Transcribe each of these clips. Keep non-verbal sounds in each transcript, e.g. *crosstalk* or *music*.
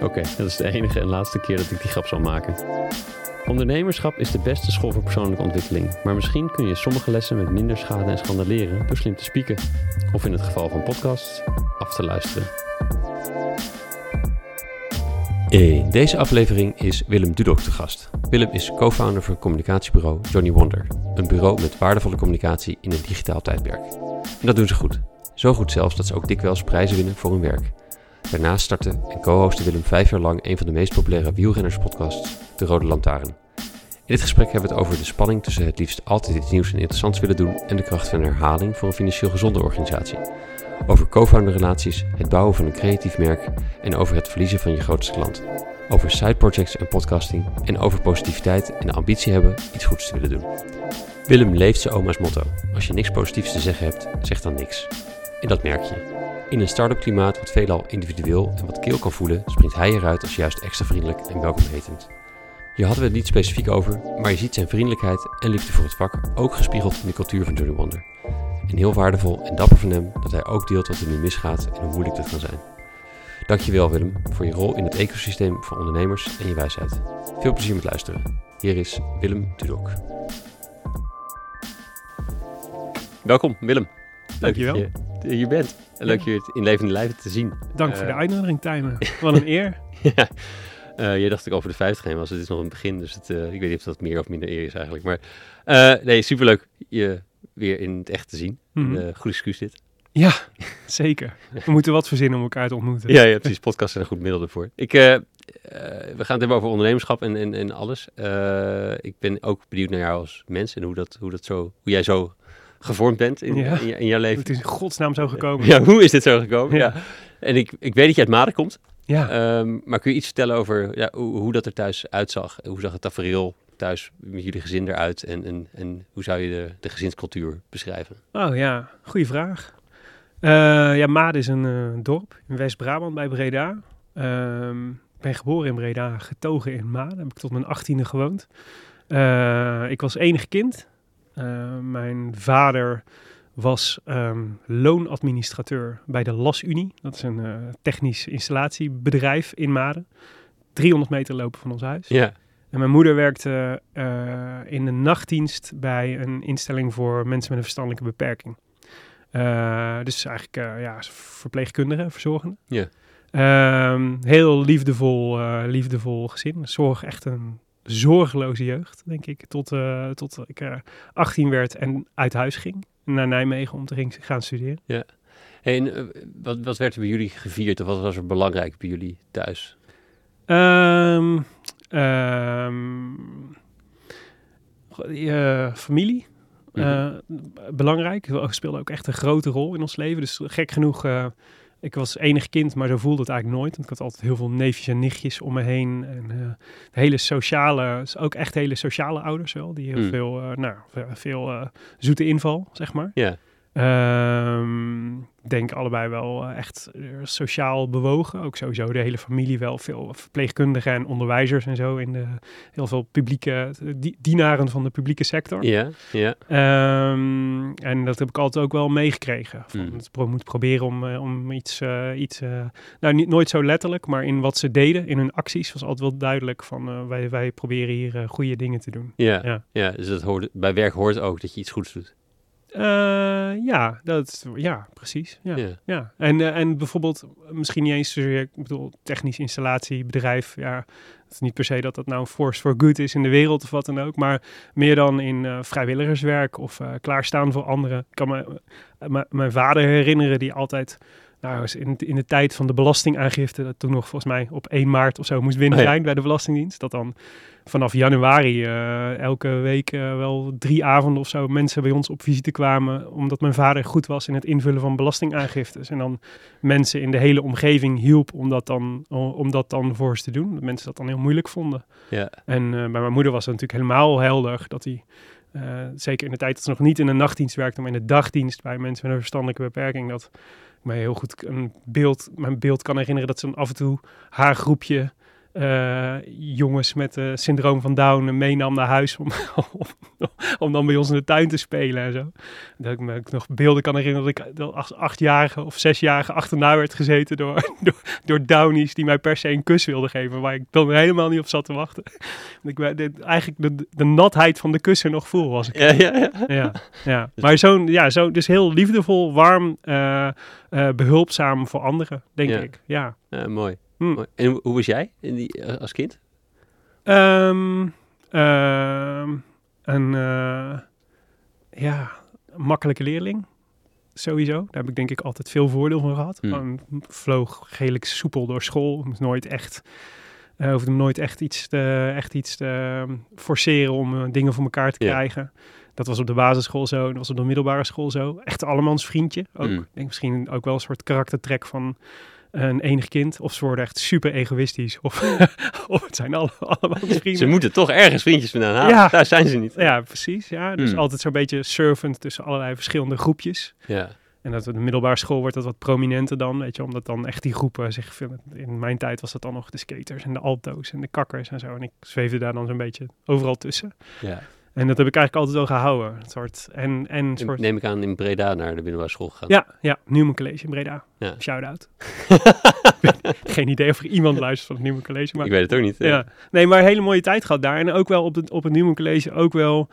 Oké, dat is de enige en laatste keer dat ik die grap zal maken. Ondernemerschap is de beste school voor persoonlijke ontwikkeling, maar misschien kun je sommige lessen met minder schade en schande leren door slim te spieken. Of in het geval van podcasts, af te luisteren. In deze aflevering is Willem Dudok te gast. Willem is co-founder van communicatiebureau Johnny Wonder. Een bureau met waardevolle communicatie in een digitaal tijdperk. En dat doen ze goed. Zo goed zelfs dat ze ook dikwijls prijzen winnen voor hun werk. Daarnaast startte en co-hostte Willem vijf jaar lang een van de meest populaire wielrennerspodcasts, De Rode Lantaarn. In dit gesprek hebben we het over de spanning tussen het liefst altijd iets nieuws en interessants willen doen en de kracht van herhaling voor een financieel gezonde organisatie. Over co-founder relaties, het bouwen van een creatief merk en over het verliezen van je grootste klant. Over side projects en podcasting en over positiviteit en de ambitie hebben iets goeds te willen doen. Willem leeft zijn oma's motto. Als je niks positiefs te zeggen hebt, zeg dan niks. En dat merk je. In een start-up klimaat wat veelal individueel en wat keel kan voelen, springt hij eruit als juist extra vriendelijk en welkomhetend. Hier hadden we het niet specifiek over, maar je ziet zijn vriendelijkheid en liefde voor het vak ook gespiegeld in de cultuur van Johnny Wonder. En heel waardevol en dapper van hem dat hij ook deelt wat er nu misgaat en hoe moeilijk dit kan zijn. Dankjewel Willem voor je rol in het ecosysteem van ondernemers en je wijsheid. Veel plezier met luisteren. Hier is Willem Dudok. Welkom Willem. Leuk Dankjewel. dat je hier bent. Leuk je het in levende lijven te zien. Dank voor de Eh, uitnodiging, Tijmen. *laughs* Wat een eer. ja. Eh, jij dacht ik over de 50 heen was. Het is nog een begin, dus het, eh, ik weet niet of dat meer of minder eer is eigenlijk. Maar nee, superleuk je weer in het echt te zien. Mhm. Goed excuus dit. Ja, *laughs* zeker. We moeten wat verzinnen om elkaar te ontmoeten. Ja, ja, precies. Podcast zijn een goed middel ervoor. Ik, we gaan het hebben over ondernemerschap en, en, en alles. Ik ben ook benieuwd naar jou als mens en hoe, dat, hoe, dat zo, hoe jij zo gevormd bent in, Ja. in, je- in jouw leven. Het is in godsnaam zo gekomen. Ja, *laughs* hoe is dit zo gekomen? Ja. Ja. En ik, ik weet dat je uit Maden komt. Ja. Ehm, maar kun je iets vertellen over ja, hoe, hoe dat er thuis uitzag? Hoe zag het tafereel thuis met jullie gezin eruit? En, en, en hoe zou je de, de gezinscultuur beschrijven? Oh ja, goede vraag. Eh, ja, Maden is een eh, dorp in West-Brabant bij Breda. Ehm, ik ben geboren in Breda, getogen in Maden. Heb ik tot mijn achttiende gewoond. Eh, ik was enig kind. Eh, mijn vader was ehm, loonadministrateur bij de LAS-Unie. Dat is een eh, technisch installatiebedrijf in Maden. 300 meter lopen van ons huis. Ja, En mijn moeder werkte eh, in de nachtdienst bij een instelling voor mensen met een verstandelijke beperking. Dus eigenlijk ja, verpleegkundige, verzorgende. Ja. Ehm, heel liefdevol, liefdevol gezin. Zorg echt een zorgeloze jeugd, denk ik. Tot, eh, tot ik eh 18 werd en uit huis ging. Naar Nijmegen om te ging- gaan studeren. Hey, en, eh, wat, wat werd er bij jullie gevierd of wat was er belangrijk bij jullie thuis? Ehm ehm, familie. eh, belangrijk. Het speelde ook echt een grote rol in ons leven. Dus gek genoeg, ik was enig kind, maar zo voelde het eigenlijk nooit. Want ik had altijd heel veel neefjes en nichtjes om me heen. En eh, hele sociale, ook echt hele sociale ouders wel. Die heel Mm. veel, eh, nou, ve- veel eh, zoete inval, zeg maar. Ja, ik denk allebei wel eh, echt eh, sociaal bewogen. Ook sowieso de hele familie wel. Veel verpleegkundigen en onderwijzers en zo. In de, heel veel publieke di- dienaren van de publieke sector. ja, ja. Ehm, en dat heb ik altijd ook wel meegekregen. Van Mm. Het pro moet proberen om, eh, om iets, eh, iets eh, nou niet, nooit zo letterlijk, maar in wat ze deden, in hun acties, was altijd wel duidelijk van eh, wij, wij proberen hier eh, goede dingen te doen. Ja, ja. Ja. dus dat hoort, bij werk hoort ook dat je iets goeds doet. Eh, ja, dat, ja, precies. Ja. Ja. Ja, en, eh, en bijvoorbeeld misschien niet eens zozeer, ik bedoel, technisch installatie, bedrijf, ja, het is niet per se dat dat nou een force for good is in de wereld of wat dan ook, maar meer dan in eh, vrijwilligerswerk of klaarstaan voor anderen. Ik kan me mijn vader herinneren die altijd nou, in, in de tijd van de belastingaangifte, dat toen nog volgens mij op 1 maart of zo moest binnen Oh ja. zijn bij de Belastingdienst. Dat dan vanaf januari eh, elke week eh, wel drie avonden of zo mensen bij ons op visite kwamen. Omdat mijn vader goed was in het invullen van belastingaangiftes. En dan mensen in de hele omgeving hielp om dat dan, om dat dan voor ze te doen. Dat mensen dat dan heel moeilijk vonden. Ja. En eh, bij mijn moeder was het natuurlijk helemaal helder dat hij, zeker in de tijd dat ze nog niet in een nachtdienst werkte, maar in de dagdienst bij mensen met een verstandelijke beperking, dat mij heel goed een beeld, mijn beeld kan herinneren dat ze af en toe haar groepje eh, jongens met eh syndroom van Down meenam naar huis om, *laughs* om, om dan bij ons in de tuin te spelen en zo. Dat ik me ook nog beelden kan herinneren dat ik dat als achtjarige of zesjarige achterna werd gezeten door, *laughs* door, door Downies die mij per se een kus wilden geven, waar ik dan helemaal niet op zat te wachten. *laughs* Ik, eigenlijk de, de natheid van de kussen nog voel was ik. Ja, ja, ja. Ja, ja. maar zo'n, ja, zo, dus heel liefdevol, warm, eh, eh, behulpzaam voor anderen, denk Ja. ik. Ja. Ja, mooi. Hm. mooi. En hoe, was jij in die, eh, als kind? Ehm, ehm, een eh, ja, makkelijke leerling. Sowieso. Daar heb ik denk ik altijd veel voordeel van gehad. Hmm. Gewoon vloog redelijk soepel door school. Moest nooit echt, eh hoefde me nooit echt iets te, echt iets te ehm, forceren om dingen voor elkaar te Ja. krijgen. Dat was op de basisschool zo. Dat was op de middelbare school zo. Echt allemans vriendje. Ook. Hmm. Ik denk misschien ook wel een soort karaktertrek van een enig kind. Of ze worden echt super egoïstisch. Of, *laughs* of het zijn alle, allemaal *laughs* vrienden. Ze moeten toch ergens vriendjes vandaan halen. Ja. Daar zijn ze niet. Ja, precies. Ja. Dus Hmm. altijd zo'n beetje surfend tussen allerlei verschillende groepjes. Ja. En dat de middelbare school wordt dat wat prominenter dan, weet je, omdat dan echt die groepen zich. In mijn tijd was dat dan nog de skaters en de alto's en de kakkers en zo. En ik zweefde daar dan zo'n beetje overal tussen. ja. En dat heb ik eigenlijk altijd wel gehouden. Soort, en, en soort, Neem ik aan in Breda naar de middelbare school gegaan. ja, ja, Newman College in Breda. Ja. Shout-out. *laughs* *laughs* Geen idee of er iemand luistert van het Newman College, maar Ik weet het ook niet. ja. Nee, maar een hele mooie tijd gehad daar. En ook wel op het, op het Newman College ook wel...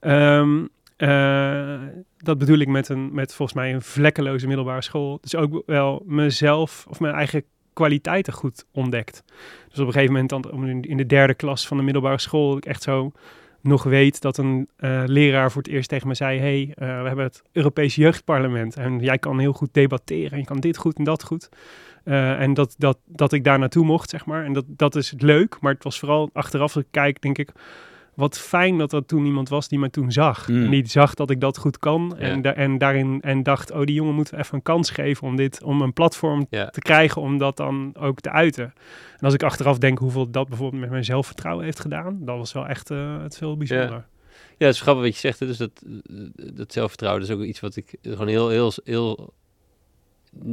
ehm, eh, dat bedoel ik met, een, met volgens mij een vlekkeloze middelbare school. Dus ook wel mezelf of mijn eigen kwaliteiten goed ontdekt. Dus op een gegeven moment dan, in- de derde klas van de middelbare school... ik echt zo nog weet dat een eh, leraar voor het eerst tegen me zei... hey, eh, we hebben het Europees Jeugdparlement en jij kan heel goed debatteren... en je kan dit goed en dat goed. Eh, en dat, dat, dat ik daar naartoe mocht, zeg maar. En dat, dat is leuk, maar het was vooral achteraf als ik kijk, denk ik... Wat fijn dat er toen iemand was die me toen zag. Mm. En die zag dat ik dat goed kan. Ja. En, da- en daarin en dacht, oh, die jongen moeten we even een kans geven om dit, om een platform Ja. te krijgen om dat dan ook te uiten. En als ik achteraf denk hoeveel dat bijvoorbeeld met mijn zelfvertrouwen heeft gedaan, dat was wel echt eh, het veel bijzonder. Ja, het is grappig wat je zegt. Dus dat, dat zelfvertrouwen dat is ook iets wat ik gewoon heel, heel, heel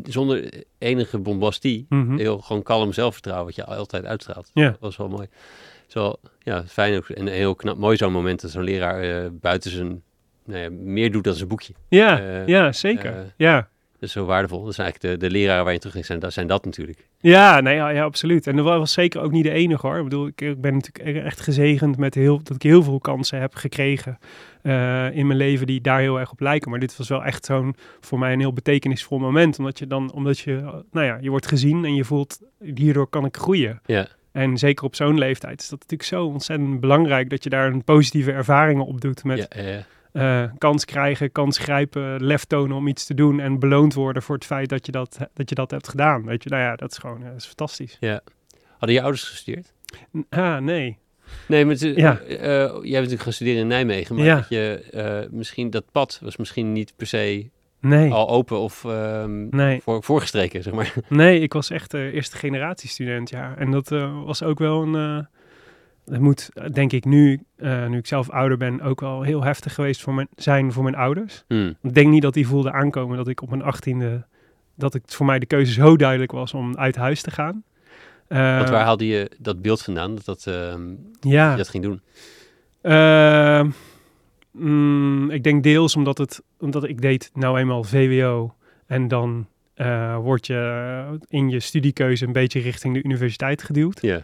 zonder enige bombastie, Mhm. heel gewoon kalm zelfvertrouwen wat je altijd uitstraalt. Ja. Dat was wel mooi. Zo, ja, fijn ook en heel knap, mooi zo'n moment dat zo'n leraar eh, buiten zijn, nou ja, meer doet dan zijn boekje. Ja, Eh, ja, zeker. eh, ja. Dat is zo waardevol. Dat zijn eigenlijk de, de leraren waar je terug in zijn, dat zijn dat natuurlijk. Ja, nee, ja, ja, absoluut. En dat was zeker ook niet de enige hoor. Ik bedoel, ik, ik ben natuurlijk echt gezegend met heel, dat ik heel veel kansen heb gekregen in mijn leven die daar heel erg op lijken. Maar dit was wel echt zo'n, voor mij een heel betekenisvol moment. Omdat je dan, omdat je, nou ja, je wordt gezien en je voelt, hierdoor kan ik groeien. Ja, En zeker op zo'n leeftijd is dat natuurlijk zo ontzettend belangrijk dat je daar een positieve ervaringen op doet met ja, ja, eh, kans krijgen, kans grijpen, lef tonen om iets te doen en beloond worden voor het feit dat je dat, dat, je dat hebt gedaan. Weet je, nou ja, dat is gewoon eh, dat is fantastisch. Hadden je ouders gestudeerd? N- Ah, nee. Nee, maar Ja. eh, jij bent natuurlijk gaan studeren in Nijmegen, maar Ja. dat je, eh, misschien dat pad was misschien niet per se Nee. al open of ehm, Nee. voor, voorgestreken, zeg maar. *laughs* Nee, ik was echt eh eerste generatie student, ja. En dat eh, was ook wel een... dat moet, eh, denk ik, nu, nu ik zelf ouder ben, ook wel heel heftig geweest voor mijn, zijn voor mijn ouders. Hmm. Ik denk niet dat die voelden aankomen dat ik op mijn achttiende... dat het voor mij de keuze zo duidelijk was om uit huis te gaan. Want waar haalde je dat beeld vandaan, dat, dat ehm, ja. je dat ging doen? Mm, ik denk deels omdat, het, omdat ik deed nou eenmaal VWO en dan eh, word je in je studiekeuze een beetje richting de universiteit geduwd. Ja.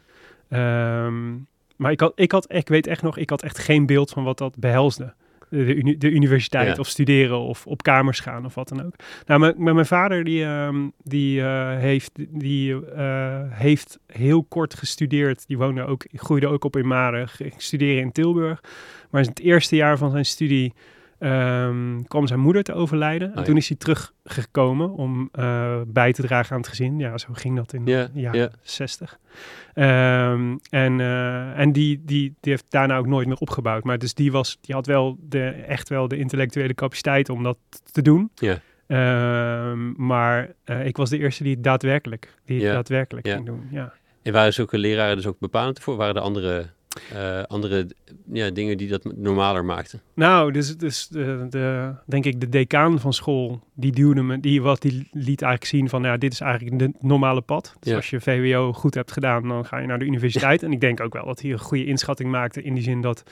Ehm, maar ik, had, ik, had, ik weet echt nog, ik had echt geen beeld van wat dat behelsde. De, de uni- de universiteit Ja. of studeren of op kamers gaan of wat dan ook. Nou, mijn, vader die, ehm, die, eh, heeft, die eh, heeft heel kort gestudeerd. Die woonde ook, groeide ook op in Maren, studeren in Tilburg. Maar in het eerste jaar van zijn studie ehm, kwam zijn moeder te overlijden. en ja. toen is hij teruggekomen om eh, bij te dragen aan het gezin. Ja, zo ging dat in de jaren ja. 60. Ehm, en eh, en die, die, die heeft daarna ook nooit meer opgebouwd. Maar dus die, was, die had wel de, echt wel de intellectuele capaciteit om dat te doen. Ja. Ehm, maar eh, ik was de eerste die het daadwerkelijk, die het daadwerkelijk ging doen. Ja. En waren zulke leraren dus ook bepalend ervoor? Waren er andere, eh, andere ja, dingen die dat normaler maakten? Nou, dus, dus de, de, denk ik de decaan van school, die duwde me, die, wat, die liet eigenlijk zien van, ja, dit is eigenlijk het normale pad. Dus Ja. als je VWO goed hebt gedaan, dan ga je naar de universiteit. en ik denk ook wel dat hij een goede inschatting maakte in die zin dat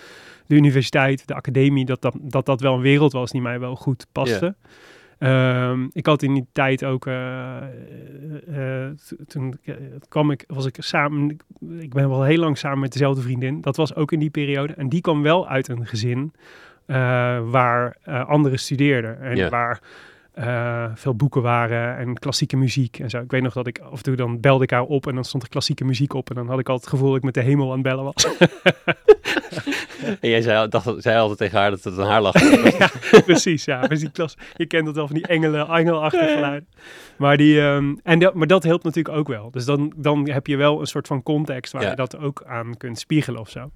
de universiteit, de academie, dat dat, dat, dat wel een wereld was die mij wel goed paste. Ehm, ik had in die tijd ook, eh, eh, eh, toen kwam ik, was ik samen, ik ben wel heel lang samen met dezelfde vriendin. Dat was ook in die periode. En die kwam wel uit een gezin waar anderen studeerden. En waar veel boeken waren en klassieke muziek en zo. Ik weet nog dat ik af en toe dan belde ik haar op en dan stond er klassieke muziek op. En dan had ik altijd het gevoel dat ik met de hemel aan het bellen was. *laughs* *laughs* En jij zei, dacht, zei altijd tegen haar dat het aan haar lag. *laughs* ja, precies. Ja, dus die klas, je kent dat wel van die engelen, engelachtige geluiden. Maar, die, ehm, en dat, maar dat helpt natuurlijk ook wel. Dus dan, dan heb je wel een soort van context waar Ja. je dat ook aan kunt spiegelen of zo.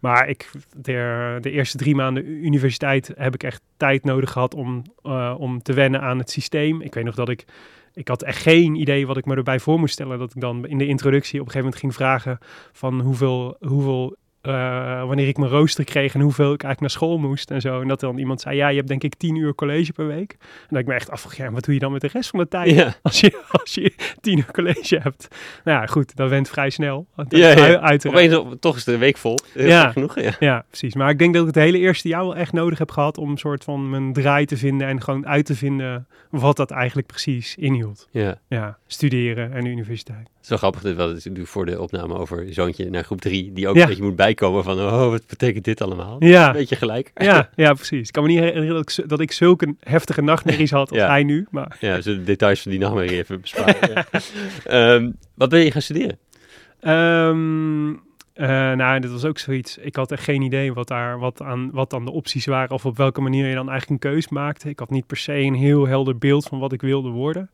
Maar ik, de, de eerste drie maanden universiteit heb ik echt tijd nodig gehad om, eh, om te wennen aan het systeem. Ik weet nog dat ik ik had echt geen idee wat ik me erbij voor moest stellen. Dat ik dan in de introductie op een gegeven moment ging vragen van hoeveel, hoeveel eh, wanneer ik mijn rooster kreeg en hoeveel ik eigenlijk naar school moest en zo. En dat dan iemand zei, ja, je hebt denk ik tien uur college per week. En dat ik me echt afvroeg, ja, wat doe je dan met de rest van de tijd? Ja. *laughs* Als, je, als je tien uur college hebt. Nou ja, goed, dat went vrij snel. Want dat Ja, ja. uiteraard. Opeens, toch is de week vol. Heel Ja. genoeg, ja. Ja, precies. Maar ik denk dat ik het hele eerste jaar wel echt nodig heb gehad om een soort van mijn draai te vinden en gewoon uit te vinden wat dat eigenlijk precies inhield. ja. Ja, studeren en de universiteit. Het is wel grappig, dit was natuurlijk voor de opname over je zoontje naar groep 3, die ook een beetje moet bijkomen van, oh, wat betekent dit allemaal? Ja. Een beetje gelijk. Ja, *laughs* ja, precies. Ik kan me niet herinneren dat ik, dat ik zulke heftige nachtmerries had als Ja. hij nu. Maar Ja, zullen we de details van die nachtmerrie even besparen. *laughs* ja. Ehm, wat ben je gaan studeren? Ehm, eh, nou, dit was ook zoiets. Ik had echt geen idee wat, daar, wat, aan, wat dan de opties waren of op welke manier je dan eigenlijk een keus maakte. Ik had niet per se een heel helder beeld van wat ik wilde worden.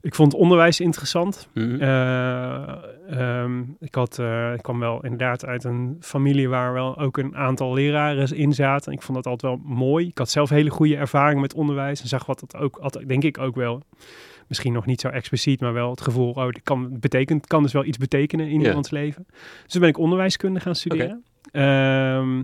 Ik vond onderwijs interessant. Mhm. Eh, ehm, ik, had, eh, ik kwam wel inderdaad uit een familie waar wel ook een aantal leraren in zaten. Ik vond dat altijd wel mooi. Ik had zelf hele goede ervaring met onderwijs en zag wat dat ook, altijd, denk ik ook wel, misschien nog niet zo expliciet, maar wel het gevoel, oh, dit kan, betekent, kan dus wel iets betekenen in iemands leven. Dus toen ben ik onderwijskunde gaan studeren. Ehm,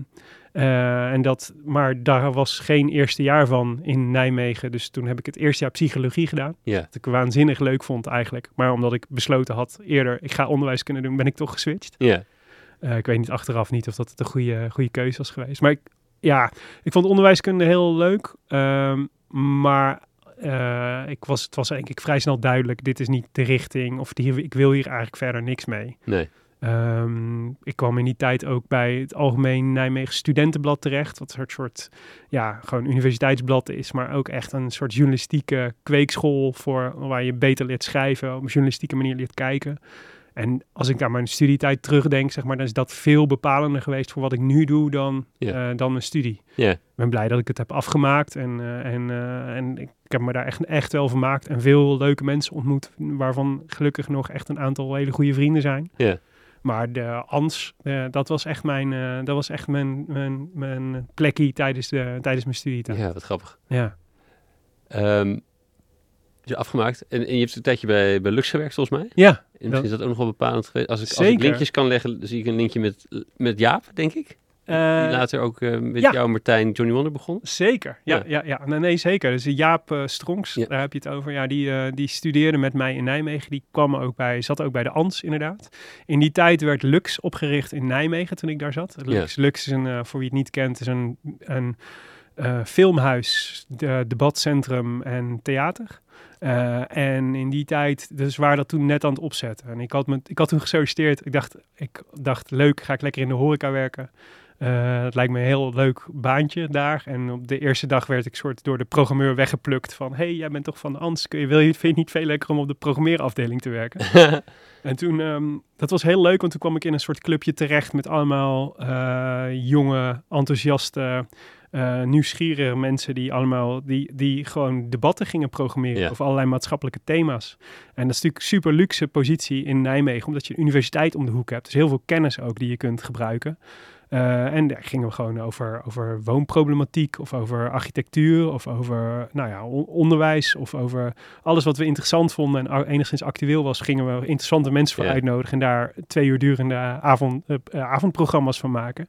eh, en dat, maar daar was geen eerste jaar van in Nijmegen. Dus toen heb ik het eerste jaar psychologie gedaan. Ja. Wat ik waanzinnig leuk vond eigenlijk. Maar omdat ik besloten had eerder, ik ga onderwijskunde doen, ben ik toch geswitcht. Ja. Eh, ik weet niet achteraf niet of dat het een goede, goede keuze was geweest. Maar ik, ja, ik vond onderwijskunde heel leuk. Ehm, maar eh, ik was, het was ik vrij snel duidelijk, dit is niet de richting. Of die, ik wil hier eigenlijk verder niks mee. Nee. Ehm, ik kwam in die tijd ook bij het Algemeen Nijmegen Studentenblad terecht. Wat een soort, ja, gewoon universiteitsblad is, maar ook echt een soort journalistieke kweekschool voor waar je beter leert schrijven, op een journalistieke manier leert kijken. En als ik aan mijn studietijd terugdenk, zeg maar, dan is dat veel bepalender geweest voor wat ik nu doe dan, eh, dan mijn studie. Ja. Ik ben blij dat ik het heb afgemaakt en, eh, en, eh, en ik heb me daar echt, echt wel vermaakt en veel leuke mensen ontmoet, waarvan gelukkig nog echt een aantal hele goede vrienden zijn. Ja. Maar de ANS, eh, dat was echt mijn, eh, dat was echt mijn, mijn, mijn plekje tijdens, de, tijdens mijn studietijd. Ja, wat grappig. Ja. Ehm dus je afgemaakt. En, en je hebt een tijdje bij, bij Lux gewerkt, volgens mij. Ja, En misschien is dat ook nog wel bepalend geweest. Als ik, als ik linkjes kan leggen, zie ik een linkje met, met Jaap, denk ik. Eh, Die later ook eh, met ja. jou, Martijn, Johnny Wonder begon. Zeker, ja, Ja. ja. ja, Nee, zeker. Dus Jaap eh, Stronks, Ja. daar heb je het over. Ja, die, die studeerde met mij in Nijmegen. Die kwam ook bij, zat ook bij de ANS inderdaad. In die tijd werd Lux opgericht in Nijmegen toen ik daar zat. Lux, Lux is een, voor wie het niet kent, is een, een filmhuis, de, debatcentrum en theater. En in die tijd, dus waren dat toen net aan het opzetten. En ik had, me, ik had toen gesolliciteerd. Ik dacht, ik dacht, leuk, ga ik lekker in de horeca werken. Eh, het lijkt me een heel leuk baantje daar. En op de eerste dag werd ik soort door de programmeur weggeplukt van... hey, jij bent toch van de ANS, kun je, wil je, vind je het niet veel lekker om op de programmeerafdeling te werken? *laughs* en toen, ehm, dat was heel leuk, want toen kwam ik in een soort clubje terecht... met allemaal eh, jonge, enthousiaste eh, nieuwsgierige mensen die allemaal, die, die gewoon debatten gingen programmeren Ja. over allerlei maatschappelijke thema's. En dat is natuurlijk een super luxe positie in Nijmegen, omdat je een universiteit om de hoek hebt. Dus heel veel kennis ook die je kunt gebruiken. Eh, en daar gingen we gewoon over, over woonproblematiek of over architectuur of over nou ja, on- onderwijs of over alles wat we interessant vonden en enigszins actueel was, gingen we interessante mensen voor uitnodigen en daar twee uur durende avond, eh, eh, avondprogramma's van maken.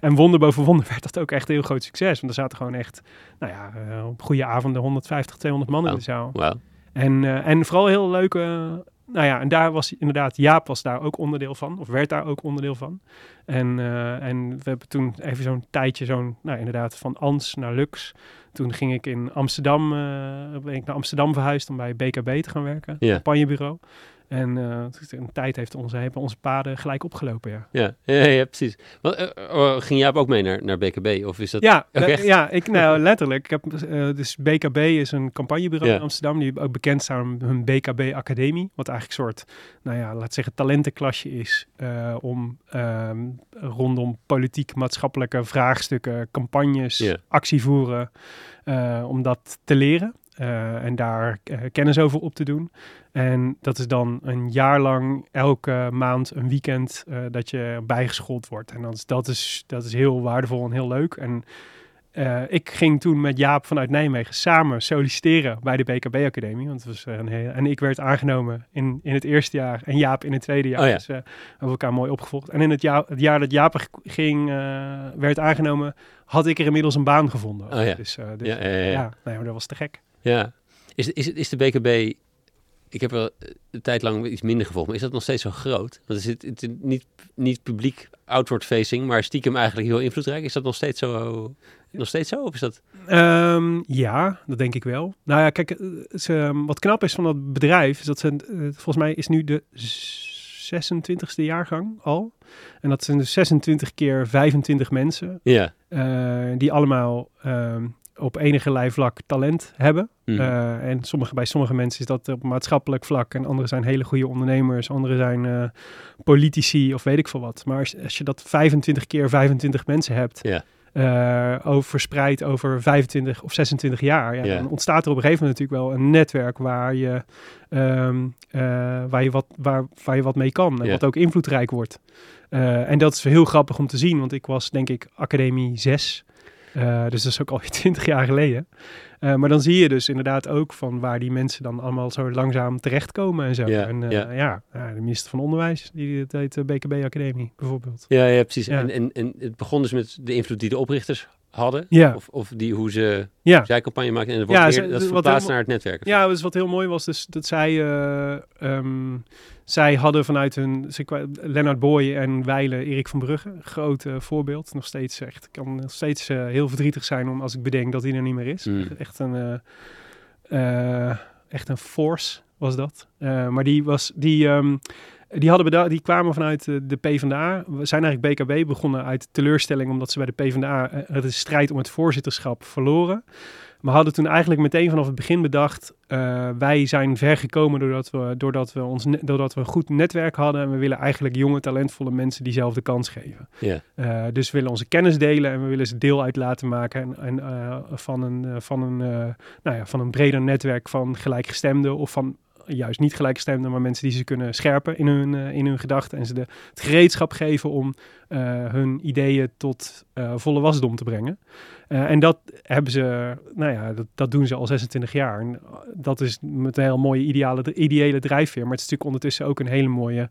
En wonder boven wonder *laughs* werd dat ook echt een heel groot succes. Want er zaten gewoon echt, nou ja, op goede avonden 150, 200 man in Oh. de zaal. Wauw. En, en vooral heel leuke, nou ja, en daar was inderdaad, Jaap was daar ook onderdeel van, of werd daar ook onderdeel van. En, eh, en we hebben toen even zo'n tijdje, zo'n, nou inderdaad, van Ans naar Lux. Toen ging ik in Amsterdam, eh, ben ik naar Amsterdam verhuisd om bij BKB te gaan werken, Ja. campagnebureau. En eh, een tijd heeft onze, hebben onze paden gelijk opgelopen, ja. Ja, *laughs* ja, ja, precies. Wat, eh, oh, ging Jaap ook mee naar, naar BKB? Of is dat... Ja, le- ja ik, *laughs* nou, letterlijk. Ik heb, eh, dus BKB is een campagnebureau Ja. in Amsterdam. Die ook bekend staan om hun BKB Academie. Wat eigenlijk een soort, nou ja, laat zeggen, talentenklasje is. om ehm, rondom politiek, maatschappelijke vraagstukken, campagnes, actie voeren. om dat te leren. Eh, en daar eh, kennis over op te doen. En dat is dan een jaar lang elke maand een weekend eh, dat je bijgeschoold wordt. En dat is, dat, is, dat is heel waardevol en heel leuk. En ik ging toen met Jaap vanuit Nijmegen samen solliciteren bij de BKB-academie. Want het was een heel, en ik werd aangenomen in, in het eerste jaar en Jaap in het tweede jaar. Oh ja. Dus we hebben elkaar mooi opgevolgd. En in het jaar, het jaar dat Jaap ging, werd aangenomen, had ik er inmiddels een baan gevonden. Oh ja. Dus, dus Ja, ja, ja, ja. ja, nee, maar dat was te gek. Ja. Is, is, is de BKB... Ik heb wel eh, een tijd lang iets minder gevolgd, maar is dat nog steeds zo groot? Want is het, niet, niet publiek outward facing, maar stiekem eigenlijk heel invloedrijk. Is dat nog steeds zo? Nog steeds zo? Of is dat... Ehm, ja, dat denk ik wel. Nou ja, kijk, eh, ze, wat knap is van dat bedrijf, is dat ze, eh, volgens mij is nu de 26e jaargang al. En dat zijn dus 26 keer 25 mensen, Ja. die allemaal ehm, op enige vlak talent hebben. Mhm. Eh, en sommige, bij sommige mensen is dat op maatschappelijk vlak. En anderen zijn hele goede ondernemers. Anderen zijn eh, politici of weet ik veel wat. Maar als, als je dat 25 keer 25 mensen hebt. Eh, over, verspreid over 25 of 26 jaar. Ja. Dan ontstaat er op een gegeven moment natuurlijk wel een netwerk waar je, ehm, eh, waar je, wat, waar, waar je wat mee kan. En wat ook invloedrijk wordt. En dat is heel grappig om te zien. Want ik was denk ik Academie 6. Eh, dus dat is ook alweer *laughs* 20 jaar geleden. Eh, maar dan zie je dus inderdaad ook van waar die mensen dan allemaal zo langzaam terechtkomen en zo. Ja, en eh, ja. de minister van Onderwijs, die het heet de BKB Academie bijvoorbeeld. Ja, ja, precies. En, en, en het begon dus met de invloed die de oprichters hadden. Ja. Of, of die, hoe ze Ja, zij campagne maakten. En dat, wordt Ja, weer, dat is verplaatst naar het netwerk. ja dus wat heel mooi was, dus dat zij, eh, ehm, zij hadden vanuit hun, Lennart Boy en Weile, Erik van Brugge, groot eh, voorbeeld. Nog steeds echt, ik kan nog steeds eh, heel verdrietig zijn om als ik bedenk dat hij er niet meer is. Mm. Echt een, echt een force was dat. Maar die was, die, ehm, die hadden bedacht, die kwamen vanuit eh, de PvdA. We zijn eigenlijk BKB begonnen uit teleurstelling omdat ze bij de PvdA eh, de strijd om het voorzitterschap verloren. Maar hadden toen eigenlijk meteen vanaf het begin bedacht, eh, wij zijn ver gekomen doordat we, doordat, we ons ne- doordat we een goed netwerk hadden. En we willen eigenlijk jonge, talentvolle mensen diezelfde kans geven. Ja. Eh, dus we willen onze kennis delen en we willen ze deel uit laten maken en, en, eh, van, een, eh, van, een, eh, nou ja, van een breder netwerk van gelijkgestemden of van juist niet gelijkgestemden, maar mensen die ze kunnen scherpen in hun, eh, in hun gedachten en ze de, het gereedschap geven om eh, hun ideeën tot eh, volle wasdom te brengen. En dat hebben ze, nou ja, dat, dat doen ze al 26 jaar. En dat is met een heel mooie ideale, ideële drijfveer. Maar het is natuurlijk ondertussen ook een hele mooie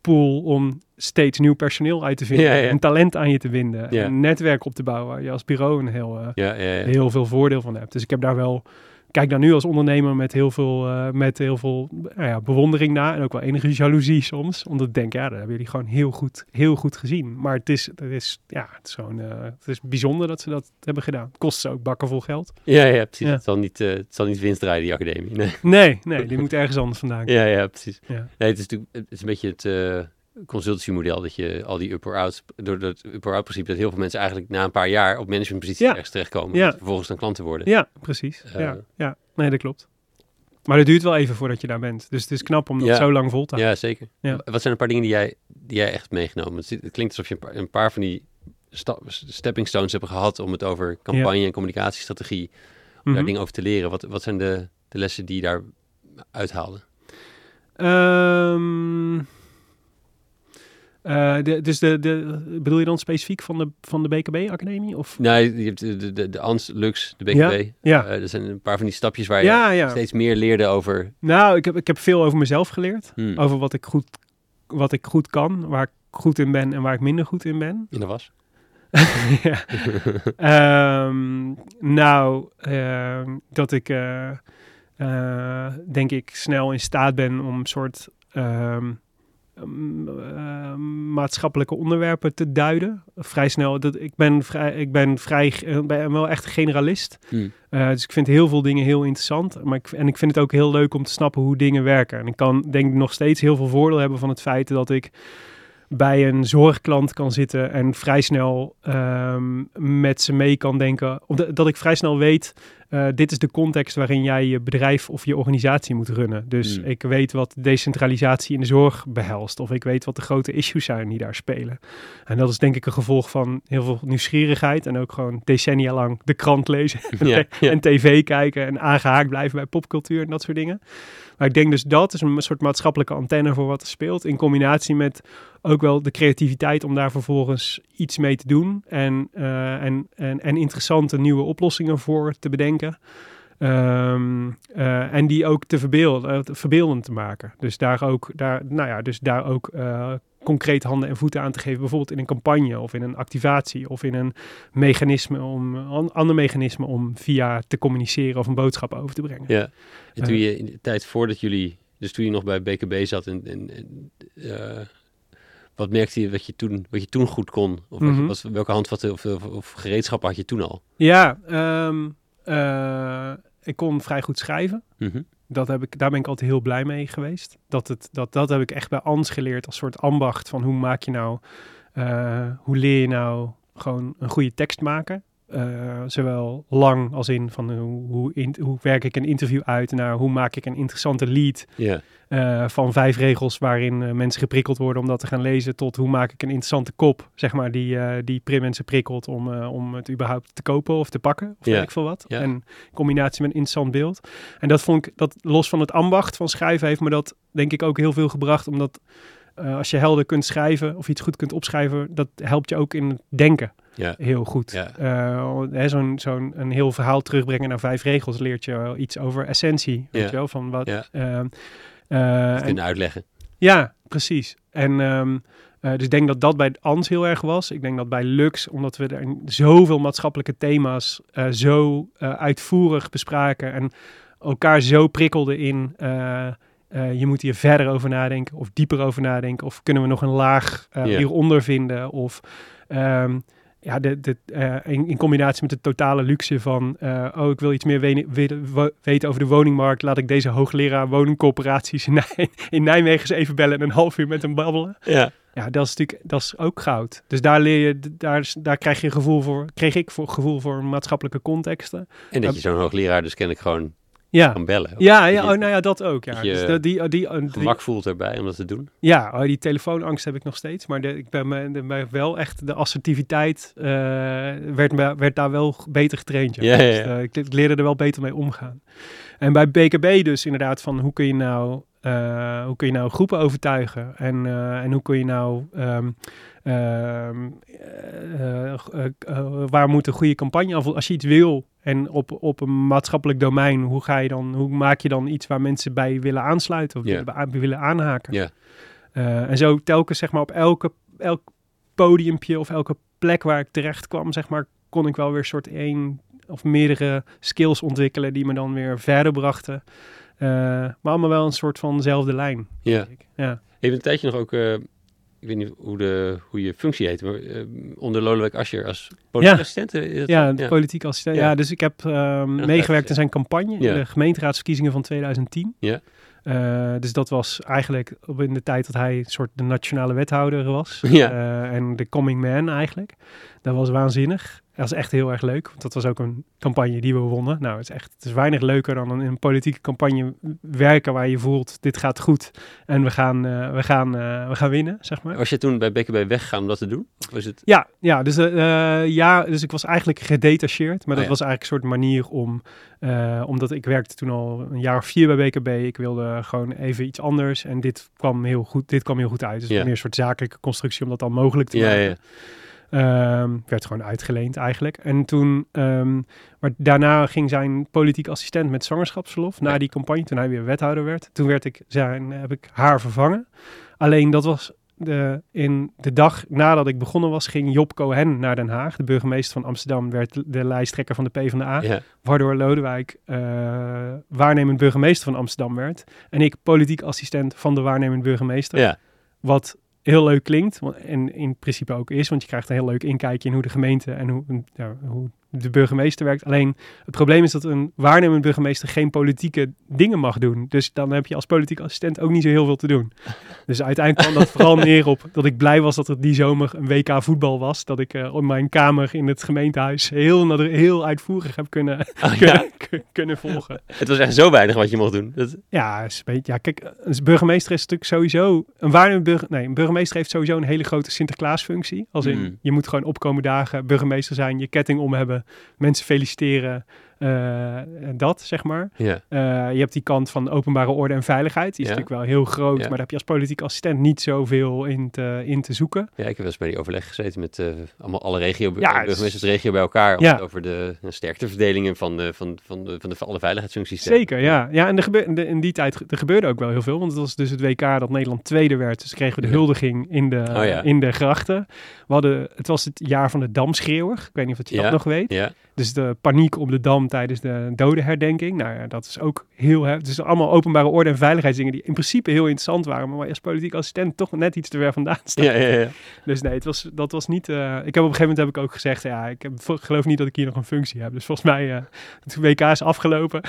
pool om steeds nieuw personeel uit te vinden. Ja, ja. Een talent aan je te binden. Ja. Een netwerk op te bouwen waar je als bureau een heel, heel veel voordeel van hebt. Dus ik heb daar wel, kijk daar nu als ondernemer met heel veel, eh, met heel veel nou ja, bewondering naar. En ook wel enige jaloezie soms. Omdat ik denk, ja, dat hebben jullie gewoon heel goed, heel goed gezien. Maar het is, het is, ja, het is gewoon, eh, het is bijzonder dat ze dat hebben gedaan. Het kost ze ook bakken vol geld. ja, ja, precies. Ja. Het, zal niet, eh, het zal niet winst draaien, die academie. Nee. Nee, nee, die moet ergens anders vandaan *laughs* komen. Ja, ja, precies. Ja. Nee, het is natuurlijk het is een beetje het consultancy-model dat je al die up-or-outs, door dat up-or-out principe, dat heel veel mensen eigenlijk na een paar jaar op managementposities Ja. ergens terechtkomen. Ja. en vervolgens dan klanten worden. Ja, precies. Eh. ja, ja, nee, dat klopt. Maar dat duurt wel even voordat je daar bent. Dus het is knap om dat Ja. zo lang vol te houden. Ja, zeker. Ja. Wat zijn een paar dingen die jij, die jij echt hebt meegenomen? Het, het klinkt alsof je een paar, een paar van die sta- stepping stones hebben gehad om het over campagne en communicatiestrategie, om daar Mhm. dingen over te leren. Wat, wat zijn de, de lessen die je daar uithaalde? Ehm, eh, de, dus de, de, bedoel je dan specifiek van de, van de BKB-academie? Of? Nee, je hebt de, de, de, ANS, Lux, de BKB. Ja. Eh, er zijn een paar van die stapjes waar je Ja, ja. steeds meer leerde over... Nou, ik heb, ik heb veel over mezelf geleerd. Hmm, Over wat ik, goed, wat ik goed kan, waar ik goed in ben en waar ik minder goed in ben. in de was. *laughs* ja. Ehm, nou, ehm, dat ik eh, denk ik snel in staat ben om een soort ehm, mm, eh, maatschappelijke onderwerpen te duiden. Vrij snel. Dat, ik ben vrij, ik ben vrij, ben wel echt een generalist. Hmm. Eh, dus ik vind heel veel dingen heel interessant. Maar ik, en ik vind het ook heel leuk om te snappen hoe dingen werken. En ik kan denk ik nog steeds heel veel voordeel hebben van het feit dat ik bij een zorgklant kan zitten en vrij snel ehm, met ze mee kan denken. Dat- ik vrij snel weet, eh, dit is de context waarin jij je bedrijf of je organisatie moet runnen. Dus Hmm. ik weet wat decentralisatie in de zorg behelst. Of ik weet wat de grote issues zijn die daar spelen. En dat is denk ik een gevolg van heel veel nieuwsgierigheid. En ook gewoon decennia lang de krant lezen *laughs* Ja, ja. en tv kijken en aangehaakt blijven bij popcultuur en dat soort dingen. Maar ik denk dus dat is een soort maatschappelijke antenne voor wat er speelt. In combinatie met ook wel de creativiteit om daar vervolgens iets mee te doen. En, eh, en, en, en interessante nieuwe oplossingen voor te bedenken. Ehm, eh, en die ook te verbeelden, eh, te verbeeldend te maken. Dus daar ook, daar, nou ja, dus daar ook eh, concreet handen en voeten aan te geven. Bijvoorbeeld in een campagne of in een activatie of in een mechanisme om, een ander mechanisme om via te communiceren of een boodschap over te brengen. Ja. En toen je in de tijd voordat jullie, dus toen je nog bij BKB zat en, en, en, wat merkte je wat je toen, wat je toen goed kon? Of Mhm. welke handvatten of, of, of gereedschappen had je toen al? Ja, ehm, eh, ik kon vrij goed schrijven. Mhm. Dat heb ik, daar ben ik altijd heel blij mee geweest. Dat, het, dat, dat heb ik echt bij Ans geleerd als soort ambacht van hoe maak je nou, eh, hoe leer je nou gewoon een goede tekst maken. Eh, zowel lang als in van hoe, hoe, in, hoe werk ik een interview uit naar hoe maak ik een interessante lead eh, van vijf regels waarin eh, mensen geprikkeld worden om dat te gaan lezen, tot hoe maak ik een interessante kop, zeg maar, die, die prim mensen prikkelt om, om het überhaupt te kopen of te pakken, of weet ik veel wat. En in combinatie met een interessant beeld. En dat vond ik, dat los van het ambacht van schrijven, heeft me dat denk ik ook heel veel gebracht, omdat als je helder kunt schrijven of iets goed kunt opschrijven, dat helpt je ook in het denken ja, heel goed. Ja. Eh, zo'n, zo'n een heel verhaal terugbrengen naar vijf regels leert je wel iets over essentie, weet Ja. je wel, van wat... Ja. ehm, eh, kunnen uitleggen. ja, precies. En ehm, eh, dus ik denk dat dat bij Ans heel erg was. Ik denk dat bij Lux, omdat we er zoveel maatschappelijke thema's zo uitvoerig bespraken en elkaar zo prikkelden in. je moet hier verder over nadenken of dieper over nadenken. Of kunnen we nog een laag hieronder vinden? Of ehm, ja, de, eh, in, in combinatie met de totale luxe van... eh, oh, ik wil iets meer we- we- wo- weten over de woningmarkt. Laat ik deze hoogleraar woningcorporaties in, Nij- in Nijmegen eens even bellen... en een half uur met hem babbelen. Ja, Ja, dat is natuurlijk dat is ook goud. Dus daar leer je, daar, daar krijg je een gevoel voor, kreeg ik voor gevoel voor maatschappelijke contexten. en dat je zo'n hoogleraar dus kennelijk gewoon Ja, kan bellen. ja, ja oh, nou ja, dat ook. Ja, je dus dat- die, die, die, Gemak voelt erbij om dat te doen. ja oh, die telefoonangst heb ik nog steeds. Maar de, ik ben, me, de, me wel echt, de assertiviteit eh, werd, me- werd daar wel beter getraind. Ja. Ja, ja, Dus, ja. eh, ik, ik leerde er wel beter mee omgaan. En bij BKB dus inderdaad van hoe kun je nou, eh, hoe kun je nou groepen overtuigen? En, en hoe kun je nou, ehm, ehm, eh, eh, eh, waar moet een goede campagne af? Als je iets wil en op, op een maatschappelijk domein, hoe, ga je dan, hoe maak je dan iets waar mensen bij willen aansluiten of Ja. willen, willen aanhaken? Ja. En zo telkens zeg maar op elke, elk podiumpje of elke plek waar ik terecht kwam, zeg maar, kon ik wel weer een soort één of meerdere skills ontwikkelen die me dan weer verder brachten. Maar allemaal wel een soort van dezelfde lijn. Ja. ik. Ja. Even een tijdje nog ook, ik weet niet hoe, de, hoe je functie heet, maar eh, onder Lodewijk Asscher als politiek Ja. assistent. eh, dat Ja, politieke assistent. Ja. Ja. dus ik heb ehm, meegewerkt in zijn campagne, Ja. de gemeenteraadsverkiezingen van 2010. Ja. Eh, dus dat was eigenlijk op in de tijd dat hij een soort de nationale wethouder was. Ja. Eh, en de coming man eigenlijk. Dat was waanzinnig. Dat was echt heel erg leuk. Want dat was ook een campagne die we wonnen. Nou, het is echt het is weinig leuker dan in een politieke campagne werken waar je voelt, dit gaat goed en we gaan, uh, we gaan, uh, we gaan winnen, zeg maar. Was je toen bij BKB weggegaan om dat te doen? Of was het... Ja, ja, dus, uh, ja, dus ik was eigenlijk gedetacheerd. Maar dat oh, ja. was eigenlijk een soort manier om, omdat ik werkte toen al een jaar of vier bij BKB. Ik wilde gewoon even iets anders en dit kwam heel goed, dit kwam heel goed uit. Dus ja. meer een soort zakelijke constructie om dat dan mogelijk te maken. Ja, Um, werd gewoon uitgeleend eigenlijk. En toen, um, maar daarna ging zijn politiek assistent met zwangerschapsverlof na die campagne, toen hij weer wethouder werd. Toen werd ik zijn, heb ik haar vervangen. Alleen dat was de, in de dag nadat ik begonnen was, ging Job Cohen naar Den Haag. De burgemeester van Amsterdam werd de lijsttrekker van de PvdA. Ja. Waardoor Lodewijk uh, waarnemend burgemeester van Amsterdam werd. En ik politiek assistent van de waarnemend burgemeester. Ja. Wat heel leuk klinkt. En in principe ook is, want je krijgt een heel leuk inkijkje in hoe de gemeente en hoe, ja, hoe de burgemeester werkt. Alleen het probleem is dat een waarnemend burgemeester geen politieke dingen mag doen. Dus dan heb je als politiek assistent ook niet zo heel veel te doen. Dus uiteindelijk kwam dat vooral *laughs* neer op dat ik blij was dat er die zomer een WK voetbal was. Dat ik uh, op mijn kamer in het gemeentehuis heel, heel uitvoerig heb kunnen, oh, *laughs* kunnen, kunnen, volgen. Het was echt zo weinig wat je mocht doen. Dat... Ja, is een beetje, ja, kijk, een burgemeester is natuurlijk sowieso... Een waarnemend burger, nee, een burgemeester heeft sowieso een hele grote Sinterklaasfunctie. Als in, mm. je moet gewoon opkomen dagen, burgemeester zijn, je ketting om hebben mensen feliciteren. Uh, dat, zeg maar. Ja. Uh, je hebt die kant van openbare orde en veiligheid. Die is natuurlijk wel heel groot, maar daar heb je als politiek assistent niet zoveel in te, in te zoeken. Ja, ik heb wel eens bij die overleg gezeten met allemaal alle regio, ja, burgemeesters regio bij elkaar. Over de sterkteverdelingen van, de, van, van, de, van de, alle veiligheidsfuncties. Zeker, ja. Ja, en er gebeurde, in die tijd er gebeurde ook wel heel veel. Want het was dus het WK dat Nederland tweede werd. Dus kregen we de huldiging in de, oh, in de grachten. We hadden, het was het jaar van de Damschreeuwer. Ik weet niet of je dat nog weet. Ja. Dus de paniek op de Dam tijdens de dodenherdenking. Nou ja, dat is ook heel... Het is allemaal openbare orde en veiligheidsdingen die in principe heel interessant waren. Maar als politiek assistent toch net iets te ver vandaan staat. Ja, ja, ja. Dus nee, het was, dat was niet... Uh, ik heb op een gegeven moment heb ik ook gezegd... Ja, ik heb, geloof niet dat ik hier nog een functie heb. Dus volgens mij, uh, het WK is afgelopen.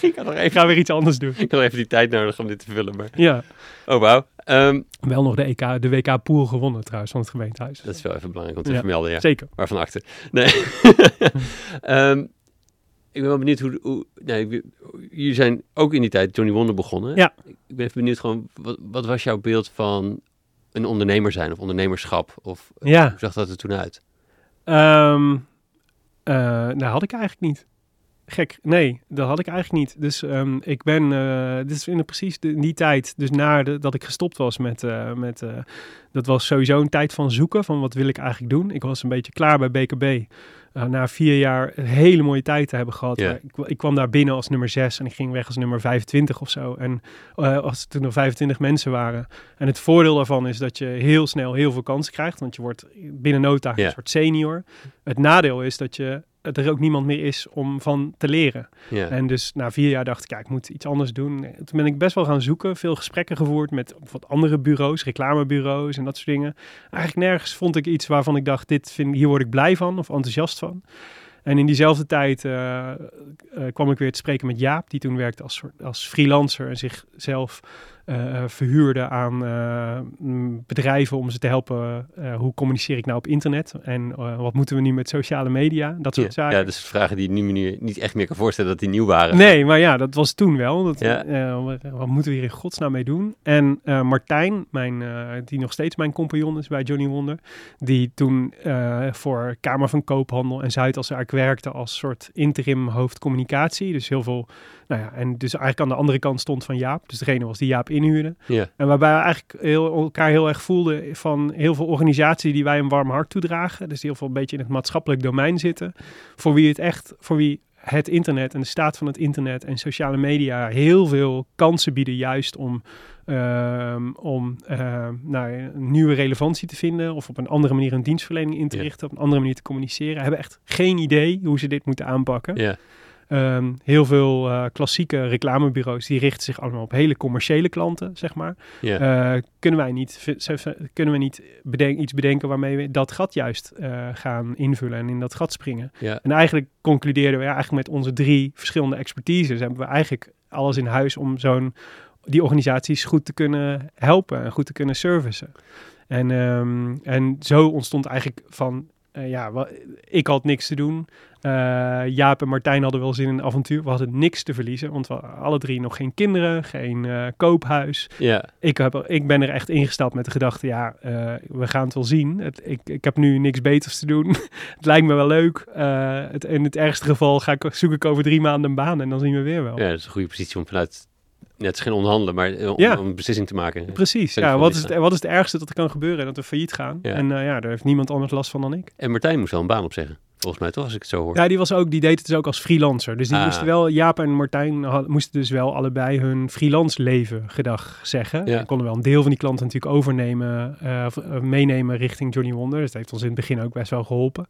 ik, ga nog even, ik ga weer iets anders doen. Ik had even die tijd nodig om dit te vullen. Maar... Ja. Oh, wauw. Um, wel nog de, EK, de WK Pool gewonnen trouwens van het gemeentehuis. Dat is wel even belangrijk om te vermelden, ja. Zeker. Waarvan achter. Nee. um, *laughs* ik ben wel benieuwd hoe... hoe nee, jullie zijn ook in die tijd Johnny Wonder begonnen. Ja. Ik ben even benieuwd gewoon, wat, wat was jouw beeld van een ondernemer zijn of ondernemerschap? Of ja. hoe zag dat er toen uit? Um, uh, nou, had ik eigenlijk niet. Gek, nee, dat had ik eigenlijk niet. Dus um, ik ben, uh, dit is in de, precies de, in die tijd, dus nadat ik gestopt was met, uh, met uh, dat was sowieso een tijd van zoeken, van wat wil ik eigenlijk doen. Ik was een beetje klaar bij BKB. na vier jaar een hele mooie tijd te hebben gehad. Yeah. Ik, ik, kwam daar binnen als nummer 6 en ik ging weg als nummer 25 of zo. En als er toen nog 25 mensen waren. En het voordeel daarvan is dat je heel snel heel veel kansen krijgt, want je wordt binnen nota yeah. een soort senior. Het nadeel is dat je er ook niemand meer is om van te leren. En dus na vier jaar dacht ik, ja, ik moet iets anders doen. Toen ben ik best wel gaan zoeken, veel gesprekken gevoerd met wat andere bureaus, reclamebureaus en dat soort dingen. Eigenlijk nergens vond ik iets waarvan ik dacht, dit vind, hier word ik blij van of enthousiast van. En in diezelfde tijd uh, uh, kwam ik weer te spreken met Jaap, die toen werkte als, als freelancer en zichzelf uh, verhuurde aan uh, bedrijven om ze te helpen. Uh, hoe communiceer ik nou op internet? En wat moeten we nu met sociale media? Dat soort ja, zaken. Ja, dus vragen die nu niet, niet echt meer kan voorstellen dat die nieuw waren. Nee, maar ja, dat was toen wel. Dat, ja. wat moeten we hier in godsnaam mee doen? En Martijn, mijn, die nog steeds mijn compagnon is bij Johnny Wonder, die toen voor Kamer van Koophandel en Zuidas werkte als soort interim hoofdcommunicatie. Dus heel veel, nou ja, en dus eigenlijk aan de andere kant stond van Jaap. Dus degene was die Jaap. Ja. En waarbij we eigenlijk heel, elkaar heel erg voelden van heel veel organisaties die wij een warm hart toedragen. Dus die heel veel een beetje in het maatschappelijk domein zitten. Voor wie het echt, voor wie het internet en de staat van het internet en sociale media heel veel kansen bieden, juist om, uh, om uh, nou, een nieuwe relevantie te vinden of op een andere manier een dienstverlening in te richten, op een andere manier te communiceren, hebben echt geen idee hoe ze dit moeten aanpakken. Ja. Um, heel veel uh, klassieke reclamebureaus die richten zich allemaal op hele commerciële klanten, zeg maar. Yeah. Uh, kunnen wij niet, kunnen we niet bedenk, iets bedenken waarmee we dat gat juist uh, gaan invullen en in dat gat springen? Yeah. En eigenlijk concludeerden we ja, eigenlijk met onze drie verschillende expertises hebben we eigenlijk alles in huis om zo'n die organisaties goed te kunnen helpen en goed te kunnen servicen. En, um, en zo ontstond eigenlijk van eh, ja, ik had niks te doen. Eh, Jaap en Martijn hadden wel zin in een avontuur. We hadden niks te verliezen, want we hadden alle drie nog geen kinderen, geen eh, koophuis. Ja, Ik, heb, ik ben er echt ingestapt met de gedachte, ja, we gaan het wel zien. Het, ik, ik heb nu niks beters te doen. *laughs* het lijkt me wel leuk. Het, in het ergste geval ga ik, zoek ik over drie maanden een baan en dan zien we weer wel. ja, dat is een goede positie om vanuit... Ja, het is geen onderhandelen, maar eh, om, Ja. om een beslissing te maken. Precies, ja, wat is, het, wat is het ergste dat er kan gebeuren? Dat we failliet gaan. Ja. En eh, ja, daar heeft niemand anders last van dan ik. En Martijn moest wel een baan opzeggen. Volgens mij toch, als ik het zo hoor. Ja, die, was ook, die deed het dus ook als freelancer. Dus die Ah. moesten wel, Jaap en Martijn had- moesten dus wel allebei hun freelance leven gedag zeggen. Ja. En konden wel een deel van die klanten natuurlijk overnemen, of, eh, meenemen richting Johnny Wonder. Dus dat heeft ons in het begin ook best wel geholpen.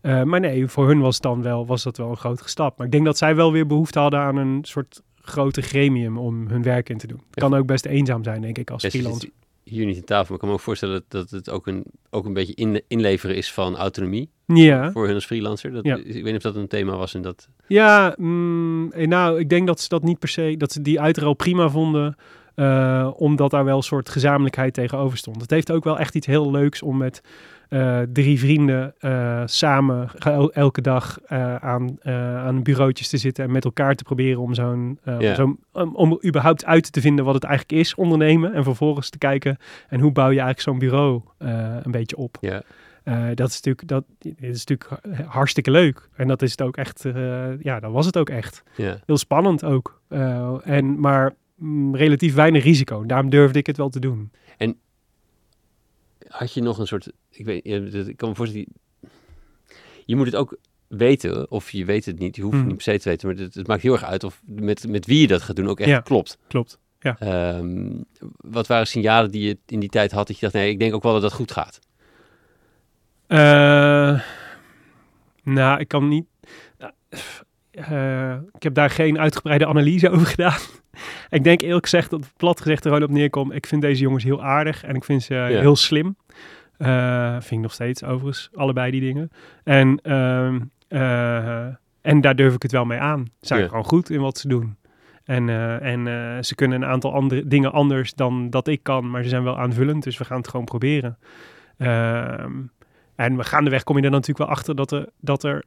Eh, maar nee, voor hun was, dan wel, was dat wel een grotere stap. Maar ik denk dat zij wel weer behoefte hadden aan een soort grote gremium om hun werk in te doen. Het kan ook best eenzaam zijn, denk ik, als Ja, freelancer. hier niet aan tafel, maar ik kan me ook voorstellen dat, het ook een, ook een beetje in, inleveren is van autonomie Ja. voor hun als freelancer. Dat, Ja. Ik weet niet of dat een thema was en dat... Ja, mm, eh, nou, ik denk dat ze dat niet per se, dat ze die uitruil prima vonden, eh, omdat daar wel een soort gezamenlijkheid tegenover stond. Het heeft ook wel echt iets heel leuks om met eh, drie vrienden eh, samen el- elke dag eh, aan, aan bureautjes te zitten en met elkaar te proberen om zo'n, Ja. zo'n om, überhaupt uit te vinden wat het eigenlijk is, ondernemen, en vervolgens te kijken en hoe bouw je eigenlijk zo'n bureau een beetje op. Ja, dat is natuurlijk, dat is natuurlijk hartstikke leuk. En dat is het ook echt, ja, dat was het ook echt. Heel spannend ook. En, maar mm, relatief weinig risico. Daarom durfde ik het wel te doen. Had je nog een soort... Ik, weet, ja, ik kan me voorstellen... Je, moet het ook weten, of je weet het niet. Je hoeft het Mhm. niet per se te weten, maar het, het maakt heel erg uit of met, met wie je dat gaat doen ook echt Ja. klopt. Klopt. Ehm, wat waren signalen die je in die tijd had dat je dacht, nee, ik denk ook wel dat dat goed gaat? Eh, nou, ik kan niet... eh, ik heb daar geen uitgebreide analyse over gedaan. *laughs* ik denk eerlijk gezegd dat plat gezegd er gewoon op neerkomt. Ik vind deze jongens heel aardig en ik vind ze heel slim. Eh, vind ik nog steeds overigens, allebei die dingen. En, ehm, eh, en daar durf ik het wel mee aan. Ze zijn Ja. gewoon goed in wat ze doen. En, eh, en ze kunnen een aantal andere dingen anders dan dat ik kan, maar ze zijn wel aanvullend, dus we gaan het gewoon proberen. Ehm, en we gaandeweg kom je er natuurlijk wel achter dat er, dat er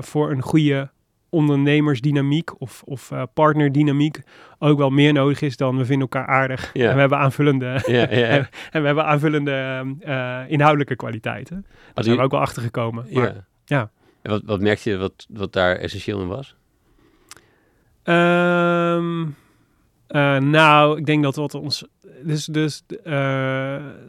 voor een goede ondernemersdynamiek of, of eh, partnerdynamiek ook wel meer nodig is dan we vinden elkaar aardig. En we hebben aanvullende, *laughs* en we hebben aanvullende eh, inhoudelijke kwaliteiten. Daar Had zijn we ook wel achter gekomen. Maar, ja. ja. En wat, wat merkte je wat, wat daar essentieel in was? Ehm, eh, nou, ik denk dat wat ons. Dus, dus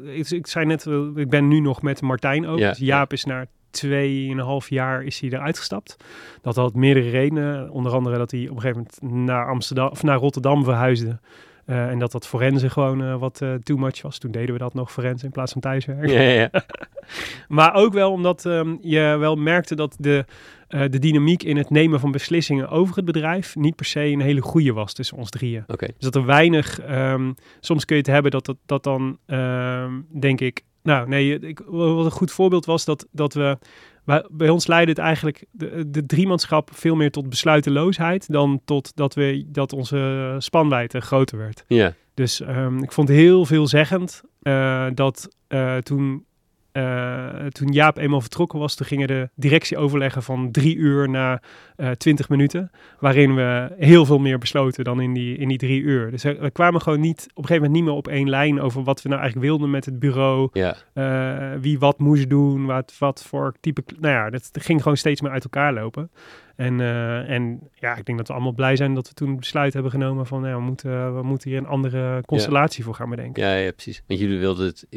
ik, ik zei net, ik ben nu nog met Martijn ook. Ja, dus Jaap is na tweeënhalf jaar is hij eruit gestapt. Dat had meerdere redenen. Onder andere dat hij op een gegeven moment naar Amsterdam of naar Rotterdam verhuisde. Eh, en dat dat forensen gewoon eh, wat eh, too much was. Toen deden we dat nog forensen in plaats van thuiswerk. Ja, ja, ja. *laughs* Maar ook wel omdat ehm, je wel merkte dat de, de dynamiek in het nemen van beslissingen over het bedrijf niet per se een hele goede was tussen ons drieën. Oké. Dus dat er weinig, ehm, soms kun je het hebben dat dat, dat dan, ehm, denk ik, nou nee, ik, wat een goed voorbeeld was dat, dat we, bij, bij ons leidde het eigenlijk de, de driemanschap veel meer tot besluiteloosheid dan tot dat, we, dat onze spanwijdte groter werd. Ja, Dus ehm, ik vond heel veelzeggend eh, dat eh, toen, eh, toen Jaap eenmaal vertrokken was, toen gingen de directieoverleggen van drie uur naar eh twintig minuten, waarin we heel veel meer besloten dan in die, in die drie uur. Dus we kwamen gewoon niet, op een gegeven moment niet meer op één lijn over wat we nou eigenlijk wilden met het bureau, ja. eh, wie wat moest doen, wat, wat voor type... Nou ja, dat ging gewoon steeds meer uit elkaar lopen. En, en ja, ik denk dat we allemaal blij zijn dat we toen het besluit hebben genomen van... Ja, we, moeten, we moeten hier een andere constellatie voor gaan bedenken. Ja, ja, precies. Want jullie wilden het...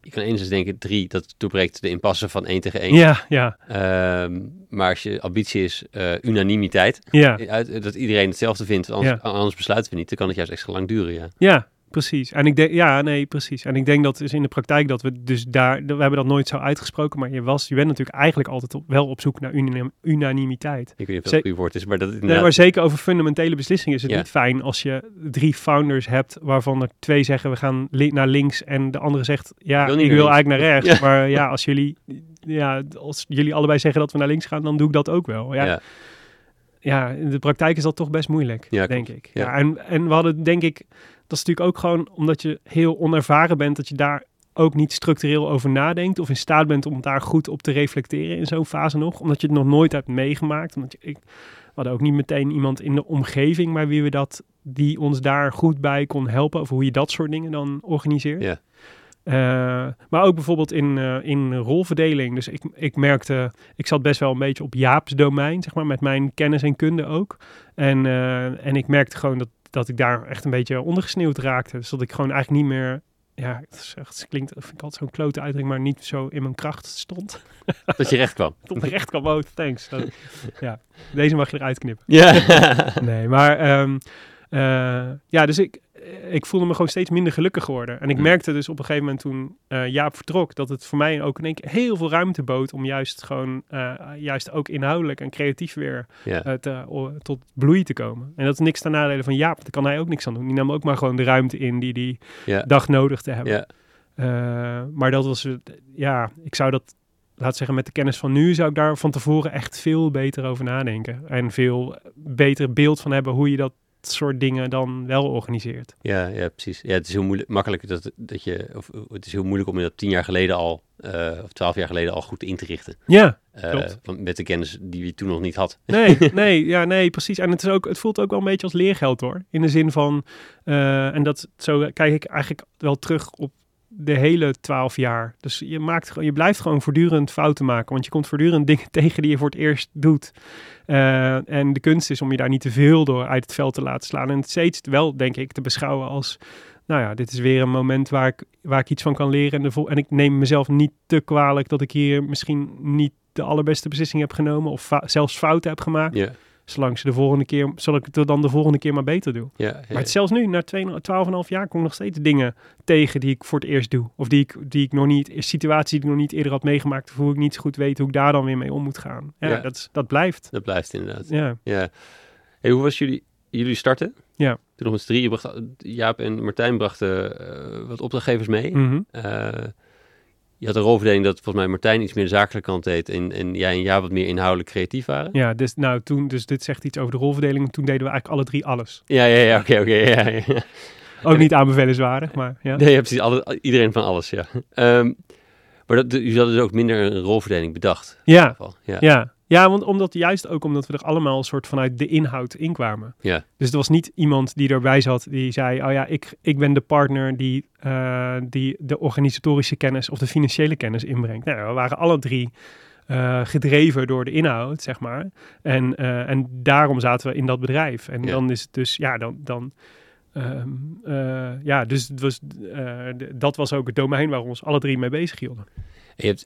Je, kan enigszins denken, drie, dat doorbreekt de impasse van één tegen één. Ja, ja, Ehm, maar als je ambitie is eh, unanimiteit, ja, uit, dat iedereen hetzelfde vindt, anders, Ja. anders besluiten we niet, dan kan het juist extra lang duren, ja. ja, precies. En ik denk, ja, nee, precies. En ik denk dat dus in de praktijk dat we dus daar... We hebben dat nooit zo uitgesproken, maar je, was, je bent natuurlijk eigenlijk altijd op, wel op zoek naar unanim- unanimiteit. Ik weet niet of dat woord is, maar dat Nee, inderdaad... maar zeker over fundamentele beslissingen is het Ja. niet fijn als je drie founders hebt waarvan er twee zeggen we gaan li- naar links en de andere zegt ja, wil ik, wil eigenlijk naar rechts. Ja. Maar ja, als jullie, ja, als jullie allebei zeggen dat we naar links gaan, dan doe ik dat ook wel. Ja, ja. ja. in de praktijk is dat toch best moeilijk, Ja, denk klopt. ik. Ja. Ja. en, en we hadden denk ik, dat is natuurlijk ook gewoon omdat je heel onervaren bent, dat je daar ook niet structureel over nadenkt of in staat bent om daar goed op te reflecteren in zo'n fase nog, omdat je het nog nooit hebt meegemaakt. Omdat je, ik, we hadden ook niet meteen iemand in de omgeving bij wie we dat, die ons daar goed bij kon helpen over hoe je dat soort dingen dan organiseert. Ja. Eh, maar ook bijvoorbeeld in, eh, in rolverdeling. Dus ik, ik merkte, ik zat best wel een beetje op Jaap's domein, zeg maar, met mijn kennis en kunde ook. En, eh, en ik merkte gewoon dat, dat ik daar echt een beetje ondergesneeuwd raakte. Dus dat ik gewoon eigenlijk niet meer, ja, het, is echt, het klinkt, vind ik altijd zo'n klote uitdrukking, maar niet zo in mijn kracht stond. *laughs* Dat je recht kwam. *laughs* Tot recht kwam, oh, thanks. Dat- ja, deze mag je eruit knippen. Ja. *laughs* Nee, maar ehm, eh, ja, dus ik, ik voelde me gewoon steeds minder gelukkig geworden. En ik merkte dus op een gegeven moment toen eh, Jaap vertrok, dat het voor mij ook in één keer heel veel ruimte bood om juist gewoon, eh, juist ook inhoudelijk en creatief weer ja. eh, te, o- tot bloei te komen. En dat is niks ten nadele van Jaap, daar kan hij ook niks aan doen. Die nam ook maar gewoon de ruimte in die die Ja. dag nodig te hebben. Ja. Eh, maar dat was, ja, ik zou dat, laat zeggen, met de kennis van nu zou ik daar van tevoren echt veel beter over nadenken. En veel beter beeld van hebben hoe je dat soort dingen dan wel organiseert. Ja, ja, precies. Ja, het is heel moeilijk, makkelijk dat, dat je, of het is heel moeilijk om je dat tien jaar geleden al, eh, of twaalf jaar geleden al goed in te richten. Ja, Eh, Klopt. met de kennis die je toen nog niet had. nee, *laughs* nee, ja, nee, precies. En het, is ook, het voelt ook wel een beetje als leergeld hoor. In de zin van, eh, en dat, zo kijk ik eigenlijk wel terug op de hele twaalf jaar. Dus je, maakt, je blijft gewoon voortdurend fouten maken. Want je komt voortdurend *laughs* dingen tegen die je voor het eerst doet. Eh, en de kunst is om je daar niet te veel door uit het veld te laten slaan. En het steeds wel, denk ik, te beschouwen als... Nou ja, dit is weer een moment waar ik, waar ik iets van kan leren. En, de en ik neem mezelf niet te kwalijk dat ik hier misschien niet de allerbeste beslissing heb genomen. Of zelfs fouten heb gemaakt. Zolang ze de volgende keer, zodat ik het dan de volgende keer maar beter doe. ja, ja. Maar zelfs nu, na 12,5 jaar, kom ik nog steeds dingen tegen die ik voor het eerst doe. Of die ik, die ik nog niet, situaties die ik nog niet eerder had meegemaakt. Of hoe ik niet zo goed weet hoe ik daar dan weer mee om moet gaan. Ja. Dat, is- dat blijft. dat blijft inderdaad. Ja. Ja. Hey, hoe was jullie, jullie starten? Ja. Toen nog drieën bracht, Jaap en Martijn brachten eh, wat opdrachtgevers mee. Eh, je had een rolverdeling dat volgens mij Martijn iets meer de zakelijke kant deed en, en jij en Jaap wat meer inhoudelijk creatief waren. Ja, dus, nou, toen, dus dit zegt iets over de rolverdeling. Toen deden we eigenlijk alle drie alles. Ja, ja, ja, oké, oké. ja, ja. Ook niet aanbevelenswaardig, maar ja. Nee, ja, precies. Alle, iedereen van alles, ja. Ehm, maar dat, jullie hadden dus ook minder een rolverdeling bedacht. in ieder geval. Ja. ja. Ja, want omdat juist ook omdat we er allemaal een soort vanuit de inhoud inkwamen. Ja. Dus er was niet iemand die erbij zat die zei: Oh ja, ik, ik ben de partner die, eh, die de organisatorische kennis of de financiële kennis inbrengt. Nou, we waren alle drie eh, gedreven door de inhoud, zeg maar. En, eh, en daarom zaten we in dat bedrijf. En Ja. dan is het dus, ja, dan. dan ehm, eh, ja, dus het was, dat was ook het domein waar we ons alle drie mee bezig hielden. En je hebt,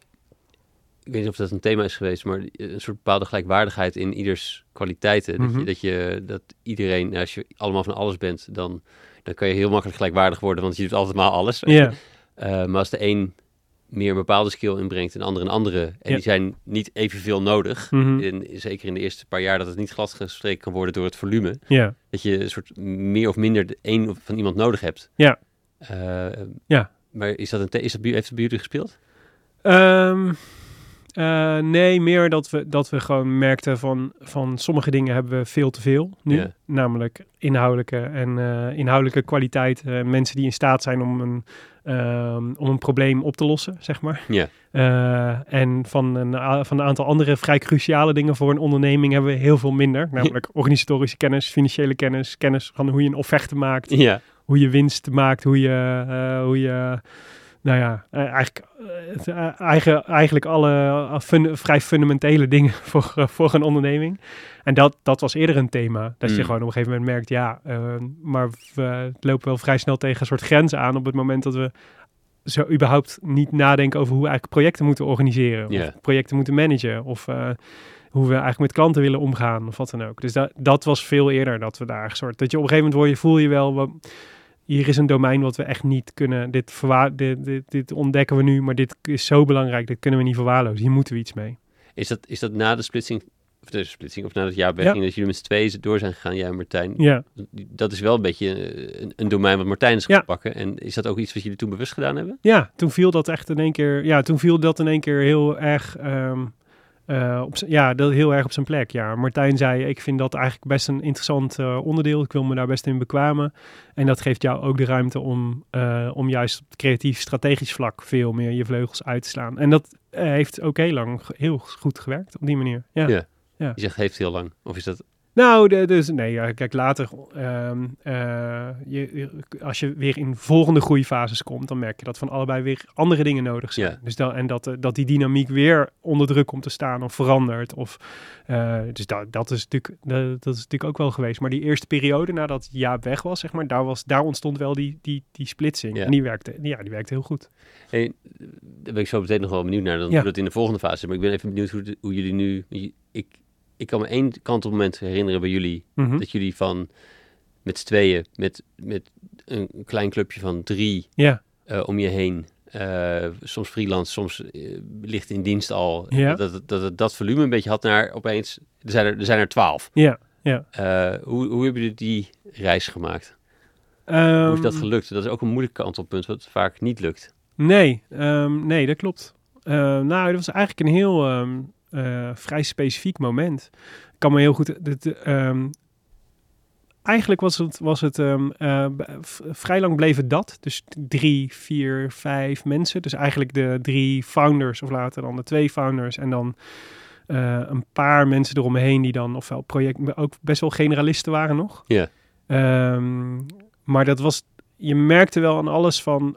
ik weet niet of dat een thema is geweest, maar een soort bepaalde gelijkwaardigheid in ieders kwaliteiten. Dat, Mhm. je, dat, je, dat iedereen, nou, als je allemaal van alles bent, dan, dan kan je heel makkelijk gelijkwaardig worden, want je doet altijd maar alles. Eh, maar als de een meer een bepaalde skill inbrengt en de ander een andere, en die zijn niet evenveel nodig, Mhm. en zeker in de eerste paar jaar dat het niet gladgestreken kan worden door het volume, dat je een soort meer of minder de een van iemand nodig hebt. Ja. Eh, Ja. Maar is dat een is dat, bij- heeft het bij jullie gespeeld? Ehm, eh, nee, meer dat we, dat we gewoon merkten van, van sommige dingen hebben we veel te veel nu. Namelijk inhoudelijke en eh, inhoudelijke kwaliteit. eh, mensen die in staat zijn om een, ehm, om een probleem op te lossen, zeg maar. Ja. En van een, van een aantal andere vrij cruciale dingen voor een onderneming hebben we heel veel minder. Namelijk organisatorische kennis, financiële kennis, kennis van hoe je een offerte maakt hoe je winst maakt, hoe je, hoe je nou ja, eh, eigenlijk, eh, eh, eigen, eigenlijk alle fun- vrij fundamentele dingen *laughs* voor, voor een onderneming. En dat, dat was eerder een thema. Dat je Mm. gewoon op een gegeven moment merkt, ja, eh, maar we lopen wel vrij snel tegen een soort grenzen aan op het moment dat we zo überhaupt niet nadenken over hoe we eigenlijk projecten moeten organiseren. Of projecten moeten managen. Of hoe we eigenlijk met klanten willen omgaan. Of wat dan ook. Dus dat, dat was veel eerder dat we daar een soort... Dat je op een gegeven moment word je, voel je wel... we- hier is een domein wat we echt niet kunnen... Dit, dit, dit, dit ontdekken we nu, maar dit is zo belangrijk. Dit kunnen we niet verwaarlozen. Hier moeten we iets mee. Is dat, is dat na de splitsing, of de splitsing, of na het jaar dat jullie met z'n tweeën door zijn gegaan, jij en Martijn? Ja. Dat is wel een beetje eh, een, een domein wat Martijn is Ja. gaan pakken. En is dat ook iets wat jullie toen bewust gedaan hebben? Ja, toen viel dat echt in één keer. Ja, toen viel dat in één keer heel erg. ehm, eh, op ja, dat heel erg op zijn plek. Ja, Martijn zei, ik vind dat eigenlijk best een interessant eh, onderdeel. Ik wil me daar best in bekwamen. En dat geeft jou ook de ruimte om, eh, om juist op het creatief strategisch vlak veel meer je vleugels uit te slaan. En dat heeft ook heel lang heel goed gewerkt op die manier. Ja. Ja. Je zegt heeft heel lang. Of is dat... Nou, de, dus nee, kijk, later, ehm, eh, je, als je weer in volgende groeifases komt, dan merk je dat van allebei weer andere dingen nodig zijn. Ja. Dus dan, en dat, eh, dat die dynamiek weer onder druk komt te staan of verandert. Of, eh, dus dat, dat, is natuurlijk, dat, dat is natuurlijk ook wel geweest. Maar die eerste periode nadat Jaap weg was, zeg maar, daar, was, daar ontstond wel die, die, die splitsing. Ja. En die werkte, ja, die werkte heel goed. Hey, daar ben ik zo meteen nog wel benieuwd naar. Dan Ja. hoe dat in de volgende fase. Maar ik ben even benieuwd hoe, de- hoe jullie nu... Ik, ik kan me één kantelmoment herinneren bij jullie. Mhm. Dat jullie van met z'n tweeën, met, met een klein clubje van drie Ja, eh, om je heen. eh, soms freelance, soms eh, licht in dienst al. Ja. Dat, het- dat dat volume een beetje had naar opeens... Er zijn er, er, zijn er twaalf. ja, ja. Hoe, hoe hebben jullie die reis gemaakt? hoe is dat Ehm, gelukt? Dat is ook een moeilijk kantelpunt, wat vaak niet lukt. Nee, ehm, nee, dat klopt. Nou, dat was eigenlijk een heel ehm, eh, vrij specifiek moment. Ik kan me heel goed. dit, ehm, eigenlijk was het, was het ehm, eh, vrij lang bleef het dat. Dus drie, vier, vijf mensen. Dus eigenlijk de drie founders, of later dan de twee founders. En dan eh, een paar mensen eromheen die dan ofwel project, ook best wel generalisten waren nog. Ja. Ehm, maar dat was, je merkte wel aan alles van.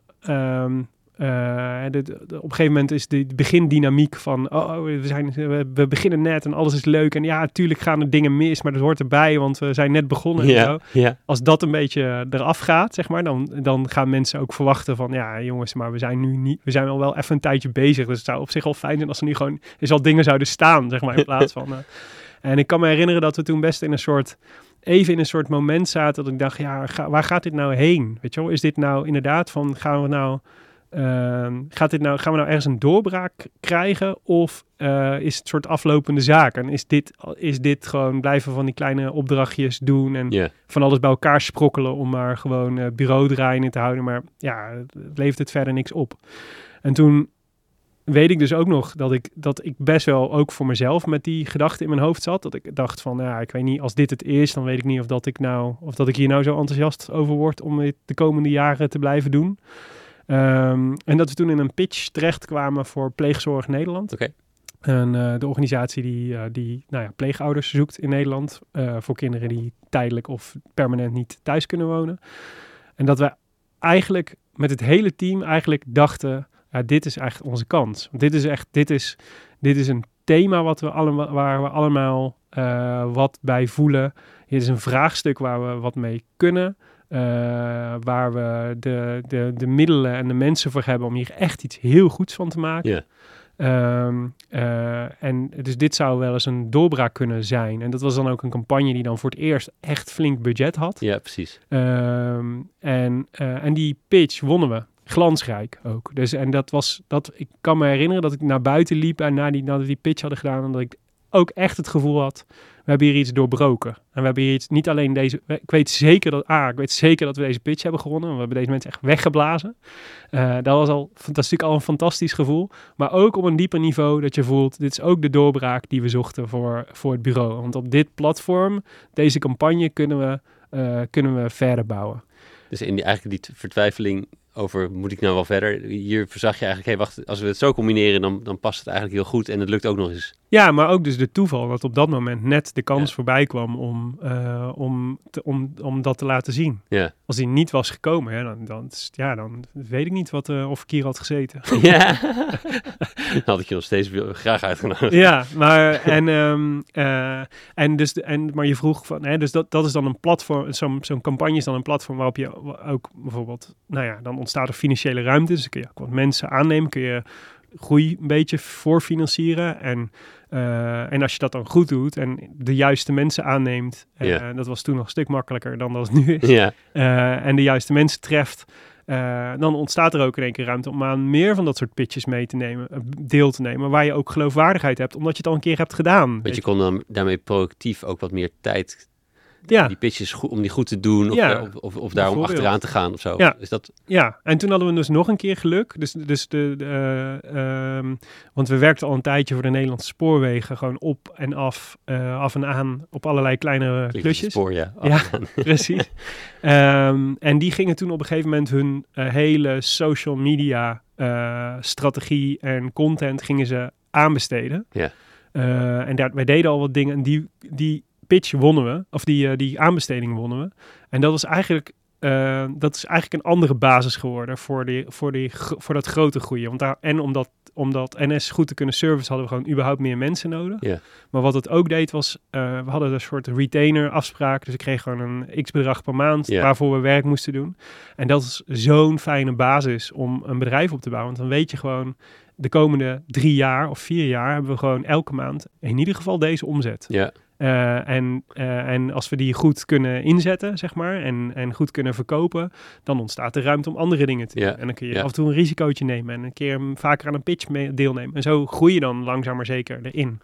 Eh, op een gegeven moment is de, begindynamiek van. Oh, oh, we, zijn, we, we beginnen net en alles is leuk. En ja, natuurlijk gaan er dingen mis, maar dat hoort erbij, want we zijn net begonnen. En zo. Als dat een beetje eraf gaat, zeg maar, dan, dan gaan mensen ook verwachten van. Ja, jongens, maar we zijn nu niet. We zijn al wel even een tijdje bezig. Dus het zou op zich wel fijn zijn als er nu gewoon eens al dingen zouden staan, zeg maar, in *laughs* plaats van. eh, en ik kan me herinneren dat we toen best in een soort even in een soort moment zaten dat ik dacht, ja, ga- waar gaat dit nou heen? Weet je wel, is dit nou inderdaad van, gaan we nou, ehm, gaat dit nou, gaan we nou ergens een doorbraak krijgen? Of eh, is het soort aflopende zaak? En is dit, is dit gewoon blijven van die kleine opdrachtjes doen en van alles bij elkaar sprokkelen om maar gewoon eh bureau draaien te houden? Maar ja, het levert het verder niks op. En toen weet ik dus ook nog dat ik, dat ik best wel ook voor mezelf met die gedachte in mijn hoofd zat. Dat ik dacht van, ja, ik weet niet, als dit het is, dan weet ik niet of dat ik nou, of dat ik hier nou zo enthousiast over word om dit de komende jaren te blijven doen. Ehm, en dat we toen in een pitch terechtkwamen voor Pleegzorg Nederland. Oké. En eh, de organisatie die, eh, die nou ja, pleegouders zoekt in Nederland eh, voor kinderen die tijdelijk of permanent niet thuis kunnen wonen. En dat we eigenlijk met het hele team eigenlijk dachten, ja, dit is echt onze kans. Want dit is echt, dit is, dit is een thema wat we allemaal, waar we allemaal wat bij voelen. Dit is een vraagstuk waar we wat mee kunnen. Eh, waar we de, de, de middelen en de mensen voor hebben om hier echt iets heel goeds van te maken. Ja. Ehm, eh, en dus dit zou wel eens een doorbraak kunnen zijn. En dat was dan ook een campagne die dan voor het eerst echt flink budget had. ja, precies. Ehm, en, eh, en die pitch wonnen we. Glansrijk ook. Dus, en dat was, dat, ik kan me herinneren dat ik naar buiten liep en na die, nadat die pitch hadden gedaan, en dat ik ook echt het gevoel had, we hebben hier iets doorbroken. En we hebben hier iets, niet alleen deze, ik weet zeker dat, ah, ik weet zeker dat we deze pitch hebben gewonnen. We hebben deze mensen echt weggeblazen. Eh, dat was al fantastiek, al een fantastisch gevoel. Maar ook op een dieper niveau dat je voelt, dit is ook de doorbraak die we zochten voor, voor het bureau. Want op dit platform, deze campagne, kunnen we, eh, kunnen we verder bouwen. Dus in die, eigenlijk die vertwijfeling over, moet ik nou wel verder? Hier verzag je eigenlijk, hé, wacht, als we het zo combineren, dan, dan past het eigenlijk heel goed. En het lukt ook nog eens. Ja, maar ook dus de toeval dat op dat moment net de kans Ja. voorbij kwam om, eh, om, te, om, om dat te laten zien. Ja. Als die niet was gekomen, hè, dan, dan, ja, dan weet ik niet wat, eh, of ik hier had gezeten. *laughs* Ja. *laughs* dan had ik je nog steeds graag uitgenodigd. ja, maar, en, ehm, eh, en dus, en, maar je vroeg van, hè, dus dat, dat is dan een platform, zo'n zo'n campagne is dan een platform waarop je ook bijvoorbeeld, nou ja, dan ontstaat er financiële ruimte, dus dan kun je ook wat mensen aannemen, kun je groei een beetje voorfinancieren en, eh, en als je dat dan goed doet en de juiste mensen aanneemt, Ja. dat was toen nog een stuk makkelijker dan dat het nu is, eh, en de juiste mensen treft, dan ontstaat er ook in één keer ruimte om aan meer van dat soort pitches mee te nemen, deel te nemen, waar je ook geloofwaardigheid hebt, omdat je het al een keer hebt gedaan. want weet je kon dan daarmee proactief ook wat meer tijd Ja. die pitches goed, om die goed te doen of, Ja, of, of, of daarom achteraan te gaan of zo. Ja. Is dat, Ja, en toen hadden we dus nog een keer geluk. Dus, dus de, de, eh, ehm, want we werkten al een tijdje voor de Nederlandse spoorwegen. Gewoon op en af, eh, af en aan op allerlei kleine klinkt klusjes. spoor, ja. Ja. *laughs* Precies. Ehm, en die gingen toen op een gegeven moment hun eh, hele social media strategie en content gingen ze aanbesteden. Ja. En daar, wij deden al wat dingen en die, die pitch wonnen we, of die, eh, die aanbesteding wonnen we. En dat was eigenlijk, eh, dat is eigenlijk een andere basis geworden voor, die, voor, die, voor dat grote groeien. Want daar, en omdat, omdat NS goed te kunnen service hadden we gewoon überhaupt meer mensen nodig. Ja. Maar wat het ook deed was, eh, we hadden een soort retainer afspraak. Dus ik kreeg gewoon een x bedrag per maand waarvoor we werk moesten doen. En dat is zo'n fijne basis om een bedrijf op te bouwen. Want dan weet je gewoon, de komende drie jaar of vier jaar hebben we gewoon elke maand in ieder geval deze omzet. ja. Eh, en, eh, en als we die goed kunnen inzetten, zeg maar, en, en goed kunnen verkopen, dan ontstaat er ruimte om andere dingen te doen. En dan kun je af en toe een risicootje nemen en een keer vaker aan een pitch deelnemen. En zo groei je dan langzaam maar zeker erin.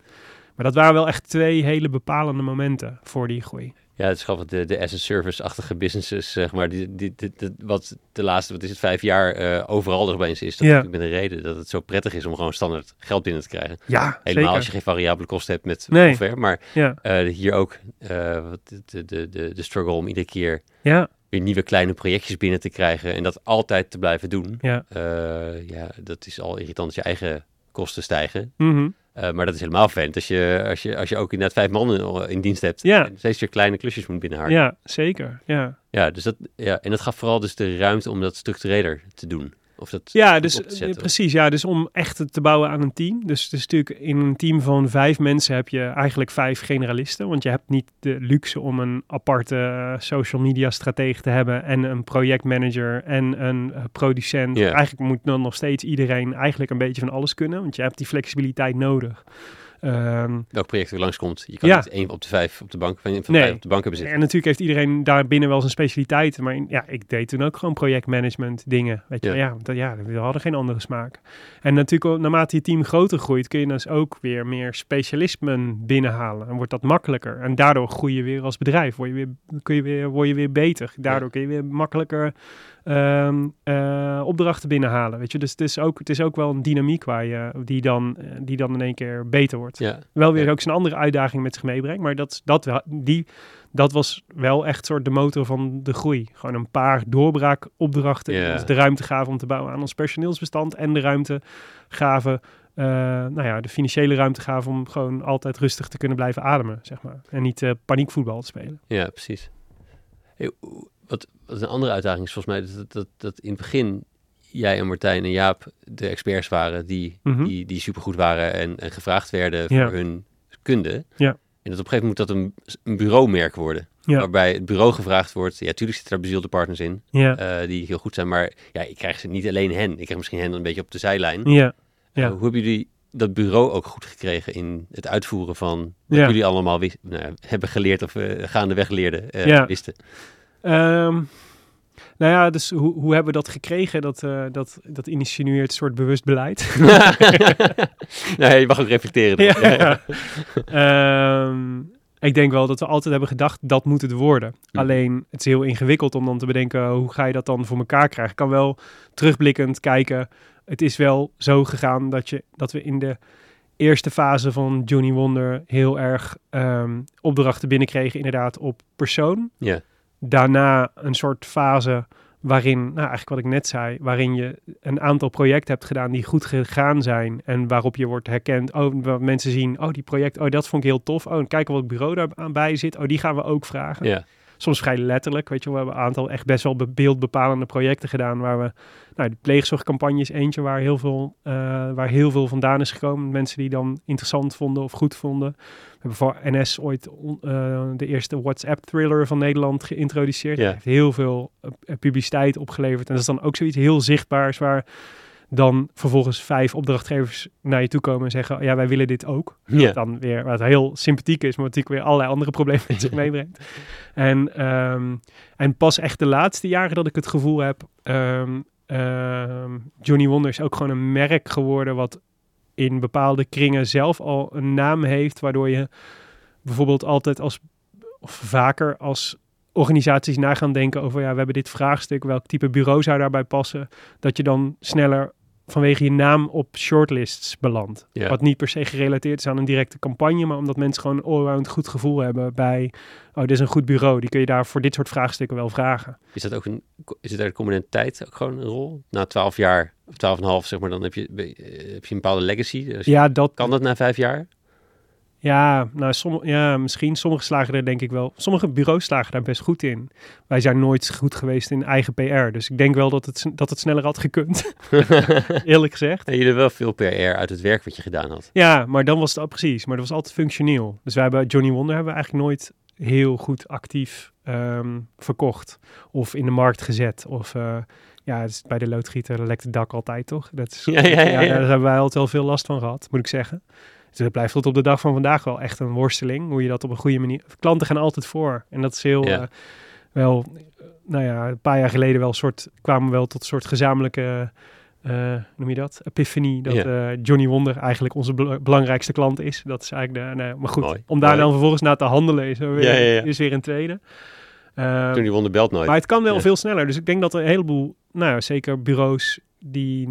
Maar dat waren wel echt twee hele bepalende momenten voor die groei. Ja, het is grappig, de, de as a service-achtige businesses, zeg maar, die, die, die- die- wat de laatste, wat is het, vijf jaar eh, overal er opeens is. Dat Ja. natuurlijk met een reden dat het zo prettig is om gewoon standaard geld binnen te krijgen. Ja, Helemaal als je geen variabele kosten hebt met Nee. software. Maar Ja, eh, hier ook wat de, de, de, de struggle om iedere keer ja, weer nieuwe kleine projectjes binnen te krijgen en dat altijd te blijven doen. ja. Ja, dat is al irritant als je eigen kosten stijgen. Mhm. Eh, maar dat is helemaal vervelend als je, als je, als je ook inderdaad vijf man in, dienst hebt. Ja. En steeds weer kleine klusjes moet binnenharken. Ja. ja, zeker. Ja. dus dat, ja, en dat gaf vooral dus de ruimte om dat structureler te doen. Of dat Ja, dus zetten. precies. Ja, dus om echt te bouwen aan een team. Dus, dus natuurlijk in een team van vijf mensen heb je eigenlijk vijf generalisten. Want je hebt niet de luxe om een aparte eh, social media stratege te hebben en een projectmanager en een eh, producent. Eigenlijk moet dan nog steeds iedereen eigenlijk een beetje van alles kunnen. Want je hebt die flexibiliteit nodig. Ehm, Welk project er langskomt. Je kan Ja. niet één op de vijf op de bank, van van Nee. vijf op de bank hebben zitten. en natuurlijk heeft iedereen daar binnen wel zijn specialiteiten. Maar in- ja, ik deed toen ook gewoon projectmanagement dingen. Weet je, Ja. ja, dat, ja we hadden geen andere smaak. En natuurlijk, naarmate je team groter groeit, kun je dus ook weer meer specialismen binnenhalen. En wordt dat makkelijker. En daardoor groei je weer als bedrijf. Word je weer, kun je weer, word je weer beter. Daardoor kun je weer makkelijker ehm, eh, opdrachten binnenhalen. Weet je, dus het is ook, het is ook wel een dynamiek waar je, die, dan, eh, die dan in één keer beter wordt. Ja, Wel weer Ja. ook zijn andere uitdaging met zich meebrengt. Maar dat, dat, die, dat was wel echt soort de motor van de groei. Gewoon een paar doorbraakopdrachten. Ons de ruimte gaven om te bouwen aan ons personeelsbestand. En de ruimte gaven, eh, nou ja, de financiële ruimte gaven om gewoon altijd rustig te kunnen blijven ademen, zeg maar. En niet eh, paniekvoetbal te spelen. ja precies. Hey, wat, wat een andere uitdaging is volgens mij, dat, dat, dat in het begin jij en Martijn en Jaap de experts waren die, Mhm. die, die supergoed waren en, en gevraagd werden voor Ja. hun kunde. Ja. En dat op een gegeven moment moet dat een, een bureaumerk worden. Ja. Waarbij het bureau gevraagd wordt, ja, tuurlijk zitten daar bezielde partners in, Ja, eh, die heel goed zijn, maar ja, ik krijg ze niet alleen hen. Ik krijg misschien hen een beetje op de zijlijn. ja, ja. Eh, hoe hebben jullie dat bureau ook goed gekregen in het uitvoeren van wat jullie allemaal nou, hebben geleerd of eh, gaandeweg leerden, Ja. wisten? Ehm, nou ja, dus hoe, hoe hebben we dat gekregen? Dat, eh, dat, dat insinueert een soort bewust beleid. *laughs* *laughs* nee, je mag ook reflecteren. Ja. Ja. Ehm, ik denk wel dat we altijd hebben gedacht, dat moet het worden. Hm. Alleen, het is heel ingewikkeld om dan te bedenken, hoe ga je dat dan voor elkaar krijgen? Ik kan wel terugblikkend kijken, het is wel zo gegaan dat, je, dat we in de eerste fase van Johnny Wonder heel erg ehm, opdrachten binnenkregen, inderdaad op persoon. Ja. Daarna een soort fase waarin, nou eigenlijk wat ik net zei, waarin je een aantal projecten hebt gedaan die goed gegaan zijn en waarop je wordt herkend. Oh, mensen zien, oh die project, oh dat vond ik heel tof. Oh, en kijken wat bureau daar aan bij zit. Oh, die gaan we ook vragen. Ja. Soms vrij letterlijk, weet je, we hebben een aantal echt best wel be- beeldbepalende projecten gedaan waar we, nou, de pleegzorgcampagne is eentje waar heel veel, eh, waar heel veel vandaan is gekomen. Mensen die dan interessant vonden of goed vonden. We hebben voor NS ooit eh, de eerste WhatsApp-thriller van Nederland geïntroduceerd. Heeft heel veel eh, publiciteit opgeleverd. En dat is dan ook zoiets heel zichtbaars waar dan vervolgens vijf opdrachtgevers naar je toe komen en zeggen, ja, wij willen dit ook. Ja. Dan weer, wat heel sympathiek is, maar natuurlijk weer allerlei andere problemen met zich meebrengt. En, ehm, en pas echt de laatste jaren dat ik het gevoel heb, ehm, ehm, Johnny Wonder is ook gewoon een merk geworden wat in bepaalde kringen zelf al een naam heeft, waardoor je bijvoorbeeld altijd als of vaker als organisaties na gaan denken over, ja, we hebben dit vraagstuk, welk type bureau zou daarbij passen, dat je dan sneller vanwege je naam op shortlists belandt. Wat niet per se gerelateerd is aan een directe campagne, maar omdat mensen gewoon een allround goed gevoel hebben bij, oh, dit is een goed bureau, die kun je daar voor dit soort vraagstukken wel vragen. Is dat ook een, is het daar de component tijd ook gewoon een rol? Na twaalf jaar, of twaalf en half zeg maar, dan heb je- eh, heb je een bepaalde legacy. Dus Ja, dat, Kan dat na vijf jaar? Ja, nou, ja, misschien. Sommige slagen er denk ik wel. Sommige bureaus slagen daar best goed in. Wij zijn nooit goed geweest in eigen PR. Dus ik denk wel dat het, dat het sneller had gekund. *laughs* Eerlijk gezegd. En jullie wel veel PR uit het werk wat je gedaan had. Ja, maar dan was het al precies. Maar dat was altijd functioneel. Dus wij hebben Johnny Wonder hebben we eigenlijk nooit heel goed actief ehm, verkocht. Of in de markt gezet. Of eh, ja, bij de loodgieter lekt het dak altijd toch? Dat is, Ja, ja, ja, ja. daar hebben wij altijd wel veel last van gehad, moet ik zeggen. Dus dat blijft tot op de dag van vandaag wel echt een worsteling. Hoe je dat op een goede manier... Klanten gaan altijd voor. En dat is heel... Eh, wel, eh, nou ja, een paar jaar geleden wel soort... kwamen we wel tot een soort gezamenlijke... eh, noem je dat? Epiphany. Dat Johnny Wonder eigenlijk onze bel- belangrijkste klant is. Dat is eigenlijk de... nee, maar goed, Mooi, om daar mooi. dan vervolgens naar te handelen is, er weer, Ja, ja, ja. is weer een tweede. Toen die wonder belt nooit. maar het kan wel veel sneller. Dus ik denk dat er een heleboel, nou ja, zeker bureaus die,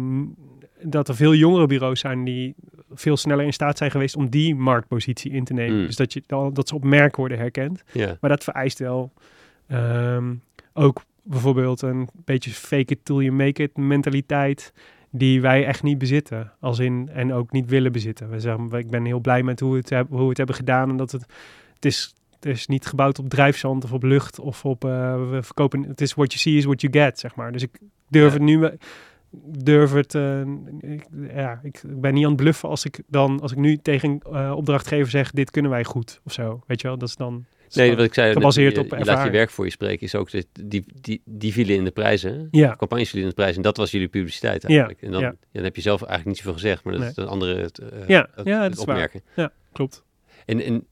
dat er veel jongere bureaus zijn die veel sneller in staat zijn geweest om die marktpositie in te nemen. Mm. Dus dat, je, dat ze op merk worden herkend. Maar dat vereist wel ehm, ook bijvoorbeeld een beetje fake it till you make it mentaliteit die wij echt niet bezitten. Als in, en ook niet willen bezitten. We zeggen, ik ben heel blij met hoe, het, heb- hoe we het hebben gedaan. En dat het, het is, het is niet gebouwd op drijfzand of op lucht of op, eh, we verkopen, het is what you see is what you get, zeg maar. Dus ik durf Ja. het nu, durf het, eh, ik, ja, ik, ben niet aan het bluffen als ik dan, als ik nu tegen eh opdrachtgever zeg, dit kunnen wij goed of zo. Weet je wel, dat is dan... Nee, wat ik zei, Gebaseerd je, op je laat je ervaring. werk voor je spreken, is ook die, die, die vielen in de prijzen. Ja, Campagnes vielen in de prijzen. En dat was jullie publiciteit eigenlijk. en dan, ja. dan heb je zelf eigenlijk niet zoveel gezegd, maar dat Nee. is een andere het, eh, Ja, het, ja, dat is waar. opmerken. klopt. En, en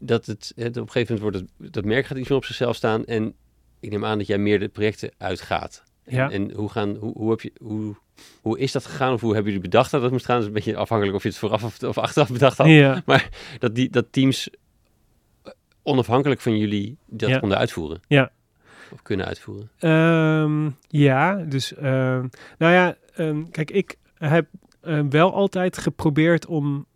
dat het, het op een gegeven moment wordt het, dat merk gaat iets meer op zichzelf staan. En ik neem aan dat jij meer de projecten uitgaat. En, Ja. en hoe, gaan, hoe, hoe, heb je, hoe, hoe is dat gegaan? Of hoe hebben jullie bedacht dat dat moest gaan? Dat is een beetje afhankelijk of je het vooraf of, of achteraf bedacht had. Ja, Dat, die, dat teams eh, onafhankelijk van jullie dat Ja. konden uitvoeren. Ja. Of kunnen uitvoeren. Ehm, ja, dus ehm, nou ja, ehm, kijk, ik heb ehm, wel altijd geprobeerd om.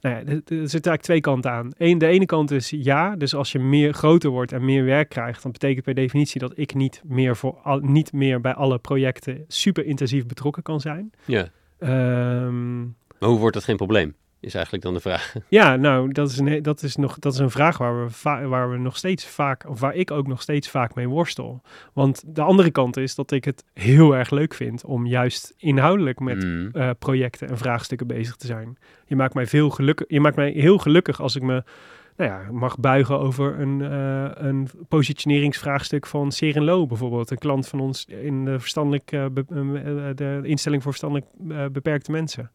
Nou ja, er er zitten eigenlijk twee kanten aan. Eén, de ene kant is ja, dus als je meer groter wordt en meer werk krijgt, dan betekent per definitie dat ik niet meer, voor al, niet meer bij alle projecten super intensief betrokken kan zijn. Ja. Ehm, Maar hoe wordt dat geen probleem? Is eigenlijk dan de vraag. *laughs* Ja, nou, dat is, een, dat is, nog, dat is een vraag waar we, waar we nog steeds vaak, of waar ik ook nog steeds vaak mee worstel. Want de andere kant is dat ik het heel erg leuk vind om juist inhoudelijk met Mm. eh, projecten en vraagstukken bezig te zijn. Je maakt mij veel gelukkig. Je maakt mij heel gelukkig als ik me nou ja, mag buigen over een, eh, een positioneringsvraagstuk van Serenlo bijvoorbeeld. Een klant van ons in de, verstandelijk, eh, de instelling voor verstandelijk beperkte mensen.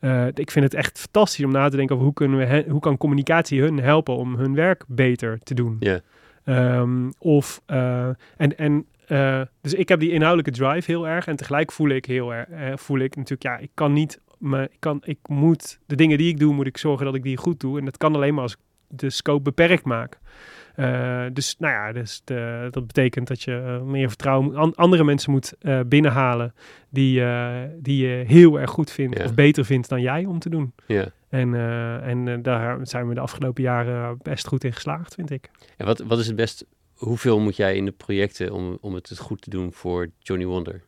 Eh, ik vind het echt fantastisch om na te denken over hoe, kunnen we hen- hoe kan communicatie hun helpen om hun werk beter te doen. Ja. Ehm, of, eh, en, en, eh, dus ik heb die inhoudelijke drive heel erg. En tegelijk voel ik heel erg, eh, voel ik natuurlijk, ja, ik kan niet, maar ik, kan, ik moet, de dingen die ik doe, moet ik zorgen dat ik die goed doe. En dat kan alleen maar als ik de scope beperkt maak. Eh, dus nou ja, dus de, dat betekent dat je eh, meer vertrouwen an- andere mensen moet eh, binnenhalen die, die je heel erg goed vindt Ja. of beter vindt dan jij om te doen. Ja. En, en daar zijn we de afgelopen jaren best goed in geslaagd, vind ik. En wat, wat is het best... Hoeveel moet jij in de projecten om, om het goed te doen voor Johnny Wonder?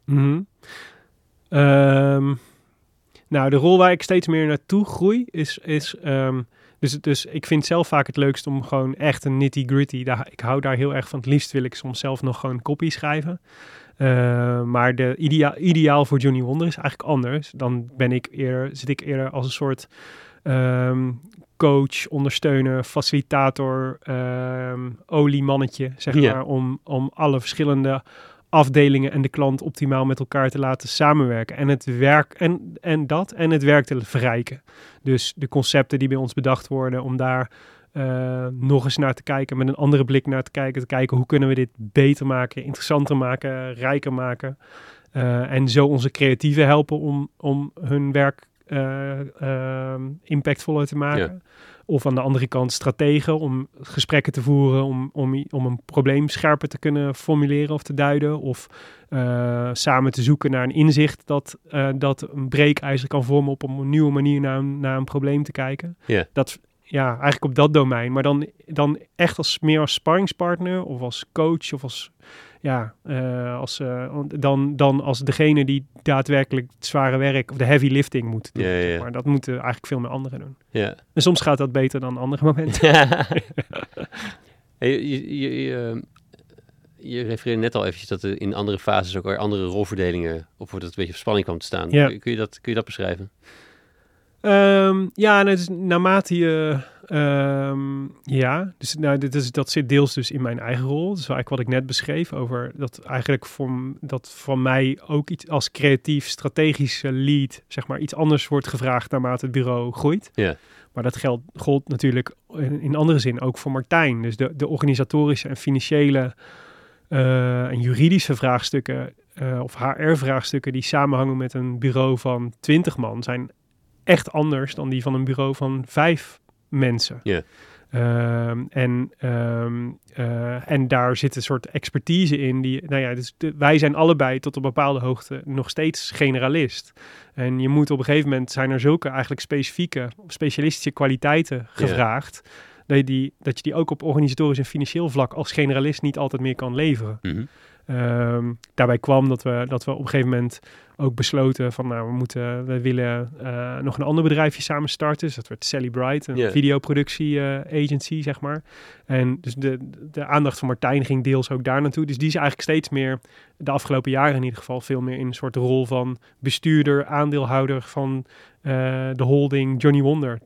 Ehm, nou, de rol waar ik steeds meer naartoe groei is. is ehm, dus, dus ik vind zelf vaak het leukst om gewoon echt een nitty-gritty. Daar, ik hou daar heel erg van. Het liefst wil ik soms zelf nog gewoon copy schrijven. Eh, maar de idea ideaal voor Johnny Wonder is eigenlijk anders. Dan ben ik eerder, zit ik eerder als een soort ehm, coach, ondersteuner, facilitator, ehm oliemannetje, zeg Ja. maar, om, om alle verschillende afdelingen en de klant optimaal met elkaar te laten samenwerken. En het werk en, en dat en het werk te verrijken. Dus de concepten die bij ons bedacht worden, om daar eh, nog eens naar te kijken, met een andere blik naar te kijken. Te kijken hoe kunnen we dit beter maken, interessanter maken, rijker maken. Eh, en zo onze creatieven helpen om, om hun werk eh, impactvoller te maken. Of aan de andere kant strategen om gesprekken te voeren, om, om, om een probleem scherper te kunnen formuleren of te duiden. Of uh, samen te zoeken naar een inzicht dat, uh, dat een breekijzer kan vormen op een nieuwe manier naar, een, naar een probleem te kijken. Ja. Dat, ja, eigenlijk op dat domein. Maar dan, dan echt als meer als sparringspartner of als coach of als ja, uh, als, uh, dan, dan als degene die daadwerkelijk het zware werk of de heavy lifting moet doen. Ja, ja. Zeg maar dat moeten eigenlijk veel meer anderen doen. Ja. En soms gaat dat beter dan andere momenten. *laughs* hey, je, je, je, je refereerde net al eventjes dat er in andere fases ook weer andere rolverdelingen of wordt het een beetje op spanning kwam te staan. Ja. Kun, je dat, kun je dat beschrijven? Um, ja, nou, dus naarmate je. Um, ja, dus nou, dit is, dat zit deels dus in mijn eigen rol. Dus eigenlijk wat ik net beschreef over dat eigenlijk voor, dat van mij ook iets als creatief strategische lead, zeg maar, iets anders wordt gevraagd naarmate het bureau groeit. Ja. Maar dat geldt, gold natuurlijk in, in andere zin ook voor Martijn. Dus de, de organisatorische en financiële uh, en juridische vraagstukken uh, of HR-vraagstukken die samenhangen met een bureau van 20 man zijn echt anders dan die van een bureau van vijf mensen. Ja. Um, en, um, uh, en daar zit een soort expertise in. Die, nou ja, dus de, wij zijn allebei tot een bepaalde hoogte nog steeds generalist. En je moet op een gegeven moment zijn er zulke eigenlijk specifieke, specialistische kwaliteiten gevraagd. Dat, je die, dat je die ook op organisatorisch en financieel vlak als generalist niet altijd meer kan leveren. Mm -hmm. Um, daarbij kwam dat we, dat we op een gegeven moment ook besloten van nou, we moeten, we willen uh, nog een ander bedrijfje samen starten. Dus dat werd Sally Bright, een Yeah. videoproductie uh, agency, zeg maar. En dus de, de aandacht van Martijn ging deels ook daar naartoe. Dus die is eigenlijk steeds meer, de afgelopen jaren in ieder geval, veel meer in een soort rol van bestuurder, aandeelhouder van uh, de holding Johnny Wonder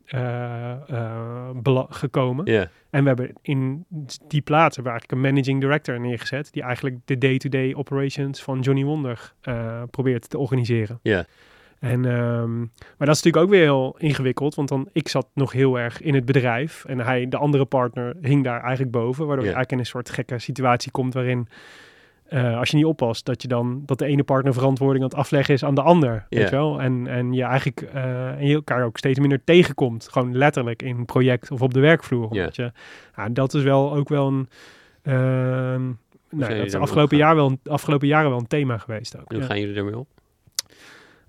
gekomen. Yeah. En we hebben in die plaats hebben we eigenlijk een managing director neergezet, die eigenlijk de day-to-day -day operations van Johnny Wonder probeert te organiseren. Ja. En, um, maar dat is natuurlijk ook weer heel ingewikkeld, want dan ik zat nog heel erg in het bedrijf en hij, de andere partner, hing daar eigenlijk boven, waardoor Ja. je eigenlijk in een soort gekke situatie komt waarin uh, als je niet oppast, dat je dan dat de ene partner verantwoording aan het afleggen is aan de ander, weet je wel? En, en je eigenlijk uh, en je elkaar ook steeds minder tegenkomt, gewoon letterlijk in een project of op de werkvloer. Ja. Omdat je, ja, dat is wel ook wel een, uh, nou, dat is afgelopen, jaar wel, afgelopen jaren wel een thema geweest ook. Hoe ja. gaan jullie daarmee om?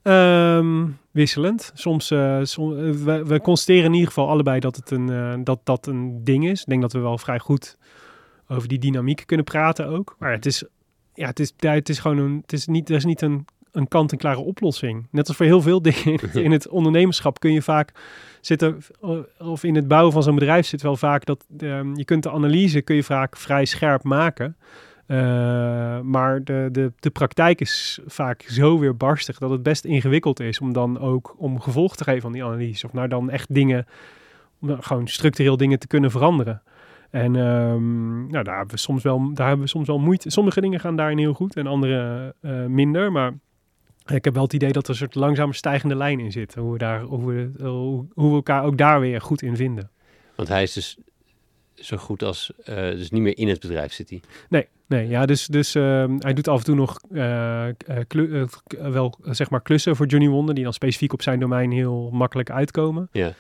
Ehm, wisselend. Soms, eh, eh, we, we constateren in ieder geval allebei dat het een, eh, dat, dat een ding is. Ik denk dat we wel vrij goed over die dynamiek kunnen praten ook. Maar het is, ja, het is, het is gewoon een, het is niet, er is niet een, een kant-en-klare oplossing. Net als voor heel veel *laughs* dingen in het, in het ondernemerschap kun je vaak zitten, of in het bouwen van zo'n bedrijf zit wel vaak dat ehm, je kunt de analyse kun je vaak vrij scherp maken. Uh, maar de, de, de praktijk is vaak zo weer barstig dat het best ingewikkeld is om dan ook om gevolg te geven aan die analyse. Of nou dan echt dingen, gewoon structureel dingen te kunnen veranderen. En um, nou, daar, hebben we soms wel, daar hebben we soms wel moeite. Sommige dingen gaan daarin heel goed en andere uh, minder. Maar ik heb wel het idee dat er een soort langzaam stijgende lijn in zit. Hoe we, daar, hoe, we, hoe, hoe we elkaar ook daar weer goed in vinden. Want hij is dus zo goed als, uh, dus niet meer in het bedrijf zit hij. Nee, nee, ja, dus, dus uh, hij doet af en toe nog uh, klu wel zeg maar klussen voor Johnny Wonder, die dan specifiek op zijn domein heel makkelijk uitkomen. Ja.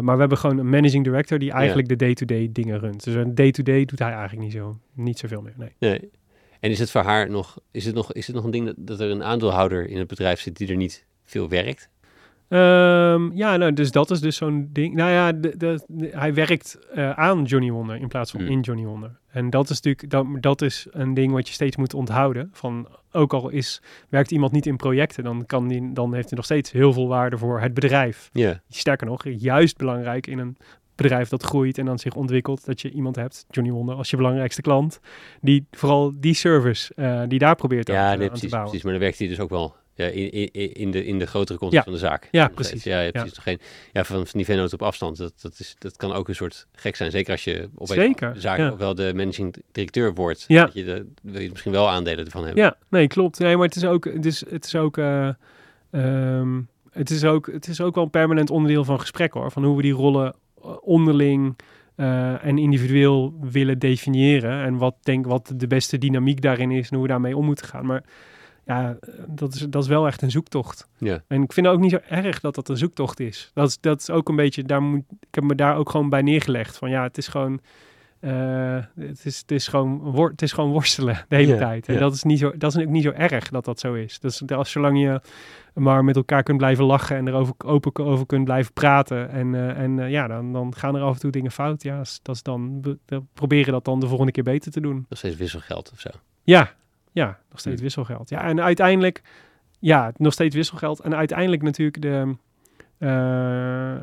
maar we hebben gewoon een managing director die eigenlijk de day-to-day -day dingen runt. Dus een day-to-day -day doet hij eigenlijk niet zo, niet zoveel meer. Nee. nee. En is het voor haar nog, is het nog, is het nog een ding dat, dat er een aandeelhouder in het bedrijf zit die er niet veel werkt? Um, ja, nou, dus dat is dus zo'n ding. Nou ja, de, de, de, hij werkt aan Johnny Wonder in plaats van Hmm. mm. in Johnny Wonder. En dat is natuurlijk dat, dat is een ding wat je steeds moet onthouden. Van ook al is, werkt iemand niet in projecten, dan, kan die, dan heeft hij nog steeds heel veel waarde voor het bedrijf. Yeah. Sterker nog, juist belangrijk in een bedrijf dat groeit en dan zich ontwikkelt, dat je iemand hebt, Johnny Wonder, als je belangrijkste klant, die vooral die service, uh, die daar probeert ja, aan, nee, aan precies, te bouwen. precies, maar dan werkt hij dus ook wel ja, in, in, in, de, in de grotere context Ja. van de zaak. Ja, precies. Ja, ja, precies. Toch geen, ja, van, van die vennoot op afstand, dat, dat, is, dat kan ook een soort gek zijn. Zeker als je op de zaak ja. wel de managing directeur wordt. Ja. Dat je de, wil je misschien wel aandelen ervan hebben. Ja, nee, klopt. Nee, maar het is ook, het is, het is ook, uh, um, het is ook, het is ook wel een permanent onderdeel van gesprek hoor. Van hoe we die rollen eh, onderling uh, en individueel willen definiëren. En wat denk wat de beste dynamiek daarin is en hoe we daarmee om moeten gaan. Maar ja, dat is, dat is wel echt een zoektocht. Ja. En ik vind het ook niet zo erg dat dat een zoektocht is. Dat is, dat is ook een beetje, daar moet, ik heb me daar ook gewoon bij neergelegd. Van ja, het is gewoon, eh, het, is, het, is gewoon wor, het is gewoon worstelen de hele tijd. En dat is, niet zo, dat is ook niet zo erg dat dat zo is. Dus als, zolang je maar met elkaar kunt blijven lachen en erover open over kunt blijven praten. En, eh, en eh, ja, dan, dan gaan er af en toe dingen fout. Ja, dat is dan, we, we proberen dat dan de volgende keer beter te doen. Nog steeds wisselgeld of zo. Ja, ja, nog steeds wisselgeld. Ja, en uiteindelijk, ja, nog steeds wisselgeld. En uiteindelijk natuurlijk de, eh,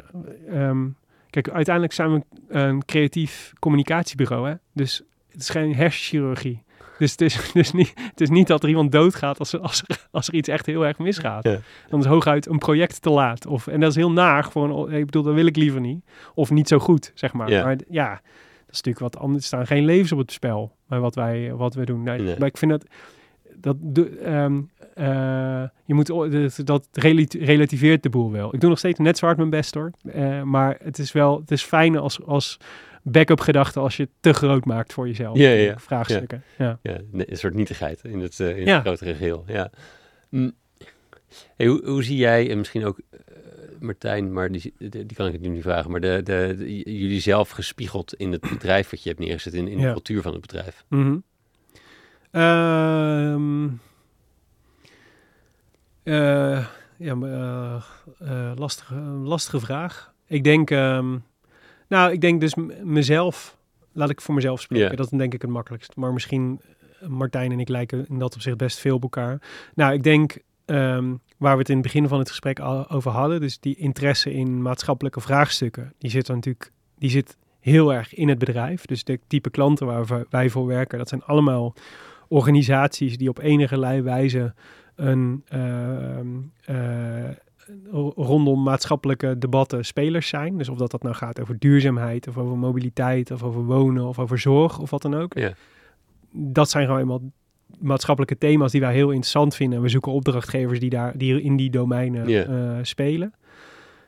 ehm, kijk, uiteindelijk zijn we een creatief communicatiebureau, hè. Dus het is geen hersenchirurgie. Dus het is, *laughs* dus niet, het is niet dat er iemand doodgaat als, er- als, als er iets echt heel erg misgaat. Ja. Dan is hooguit een project te laat. Of, en dat is heel naar. Voor een, ik bedoel, dat wil ik liever niet. Of niet zo goed, zeg maar. Ja. Maar ja, dat is natuurlijk wat anders. Er staan geen levens op het spel bij wat wij, wat wij doen. Nee, Nee. Maar ik vind dat... dat de, ehm, eh, je moet, dat, dat relati- relativeert de boel wel. Ik doe nog steeds net zo hard mijn best hoor. Eh, maar het is wel, het is fijn als, als backup gedachte als je het te groot maakt voor jezelf. Ja. Vraagstukken. Ja. Ja, een soort nietigheid in het, eh, in Ja. het grotere geheel. Ja. Hm. Hey, hoe, hoe zie jij, en misschien ook Martijn, maar die, die, die kan ik het nu niet vragen, maar de, de, jullie zelf gespiegeld in het bedrijf wat je hebt neergezet, in, in de Ja. cultuur van het bedrijf? Mhm. Ehm, eh, ja, eh, eh, lastige, lastige vraag. Ik denk, ehm, nou, ik denk dus mezelf, laat ik voor mezelf spreken, dat is denk ik het makkelijkst. Maar misschien, Martijn en ik lijken in dat opzicht best veel op elkaar. Nou, ik denk, ehm, waar we het in het begin van het gesprek al over hadden, dus die interesse in maatschappelijke vraagstukken, die zit natuurlijk, die zit heel erg in het bedrijf. Dus de type klanten waar wij voor werken, dat zijn allemaal organisaties die op enige wijze een ehm, eh, ro- rondom maatschappelijke debatten spelers zijn. Dus of dat, dat nou gaat over duurzaamheid of over mobiliteit of over wonen of over zorg of wat dan ook. Ja. Dat zijn gewoon eenmaal maatschappelijke thema's die wij heel interessant vinden. En we zoeken opdrachtgevers die, daar, die in die domeinen eh, spelen.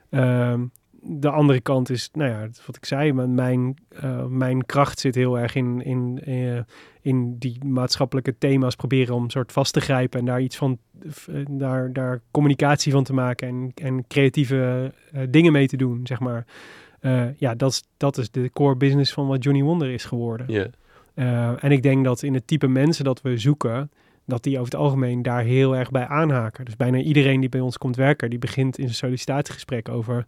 Ehm, de andere kant is, nou ja, wat ik zei, mijn- mijn, eh, mijn kracht zit heel erg in, in, eh, in die maatschappelijke thema's proberen om soort vast te grijpen en daar iets van, daar, daar communicatie van te maken en, en creatieve dingen mee te doen, zeg maar. Ja, dat is, dat is de core business van wat Johnny Wonder is geworden. Ja, Eh, en ik denk dat in het type mensen dat we zoeken, dat die over het algemeen daar heel erg bij aanhaken. Dus bijna iedereen die bij ons komt werken, die begint in zijn sollicitatiegesprek over...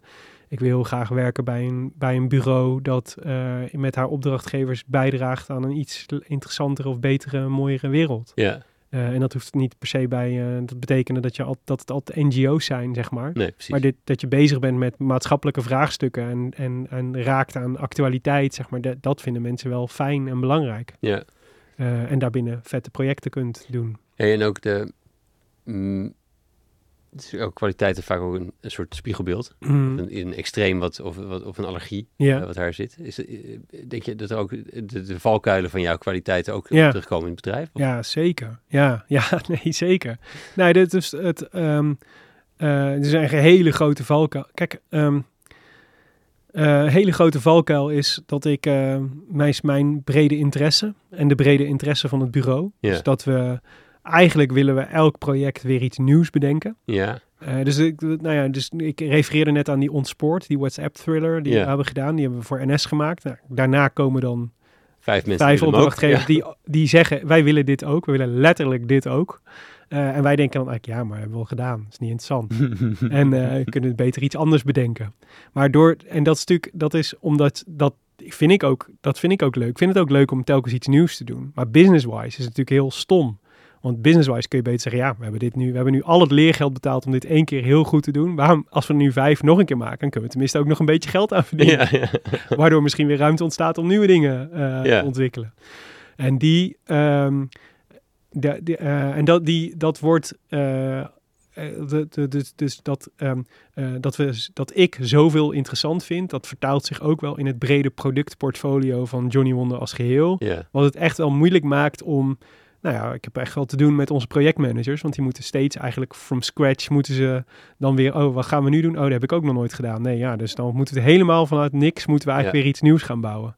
ik wil heel graag werken bij een, bij een bureau dat eh, met haar opdrachtgevers bijdraagt aan een iets interessantere of betere, mooiere wereld. ja, Eh, en dat hoeft niet per se bij, eh, dat betekenen dat, je al, dat het altijd NGO's zijn, zeg maar. nee, precies. Maar dit, dat je bezig bent met maatschappelijke vraagstukken en, en, en raakt aan actualiteit, zeg maar, dat, dat vinden mensen wel fijn en belangrijk. ja. Eh, en daarbinnen vette projecten kunt doen. En ook de... mm, is ook kwaliteiten vaak ook een, een soort spiegelbeeld. Een, een extreem wat, of, wat, of een allergie eh, wat daar zit. Is, eh, denk je dat er ook de, de valkuilen van jouw kwaliteiten ook terugkomen in het bedrijf? Of- Ja, zeker. Ja, *laughs* ja nee, zeker. Nee, dit is het. ehm eh, er is een hele grote valkuil. Kijk, ehm eh, hele grote valkuil is dat ik eh, mijn, mijn brede interesse en de brede interesse van het bureau. Dus dat we eigenlijk willen we elk project weer iets nieuws bedenken. Ja, Eh, dus, ik, nou ja, dus ik refereerde net aan die Onsport, die WhatsApp-thriller die Ja. we hebben gedaan. Die hebben we voor NS gemaakt. Nou, daarna komen dan vijf mensen vijf ook. opdrachtgevers die, die zeggen, wij willen dit ook. We willen letterlijk dit ook. Eh, en wij denken dan eigenlijk, ja, maar hebben we al gedaan. Dat is niet interessant. *laughs* en we kunnen beter iets anders bedenken. Maar door, en dat is natuurlijk, dat is omdat, dat vind ik ook, dat vind ik ook leuk. Ik vind het ook leuk om telkens iets nieuws te doen. Maar business-wise is het natuurlijk heel stom. Want business-wise kun je beter zeggen, ja, we hebben dit nu, we hebben nu al het leergeld betaald om dit één keer heel goed te doen. Waarom, als we nu vijf nog een keer maken, dan kunnen we tenminste ook nog een beetje geld aan verdienen. ja, ja. *laughs* Waardoor misschien weer ruimte ontstaat om nieuwe dingen eh, Ja. te ontwikkelen. En die, ehm, de, de, eh, en dat, die, dat wordt, eh, de, de, dus, dus dat, ehm, eh, dat, we, dat ik zoveel interessant vind, dat vertaalt zich ook wel in het brede productportfolio van Johnny Wonder als geheel. Wat het echt wel moeilijk maakt om. Nou ja, ik heb echt wel te doen met onze projectmanagers. Want die moeten steeds eigenlijk from scratch moeten ze dan weer. Oh, wat gaan we nu doen? Oh, dat heb ik ook nog nooit gedaan. Nee, ja, dus dan moeten we het helemaal vanuit niks moeten we eigenlijk Ja. weer iets nieuws gaan bouwen.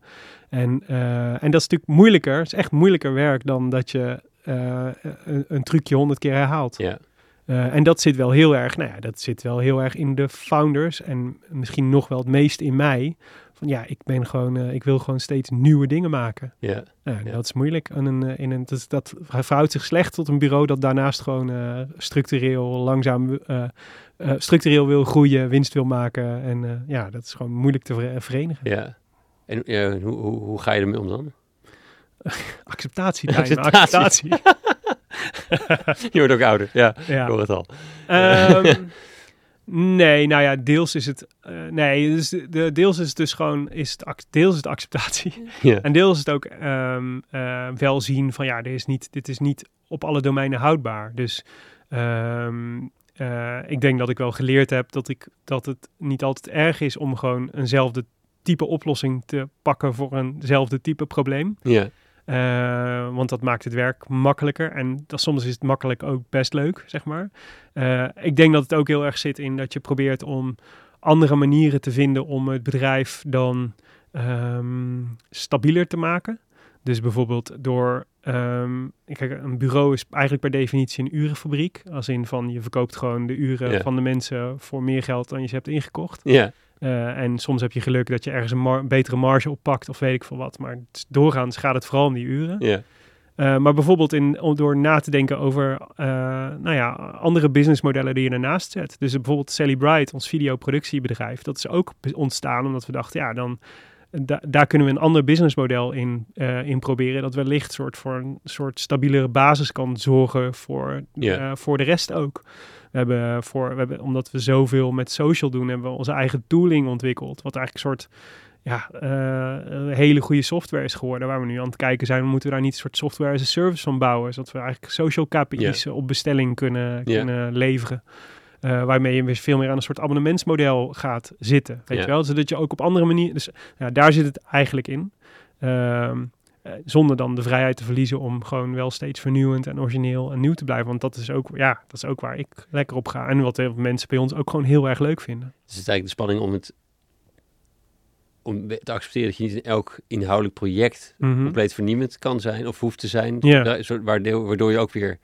En, eh, en dat is natuurlijk moeilijker. Het is echt moeilijker werk dan dat je eh, een, een trucje honderd keer herhaalt. Ja. Eh, en dat zit wel heel erg, nou ja, dat zit wel heel erg in de founders en misschien nog wel het meest in mij. Van ja, ik ben gewoon, eh, ik wil gewoon steeds nieuwe dingen maken. Ja. Nou, Ja. Dat is moeilijk. En een, eh, in een, dat, dat verhoudt zich slecht tot een bureau dat daarnaast gewoon eh, structureel langzaam structureel wil groeien, winst wil maken. En ja, dat is gewoon moeilijk te ver- verenigen. ja. En hoe, hoe, hoe ga je ermee om dan? *laughs* Acceptatie, Acceptatie. acceptatie. *laughs* Je wordt ook ouder. Ja, ik ja. hoor het al. Ehm, *laughs* nee, nou ja, deels is het. eh, nee, dus de, de- deels is het dus gewoon. Is het, deels is het acceptatie. Ja. En deels is het ook ehm, eh, wel zien van ja, dit is, niet, dit is niet op alle domeinen houdbaar. Dus ehm, eh, ik denk dat ik wel geleerd heb dat, ik, dat het niet altijd erg is om gewoon eenzelfde type oplossing te pakken voor eenzelfde type probleem. Ja. Eh, want dat maakt het werk makkelijker. En dat, soms is het makkelijk ook best leuk, zeg maar. Eh, ik denk dat het ook heel erg zit in dat je probeert om andere manieren te vinden om het bedrijf dan ehm, stabieler te maken. Dus bijvoorbeeld door. ehm, kijk, een bureau is eigenlijk per definitie een urenfabriek. Als in van je verkoopt gewoon de uren van de mensen voor meer geld dan je ze hebt ingekocht. Ja. Eh, en soms heb je geluk dat je ergens een mar- betere marge oppakt of weet ik veel wat. Maar doorgaans gaat het vooral om die uren. Ja. Eh, maar bijvoorbeeld in, om- door na te denken over eh, nou ja, andere businessmodellen die je ernaast zet. Dus bijvoorbeeld Sally Bright, ons videoproductiebedrijf, dat is ook ontstaan omdat we dachten, ja, dan da- daar kunnen we een ander businessmodel in, in proberen. Dat wellicht soort voor een soort stabielere basis kan zorgen voor, voor de rest ook. We hebben voor, we hebben, omdat we zoveel met social doen, hebben we onze eigen tooling ontwikkeld. Wat eigenlijk een soort ja, een hele goede software is geworden. Waar we nu aan het kijken zijn, moeten we daar niet een soort software as a service van bouwen. Zodat we eigenlijk social KPI's op bestelling kunnen, kunnen leveren. Eh, waarmee je weer veel meer aan een soort abonnementsmodel gaat zitten. Weet je wel? Zodat je ook op andere manieren. Dus ja, daar zit het eigenlijk in. Ehm, eh, zonder dan de vrijheid te verliezen om gewoon wel steeds vernieuwend en origineel en nieuw te blijven. Want dat is ook, ja, dat is ook waar ik lekker op ga. En wat heel veel mensen bij ons ook gewoon heel erg leuk vinden. Dus het is eigenlijk de spanning om het om te accepteren dat je niet in elk inhoudelijk project Mhm. compleet vernieuwend kan zijn of hoeft te zijn. Ja. Waardoor je ook weer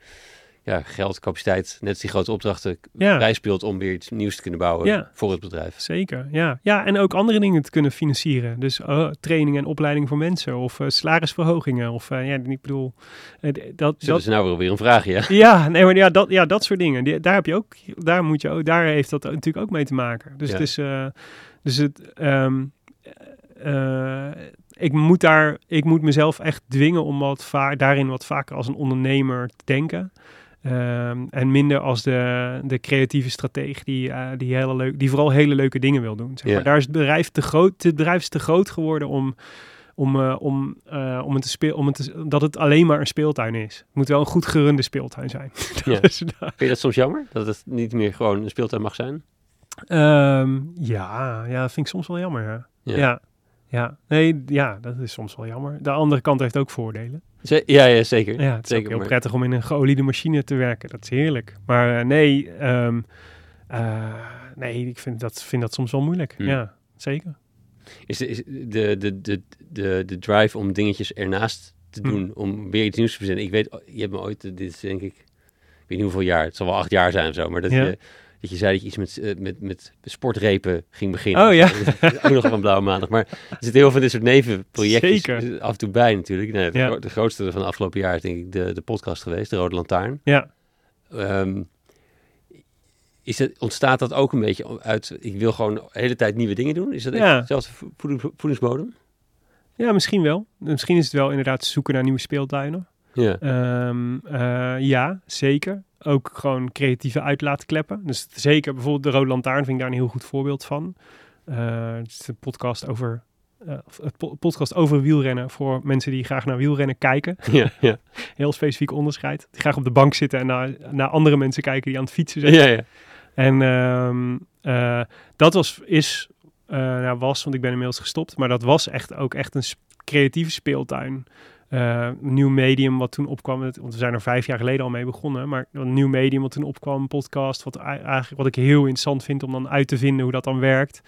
ja, geld, capaciteit, net als die grote opdrachten Ja. bijspeelt om weer iets nieuws te kunnen bouwen Ja. voor het bedrijf. Zeker, ja. Ja, en ook andere dingen te kunnen financieren. Dus uh, training en opleiding voor mensen of uh, salarisverhogingen. Of uh, ja, ik bedoel, uh, dat... Zullen dat ze nou weer weer een vraag, ja? ja, nee, maar ja, dat, ja, dat soort dingen. Die, daar heb je ook, daar moet je ook, daar heeft dat natuurlijk ook mee te maken. Dus Ja. het is, dus het, um, uh, ik moet daar, ik moet mezelf echt dwingen om wat daarin wat vaker als een ondernemer te denken. Um, en minder als de, de creatieve strateeg die, uh, die, hele leuk, die vooral hele leuke dingen wil doen. Zeg maar. Daar is het bedrijf te groot. Het bedrijf is te groot geworden om, om, uh, om, uh, om het te speel, om het te, dat het alleen maar een speeltuin is. Het moet wel een goed gerunde speeltuin zijn. *laughs* Ja. Vind je dat soms jammer? Dat het niet meer gewoon een speeltuin mag zijn? Um, ja, ja, dat vind ik soms wel jammer. Ja. Ja. ja. Ja, nee, ja, dat is soms wel jammer. De andere kant heeft ook voordelen. Ja, ja, zeker. Ja, het is zeker, ook heel maar- prettig om in een geoliede machine te werken. Dat is heerlijk. Maar uh, nee, um, uh, nee, ik vind dat, vind dat soms wel moeilijk. Hmm. Ja, zeker. Is, de, is de, de, de, de, de drive om dingetjes ernaast te Hmm. doen, om weer iets nieuws te verzinnen. Ik weet, je hebt me ooit, dit is denk ik, ik weet niet hoeveel jaar, het zal wel acht jaar zijn of zo, maar dat, Ja. je, dat je zei dat je iets met, eh, met, met sportrepen ging beginnen. Oh ja. ook nog op een blauwe maandag. Maar er zitten heel veel van dit soort nevenprojectjes Zeker. af en toe bij natuurlijk. Nee, de, Ja. gro- de grootste van de afgelopen jaar is denk ik de, de podcast geweest, de Rode Lantaarn. Ja. Ehm, is het, ontstaat dat ook een beetje uit, ik wil gewoon de hele tijd nieuwe dingen doen? Is dat echt Ja. voedings, voedingsbodem? ja, misschien wel. Misschien is het wel inderdaad zoeken naar nieuwe speeltuinen. Ja. Um, uh, ja, zeker. Ook gewoon creatieve uitlaatkleppen. Dus zeker bijvoorbeeld de Rode Lantaarn vind ik daar een heel goed voorbeeld van. Uh, het is een podcast over, uh, het po podcast over wielrennen voor mensen die graag naar wielrennen kijken. *laughs* Ja, ja. *laughs* Heel specifiek onderscheid. Die graag op de bank zitten en naar, naar andere mensen kijken die aan het fietsen zijn. ja, ja. En um, uh, dat was, is, uh, nou was, want ik ben inmiddels gestopt, maar dat was echt ook echt een creatieve speeltuin. Uh, een nieuw medium wat toen opkwam, want we zijn er vijf jaar geleden al mee begonnen, maar een nieuw medium wat toen opkwam, een podcast, wat eigenlijk wat ik heel interessant vind om dan uit te vinden hoe dat dan werkt.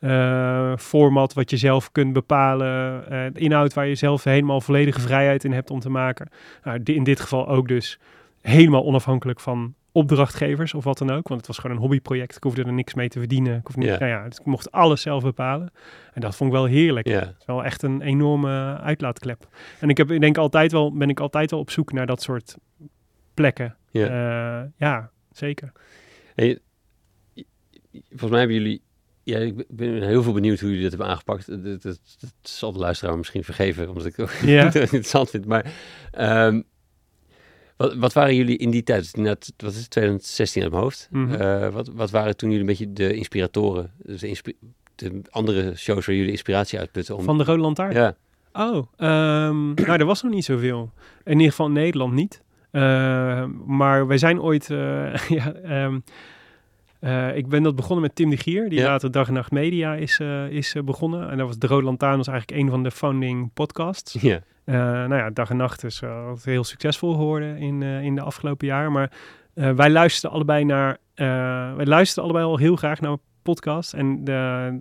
eh, format wat je zelf kunt bepalen, eh, inhoud waar je zelf helemaal volledige vrijheid in hebt om te maken. Nou, in dit geval ook dus helemaal onafhankelijk van opdrachtgevers of wat dan ook, want het was gewoon een hobbyproject. Ik hoefde er niks mee te verdienen. Ik, hoefde niet, Ja. nou ja, dus ik mocht alles zelf bepalen. En dat vond ik wel heerlijk. Het is wel echt een enorme uitlaatklep. En ik heb, ik denk altijd wel, ben ik altijd wel op zoek naar dat soort plekken. ja. Ja, ja zeker. En je- je- volgens mij hebben jullie... Ja, ik ben- heel veel benieuwd hoe jullie dit hebben aangepakt. Dat, dat, dat, dat zal de luisteraar misschien vergeven, omdat ik het *laughs* interessant vind. Maar ehm, wat, wat waren jullie in die tijd? Net, wat is het, 2016 uit mijn hoofd. Mhm. Eh, wat, wat waren toen jullie een beetje de inspiratoren? Dus de, inspi- de andere shows waar jullie inspiratie uitputten? Om, Van de Rode Lantaarn? ja, Oh, ehm, nou, er was nog niet zoveel. In ieder geval in Nederland niet. Eh, maar wij zijn ooit... eh, *laughs* ja, ehm, eh, ik ben dat begonnen met Tim de Gier, die Ja. later Dag en Nacht Media is, is begonnen. En dat was de Rode Lantaarn was eigenlijk een van de founding podcasts. ja, nou ja, Dag en Nacht is uh, heel succesvol geworden in, eh, in de afgelopen jaren. Maar eh, wij luisterden allebei naar... eh, wij luisterden allebei al heel graag naar een podcast. En de,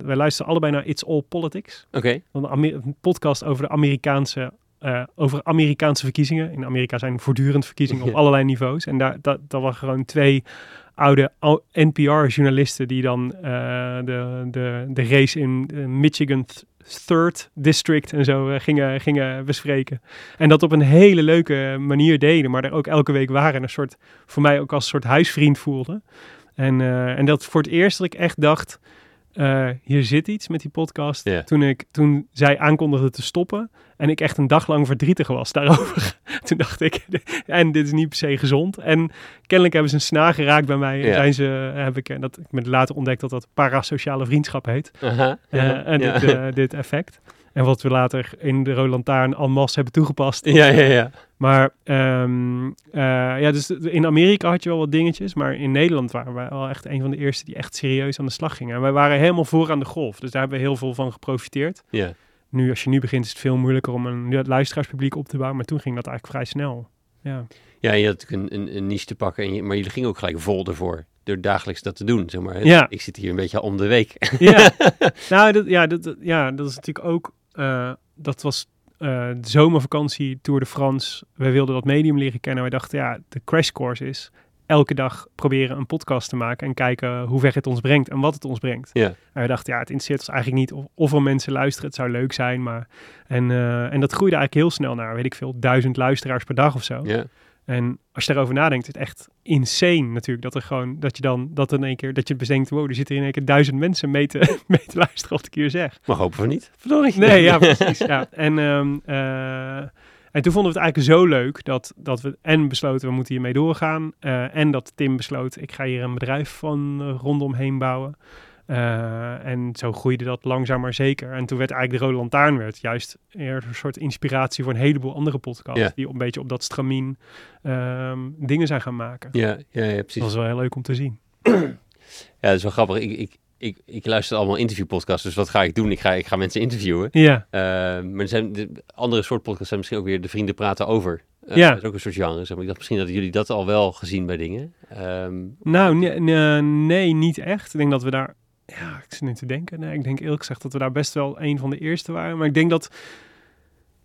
wij luisterden allebei naar It's All Politics. oké. Een, podcast over de Amerikaanse... eh, over Amerikaanse verkiezingen. In Amerika zijn voortdurend verkiezingen *laughs* op allerlei niveaus. En daar, dat, dat waren gewoon twee oude NPR-journalisten die dan eh, de, de, de race in eh, Michigan Third District en zo eh, gingen, gingen bespreken. En dat op een hele leuke manier deden, maar er ook elke week waren. En een soort, voor mij ook als een soort huisvriend voelde. En, eh, en dat voor het eerst dat ik echt dacht, eh, hier zit iets met die podcast. Toen, ik, toen zij aankondigde te stoppen en ik echt een dag lang verdrietig was daarover. *laughs* toen dacht ik, *laughs* en dit is niet per se gezond. En kennelijk hebben ze een snaar geraakt bij mij. En zijn ze, heb ik, en dat ik me later ontdekt dat dat parasociale vriendschap heet. Eh, en dit, eh, *laughs* dit effect. En wat we later in de Rode Lantaarn en masse hebben toegepast. ja, ja, ja. Maar ehm, eh, ja, dus in Amerika had je wel wat dingetjes, maar in Nederland waren wij wel echt een van de eerste die echt serieus aan de slag gingen. En wij waren helemaal voor aan de golf, dus daar hebben we heel veel van geprofiteerd. ja. Nu, als je nu begint, is het veel moeilijker om een luisteraarspubliek op te bouwen, maar toen ging dat eigenlijk vrij snel. Ja, Ja, je had natuurlijk een, een, een niche te pakken, en je, maar jullie gingen ook gelijk vol ervoor. Door dagelijks dat te doen, zeg maar. Ja. Ik zit hier een beetje om de week. ja. *laughs* nou, dat, ja, dat- ja, dat is natuurlijk ook, eh, dat was eh, de zomervakantie, Tour de France. Wij wilden dat medium leren kennen. Wij dachten, ja, de crash course is elke dag proberen een podcast te maken en kijken hoe ver het ons brengt en wat het ons brengt. Ja. En we dachten, ja, het interesseert ons eigenlijk niet of, of er mensen luisteren. Het zou leuk zijn, maar... En, eh, en dat groeide eigenlijk heel snel naar, weet ik veel, duizend luisteraars per dag of zo. Ja, En als je daarover nadenkt, is het echt insane natuurlijk. Dat er gewoon, dat je dan, dat in één keer, dat je bedenkt, wow, er zitten in één keer duizend mensen mee te, *laughs* mee te luisteren wat ik hier zeg. mag hopen van niet. Verdorie. Nee, ja, precies. ja. En, ehm, eh, en toen vonden we het eigenlijk zo leuk dat, dat we en besloten, we moeten hiermee doorgaan. eh, en dat Tim besloot, ik ga hier een bedrijf van eh, rondomheen bouwen. Eh, en zo groeide dat langzaam maar zeker. En toen werd eigenlijk de Rode Lantaarn werd juist eerder een soort inspiratie voor een heleboel andere podcasts. Ja. Die een beetje op dat stramien ehm, dingen zijn gaan maken. Ja, ja, ja, precies. Dat was wel heel leuk om te zien. Ja, dat is wel grappig. Ik, ik, ik, ik luister allemaal interviewpodcasts, dus wat ga ik doen? Ik ga, ik ga mensen interviewen. Ja, Eh, maar er zijn de andere soort podcasts zijn misschien ook weer de vrienden praten over. Eh, Ja. Dat is ook een soort genre. Zeg maar. Ik dacht misschien dat jullie dat al wel gezien bij dingen. Ehm, Nou, nee, nee, niet echt. Ik denk dat we daar... Ja, ik zit nu te denken. Nee, ik denk eerlijk gezegd dat we daar best wel een van de eerste waren. Maar ik denk dat...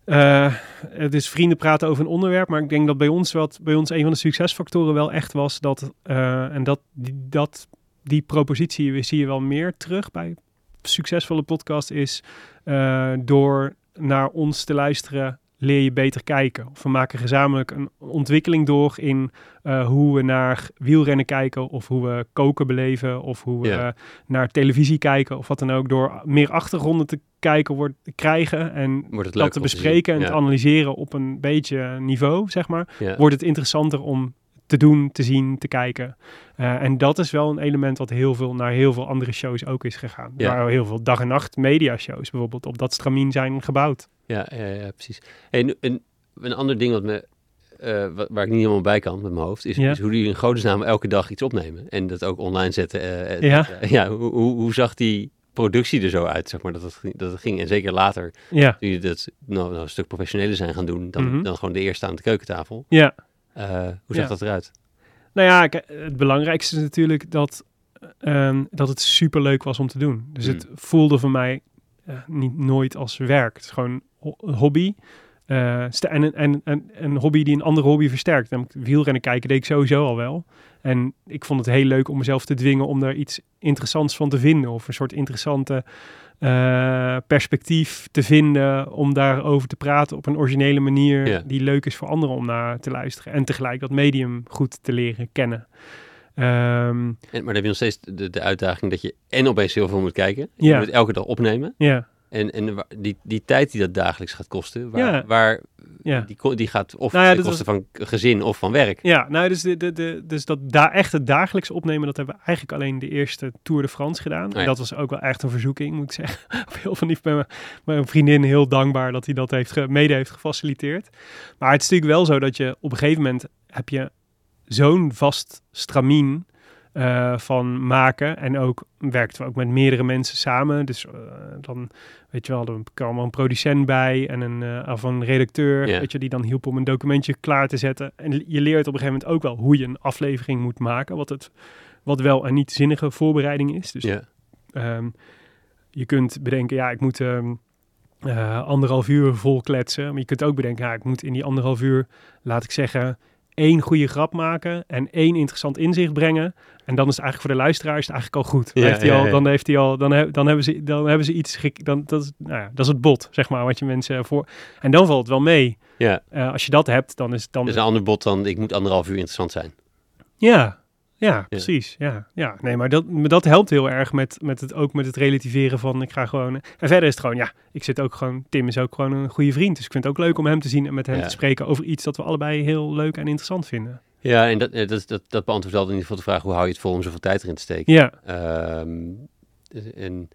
eh, het is vrienden praten over een onderwerp. Maar ik denk dat bij ons, wat, bij ons een van de succesfactoren wel echt was... dat eh, en dat die, dat die propositie zie je wel meer terug bij succesvolle podcast... is eh, door naar ons te luisteren leer je beter kijken. Of we maken gezamenlijk een ontwikkeling door in eh, hoe we naar wielrennen kijken, of hoe we koken beleven, of hoe we eh, naar televisie kijken, of wat dan ook, door meer achtergronden te kijken, wordt, krijgen en wordt dat te bespreken en ja. te analyseren op een beetje niveau, zeg maar, wordt het interessanter om te doen, te zien, te kijken. Eh, en dat is wel een element wat heel veel naar heel veel andere shows ook is gegaan. Ja. Waar heel veel dag en nacht media shows bijvoorbeeld op dat stramien zijn gebouwd. Ja, ja, ja, precies. Nu- een, een ander ding wat me, eh, wa- waar ik niet helemaal bij kan met mijn hoofd, is, Ja. is hoe jullie in godesnaam elke dag iets opnemen. En dat ook online zetten. eh, et Ja. ja hoe, hoe, hoe zag die productie er zo uit, zeg maar, dat het, dat het ging? En zeker later, Ja, toen jullie dat nou, nou, een stuk professioneler zijn gaan doen, dan, Mhm. dan gewoon de eerste aan de keukentafel. ja. Eh, hoe zag Ja. dat eruit? Nou ja, het belangrijkste is natuurlijk dat ehm, dat het super leuk was om te doen. Dus het Hmm. voelde voor mij eh, niet nooit als werk. Het is gewoon een hobby. Eh, en, en, en een hobby die een andere hobby versterkt. Namelijk wielrennen kijken deed ik sowieso al wel. En ik vond het heel leuk om mezelf te dwingen om daar iets interessants van te vinden. Of een soort interessante eh, perspectief te vinden om daarover te praten op een originele manier die leuk is voor anderen om naar te luisteren. En tegelijk dat medium goed te leren kennen. Ehm, En, maar dan heb je nog steeds de, de uitdaging dat je en opeens heel veel moet kijken. Je Ja. moet elke dag opnemen. ja, En, en die, die tijd die dat dagelijks gaat kosten, waar, Ja. waar ja. die, die gaat of Nou ja, ten dat koste van gezin of van werk. Ja, nou, dus, de, de, de, dus dat da echt het dagelijks opnemen, dat hebben we eigenlijk alleen de eerste Tour de France gedaan. En dat was ook wel echt een verzoeking, moet ik zeggen. *laughs* Op heel veel niet bij mijn, mijn vriendin heel dankbaar dat hij dat heeft mede heeft gefaciliteerd. Maar het is natuurlijk wel zo dat je op een gegeven moment heb je zo'n vast stramien eh, van maken. En ook werkten we ook met meerdere mensen samen. Dus eh, dan, weet je wel, er kwam een producent bij en een, eh, of een redacteur, Ja. weet je, die dan hielp om een documentje klaar te zetten. En je leert op een gegeven moment ook wel hoe je een aflevering moet maken, wat, het, wat wel een niet zinnige voorbereiding is. Dus. Ehm, je kunt bedenken, ja, ik moet ehm, eh, anderhalf uur vol kletsen. Maar je kunt ook bedenken, ja, ik moet in die anderhalf uur, laat ik zeggen, één goede grap maken en één interessant inzicht brengen. En dan is het eigenlijk voor de luisteraar is het eigenlijk al goed. Dan Ja, heeft hij ja, al, ja. dan heeft hij al, dan, he- dan hebben ze, dan hebben ze iets, gek- dan dat is, nou ja, dat is het bot, zeg maar, wat je mensen voor. En dan valt het wel mee. Ja. Eh, als je dat hebt, dan is het dan. Dus een ander bod dan, ik moet anderhalf uur interessant zijn. Ja, ja, precies. Ja, ja. Nee, maar dat, maar dat helpt heel erg met, met het, ook met het relativeren van ik ga gewoon... En verder is het gewoon, ja, ik zit ook gewoon... Tim is ook gewoon een goede vriend. Dus ik vind het ook leuk om hem te zien en met hem Ja. te spreken over iets dat we allebei heel leuk en interessant vinden. Ja, en dat, dat, dat, dat beantwoordt altijd in ieder geval de vraag, hoe hou je het vol om zoveel tijd erin te steken? Ja, Ehm, en,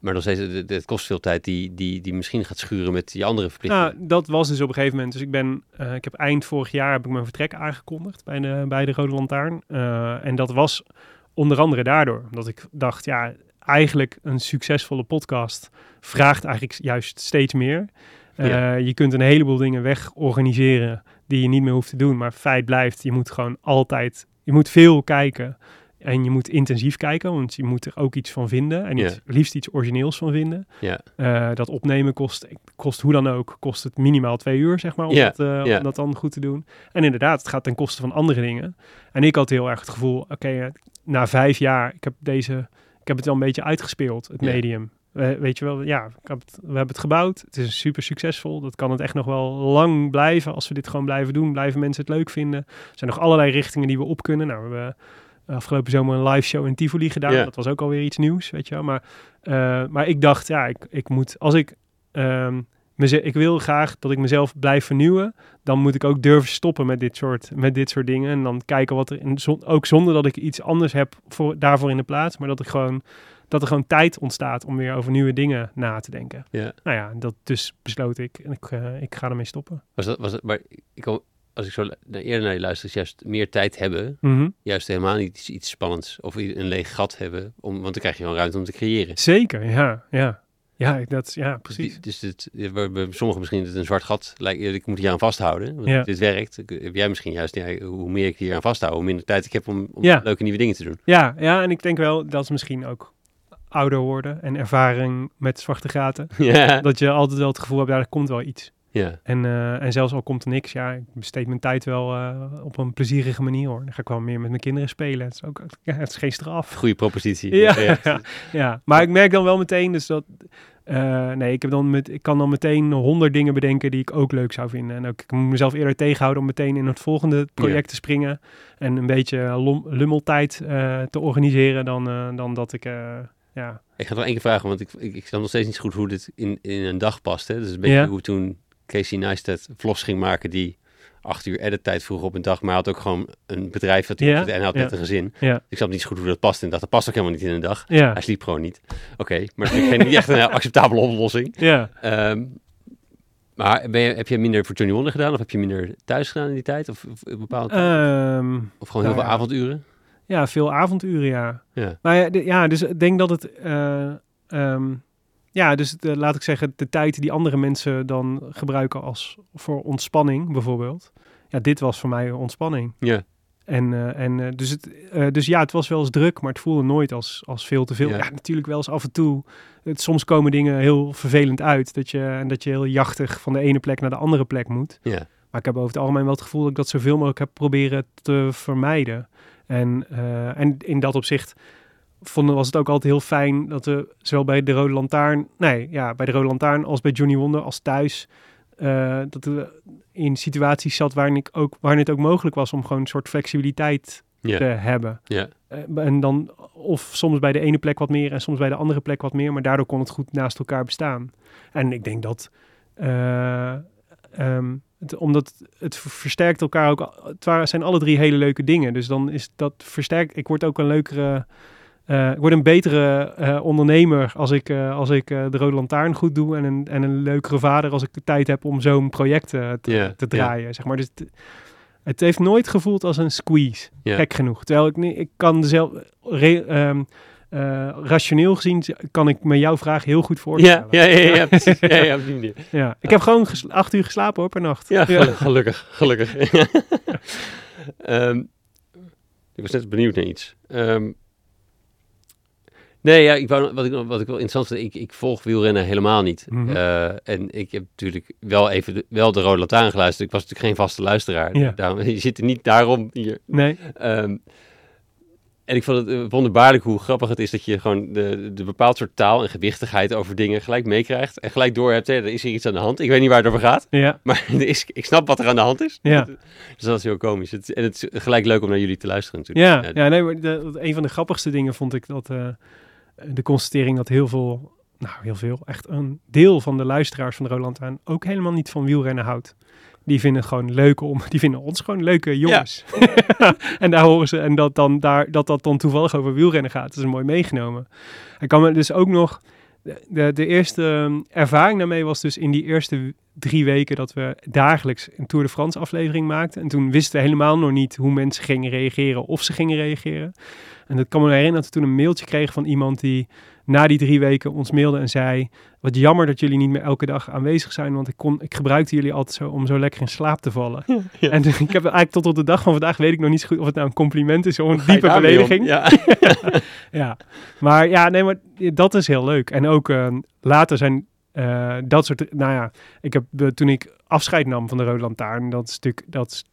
maar nog steeds, het, kost veel tijd die, die, die misschien gaat schuren met die andere verplichtingen. nou, dat was dus op een gegeven moment. Dus ik ben, eh, ik heb eind vorig jaar heb ik mijn vertrek aangekondigd bij de, bij de Rode Lantaarn. Eh, en dat was onder andere daardoor. Dat ik dacht, ja, eigenlijk een succesvolle podcast vraagt eigenlijk juist steeds meer. Eh, Ja. Je kunt een heleboel dingen wegorganiseren die je niet meer hoeft te doen. Maar feit blijft, je moet gewoon altijd, je moet veel kijken. En je moet intensief kijken, want je moet er ook iets van vinden. En iets, liefst iets origineels van vinden. Ja. Eh, dat opnemen kost, kost hoe dan ook, kost het minimaal twee uur, zeg maar, om, dat, eh, om dat dan goed te doen. En inderdaad, het gaat ten koste van andere dingen. En ik had heel erg het gevoel, oké, eh, na vijf jaar, ik heb deze, ik heb het wel een beetje uitgespeeld, het medium. Weet je wel, ja, ik heb het, we hebben het gebouwd. Het is super succesvol. Dat kan het echt nog wel lang blijven. Als we dit gewoon blijven doen, blijven mensen het leuk vinden. Er zijn nog allerlei richtingen die we op kunnen. Nou, we hebben afgelopen zomer een live show in Tivoli gedaan. Dat was ook alweer iets nieuws, weet je wel. Maar, eh, maar ik dacht, ja, ik, ik moet, als ik, meze- ik wil graag dat ik mezelf blijf vernieuwen, dan moet ik ook durven stoppen met dit soort, met dit soort dingen. En dan kijken wat er, in, zon- ook zonder dat ik iets anders heb voor, daarvoor in de plaats, maar dat ik gewoon, dat er gewoon tijd ontstaat om weer over nieuwe dingen na te denken. Ja. Nou ja, dat dus besloot ik en ik, eh, ik ga ermee stoppen. Was dat, was dat, maar ik, als ik zo eerder naar je luister, is juist meer tijd hebben, Mhm. juist helemaal niet iets, iets spannends of een leeg gat hebben, om, want dan krijg je gewoon ruimte om te creëren. Zeker, ja, ja. Ja, dat, ja, precies. die- Dus het, bij, bij sommigen misschien is het een zwart gat. Lijkt, ik moet hier aan vasthouden. Want Ja. dit werkt. Heb jij misschien juist, ja, hoe meer ik hier aan vasthoud, hoe minder tijd ik heb om, om Ja. leuke nieuwe dingen te doen. Ja, ja, en ik denk wel dat is misschien ook ouder worden en ervaring met zwarte gaten. *laughs* ja. Dat je altijd wel het gevoel hebt, ja, er komt wel iets. Ja. En, eh, en zelfs al komt er niks, ja, ik besteed mijn tijd wel eh, op een plezierige manier hoor. Dan ga ik wel meer met mijn kinderen spelen. Het is, ook, ja, het is geen straf. Goede propositie. *laughs* Ja, ja, ja. maar ik merk dan wel meteen dus dat... eh, nee, ik, heb dan met, ik kan dan meteen honderd dingen bedenken die ik ook leuk zou vinden. En ook, ik moet mezelf eerder tegenhouden om meteen in het volgende project te springen. En een beetje lom- lummeltijd te organiseren dan, dan dat ik... ja, Ik ga nog één keer vragen, want ik, ik, ik snap nog steeds niet zo goed hoe dit in, in een dag past. Hè? Dus een beetje hoe toen Casey Neistat vlogs ging maken die acht uur edit-tijd vroeg op een dag. Maar hij had ook gewoon een bedrijf dat opzette en had ja. net een gezin. Ik snap niet zo goed hoe dat past. En dacht, dat past ook helemaal niet in een dag. Hij sliep gewoon niet. Oké, maar dat vind ik niet echt een acceptabele oplossing. ja. Ehm, maar ben je, heb je minder voor Johnny Wonder gedaan? Of heb je minder thuis gedaan in die tijd? Of, of, een bepaalde? Ehm, of gewoon heel nou veel ja. avonduren? ja, veel avonduren, ja. Ja. Maar ja, de- ja, dus ik denk dat het... eh, ehm, ja, dus de, laat ik zeggen, de tijd die andere mensen dan gebruiken als voor ontspanning bijvoorbeeld. Ja, dit was voor mij ontspanning. Ja. En, eh, en, eh, dus, het, eh, dus ja, het was wel eens druk, maar het voelde nooit als, als veel te veel. Ja. Ja. natuurlijk wel eens af en toe. Het, soms komen dingen heel vervelend uit. Dat je, en dat je heel jachtig van de ene plek naar de andere plek moet. Ja. Maar ik heb over het algemeen wel het gevoel dat ik dat zoveel mogelijk heb proberen te vermijden. En, en in dat opzicht vonden, was het ook altijd heel fijn dat we zowel bij de Rode Lantaarn, nee, ja, bij de Rode Lantaarn als bij Johnny Wonder als thuis, eh, dat we in situaties zat waarin, ik ook, waarin het ook mogelijk was om gewoon een soort flexibiliteit te hebben. Ja. Eh, en dan of soms bij de ene plek wat meer en soms bij de andere plek wat meer, maar daardoor kon het goed naast elkaar bestaan. En ik denk dat, eh, ehm, het, omdat het ver- versterkt elkaar ook, het waren, zijn alle drie hele leuke dingen. Dus dan is dat versterkt, ik word ook een leukere, eh, ik word een betere eh, ondernemer als ik, eh, als ik de Rode Lantaarn goed doe en een, en een leukere vader als ik de tijd heb om zo'n project te, Ja, te ja. draaien. Zeg maar. Dus het, het heeft nooit gevoeld als een squeeze. Ja. Gek genoeg. Terwijl ik, ik kan zelf, re- ehm, eh, rationeel gezien, kan ik me jouw vraag heel goed Ja, voorstellen. ja, ja, ja, precies. Ja, ja, op die manier. *laughs* Ja. Ik heb gewoon acht uur geslapen hoor, per nacht. Ja, gelu- gelukkig, gelukkig. *laughs* Ehm, ik was net benieuwd naar iets. Ehm, nee, ja, ik wou, wat, ik, wat ik wel interessant vind, ik, ik volg wielrennen helemaal niet. Mhm. Eh, en ik heb natuurlijk wel even de, wel de Rode Lantaarn geluisterd. Ik was natuurlijk geen vaste luisteraar. Ja. Daarom, *laughs* je zit er niet daarom hier. Nee, Ehm, en ik vond het eh, wonderbaarlijk hoe grappig het is dat je gewoon de, de bepaald soort taal en gewichtigheid over dingen gelijk meekrijgt. En gelijk door hebt, hè, er is hier iets aan de hand. Ik weet niet waar het over gaat. ja. *laughs* Maar is, ik snap wat er aan de hand is. Ja. Dus dat is heel komisch. Het, en het is gelijk leuk om naar jullie te luisteren natuurlijk. Ja, ja nee, maar de, een van de grappigste dingen vond ik dat eh, de constatering dat heel veel, nou heel veel, echt een deel van de luisteraars van de Roland aan ook helemaal niet van wielrennen houdt. Die vinden gewoon leuk om, *laughs* die vinden ons gewoon leuke jongens. *laughs* en daar horen ze, en dat, dan, daar, dat dat dan toevallig over wielrennen gaat, dat is mooi meegenomen. Ik kan me dus ook nog, de, de, eerste ehm, ervaring daarmee was dus in die eerste drie weken dat we dagelijks een Tour de France aflevering maakten. En toen wisten we helemaal nog niet hoe mensen gingen reageren, of ze gingen reageren. En dat kan me herinneren dat we toen een mailtje kregen van iemand die na die drie weken ons mailde en zei... Wat jammer dat jullie niet meer elke dag aanwezig zijn, want ik, kon, ik gebruikte jullie altijd zo om zo lekker in slaap te vallen. *laughs* Ja. En ik heb eigenlijk tot op de dag van vandaag weet ik nog niet zo goed of het nou een compliment is of een diepe belediging. Ja. *laughs* Ja, maar ja, nee, maar dat is heel leuk. En ook eh, later zijn eh, dat soort, nou ja, ik heb eh, toen ik afscheid nam van de Rode Lantaarn, dat stuk, dat is-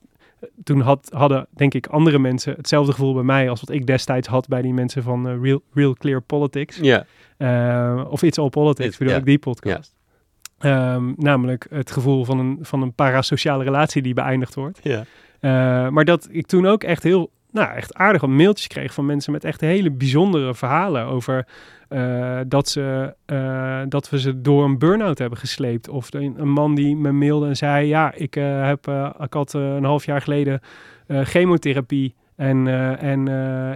toen had, hadden denk ik andere mensen hetzelfde gevoel bij mij als wat ik destijds had bij die mensen van eh, Real, Real Clear Politics. ja. Eh, of It's All Politics, It's- bedoel ik die podcast. Ehm, namelijk het gevoel van een, van een parasociale relatie die beëindigd wordt. ja. Eh, maar dat ik toen ook echt heel, nou echt aardig wat mailtjes kreeg van mensen met echt hele bijzondere verhalen over eh, dat, ze, eh, dat we ze door een burn-out hebben gesleept. Of een, een man die me mailde en zei, ja, ik, eh, heb, ik had een half jaar geleden chemotherapie. En, en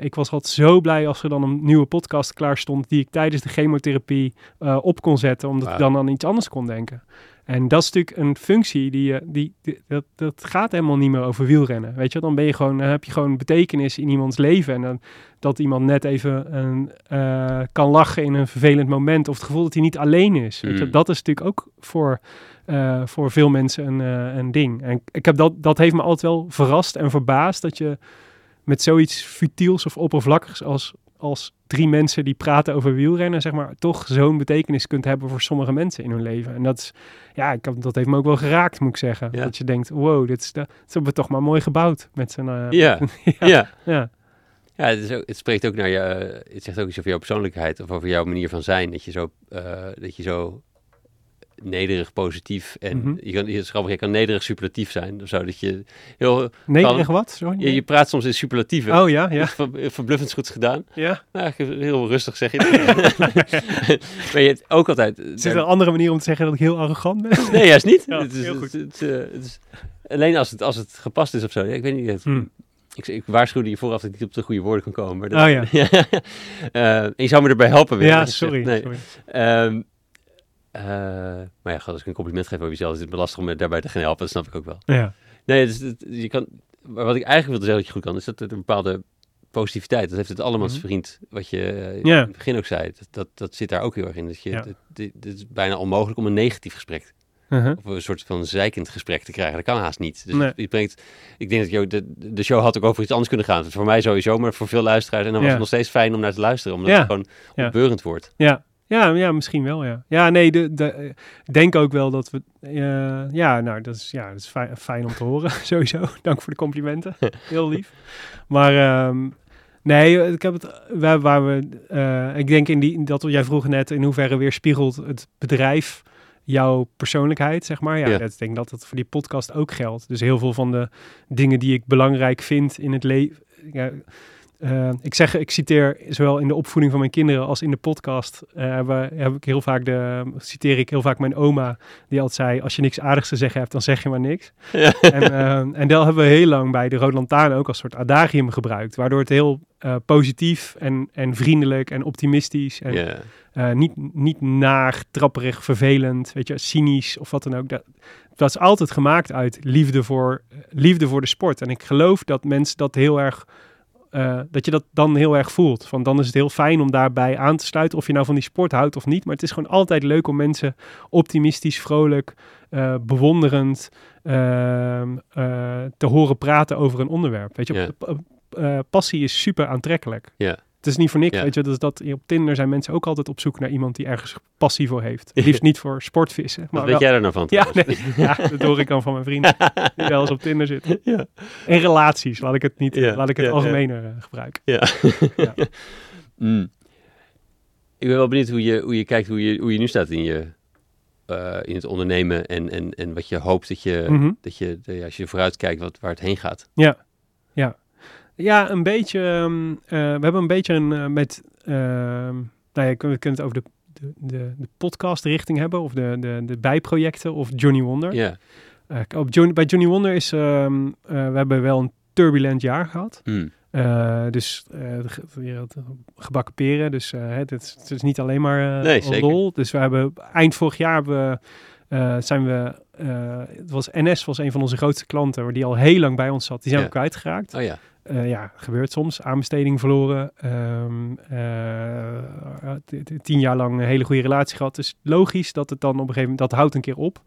ik was altijd zo blij als er dan een nieuwe podcast klaar stond die ik tijdens de chemotherapie op kon zetten, omdat ik dan aan iets anders kon denken. En dat is natuurlijk een functie die, je die, die- dat, dat gaat helemaal niet meer over wielrennen. Weet je, dan ben je gewoon, dan heb je gewoon betekenis in iemands leven. En dan, dat iemand net even een, eh, kan lachen in een vervelend moment. Of het gevoel dat hij niet alleen is. Je? Mm. Dat is natuurlijk ook voor, eh, voor veel mensen een, eh, een ding. En ik heb dat, dat heeft me altijd wel verrast en verbaasd. Dat je met zoiets futiels of oppervlakkigs als, als drie mensen die praten over wielrennen, zeg maar, toch zo'n betekenis kunt hebben voor sommige mensen in hun leven. En dat is, ja, ik heb, dat heeft me ook wel geraakt, moet ik zeggen. Ja. Dat je denkt, wow, dit, is, dat hebben we toch maar mooi gebouwd met z'n... eh, Ja. *laughs* ja. ja. ja. Ja, het, is ook, het spreekt ook naar je. eh, Het zegt ook iets over jouw persoonlijkheid of over jouw manier van zijn. Dat je zo, eh, dat je zo nederig positief en Mhm. je kan, is grappig, je kan nederig superlatief zijn of zo. Dat je heel, Nederig wat? Sorry? je, je praat soms in superlatieven. oh ja, ja. Ver- verbluffend goed gedaan. ja. Nou, heel rustig zeg je het. *laughs* *laughs* maar je hebt ook altijd... Is dit een andere manier om te zeggen dat ik heel arrogant ben? Nee, juist niet. *laughs* Ja, het is, heel het- goed. het is, eh, het is- alleen als het, als het gepast is of zo. Ja, ik weet niet. het- Hmm. Ik, ik waarschuwde je vooraf dat ik niet op de goede woorden kon komen. Maar dat- Oh ja. Eh, en je zou me erbij helpen. weer. Ja, sorry. nee. sorry. Ehm, eh, maar ja, als ik een compliment geef over jezelf, is het me lastig om me daarbij te gaan helpen. Dat snap ik ook wel. Ja. Nee, dus, het- je kan, maar wat ik eigenlijk wilde zeggen dat je goed kan, is dat er een bepaalde positiviteit, dat heeft het allemans Mhm. vriend, wat je eh, in het begin ook zei, dat, dat, dat zit daar ook heel erg in. Dat je, Ja. het, het- het is bijna onmogelijk om een negatief gesprek Uh-huh. of een soort van zeikend gesprek te krijgen. Dat kan haast niet. Dus Nee. brengt, ik denk dat de, de show had ook over iets anders kunnen gaan. Voor mij sowieso, maar voor veel luisteraars. En dan was het nog steeds fijn om naar te luisteren, omdat Ja. het gewoon Ja. opbeurend wordt. Ja. Ja, ja, misschien wel, ja. Ja, nee, de, de, eh, denk ook wel dat we... eh, ja, nou, dat is, ja, dat is fijn, fijn om te horen, *laughs* sowieso. Dank voor de complimenten. Heel lief. Maar ehm, nee, ik heb het... Waar, waar we, eh, ik denk in die, dat jij vroeg net in hoeverre weerspiegelt het bedrijf jouw persoonlijkheid, zeg maar. Ja, Ja. dat- ik denk dat dat voor die podcast ook geldt. Dus heel veel van de dingen die ik belangrijk vind in het leven... Ja, eh, ik zeg, ik citeer zowel in de opvoeding van mijn kinderen als in de podcast. eh, hebben- heb ik heel vaak de, citeer ik heel vaak mijn oma, die altijd zei: Als je niks aardigs te zeggen hebt, dan zeg je maar niks. *laughs* Ja. En, eh, en dat hebben we heel lang bij de Rode Lantaarn ook als soort adagium gebruikt, waardoor het heel positief en, en vriendelijk en optimistisch en niet, niet naar, trapperig, vervelend, weet je, cynisch of wat dan ook. Dat, dat is altijd gemaakt uit liefde voor, liefde voor de sport. En ik geloof dat mensen dat heel erg, eh, dat je dat dan heel erg voelt. Van dan is het heel fijn om daarbij aan te sluiten, of je nou van die sport houdt of niet. Maar het is gewoon altijd leuk om mensen optimistisch, vrolijk, eh, bewonderend ehm, eh, te horen praten over een onderwerp. Weet je, passie is super aantrekkelijk. Ja. Het is niet voor niks, Ja. weet je, dat, op Tinder zijn mensen ook altijd op zoek naar iemand die ergens passie voor heeft. Liefst niet voor sportvissen. Wat Maar weet wel- jij er nou van? ja, nee, ja, dat hoor ik dan van mijn vrienden die wel eens op Tinder zitten. Ja. In relaties, laat ik het niet, Ja, laat ik het ja, ja. algemener eh, gebruiken. Ja. Ja. *laughs* Mm. Ik ben wel benieuwd hoe je, hoe je kijkt, hoe je, hoe je nu staat in, je, eh, in het ondernemen en, en, en wat je hoopt dat je, Mhm. dat je de- ja, als je vooruit kijkt, wat, waar het heen gaat. Ja, een beetje. ehm, eh, we hebben een beetje een eh, met. ehm, nou ja, we kunnen het over de, de, de, de podcast richting hebben, of de, de, de bijprojecten, of Johnny Wonder. Ja. Eh, op Johnny, bij Johnny Wonder is. ehm, eh, we hebben wel een turbulent jaar gehad. Mm. Eh, dus het gebakken peren. Dus het, is, het is niet alleen maar Nee, zeker. lol. Dus we hebben eind vorig jaar we, zijn we. het was NS was een van onze grootste klanten, die al heel lang bij ons zat. Die zijn Ja. we kwijtgeraakt. Oh ja. Eh, ja, gebeurt soms. Aanbesteding verloren. Ehm, eh, t- tien jaar lang een hele goede relatie gehad. Dus logisch dat het dan op een gegeven moment, dat houdt een keer op.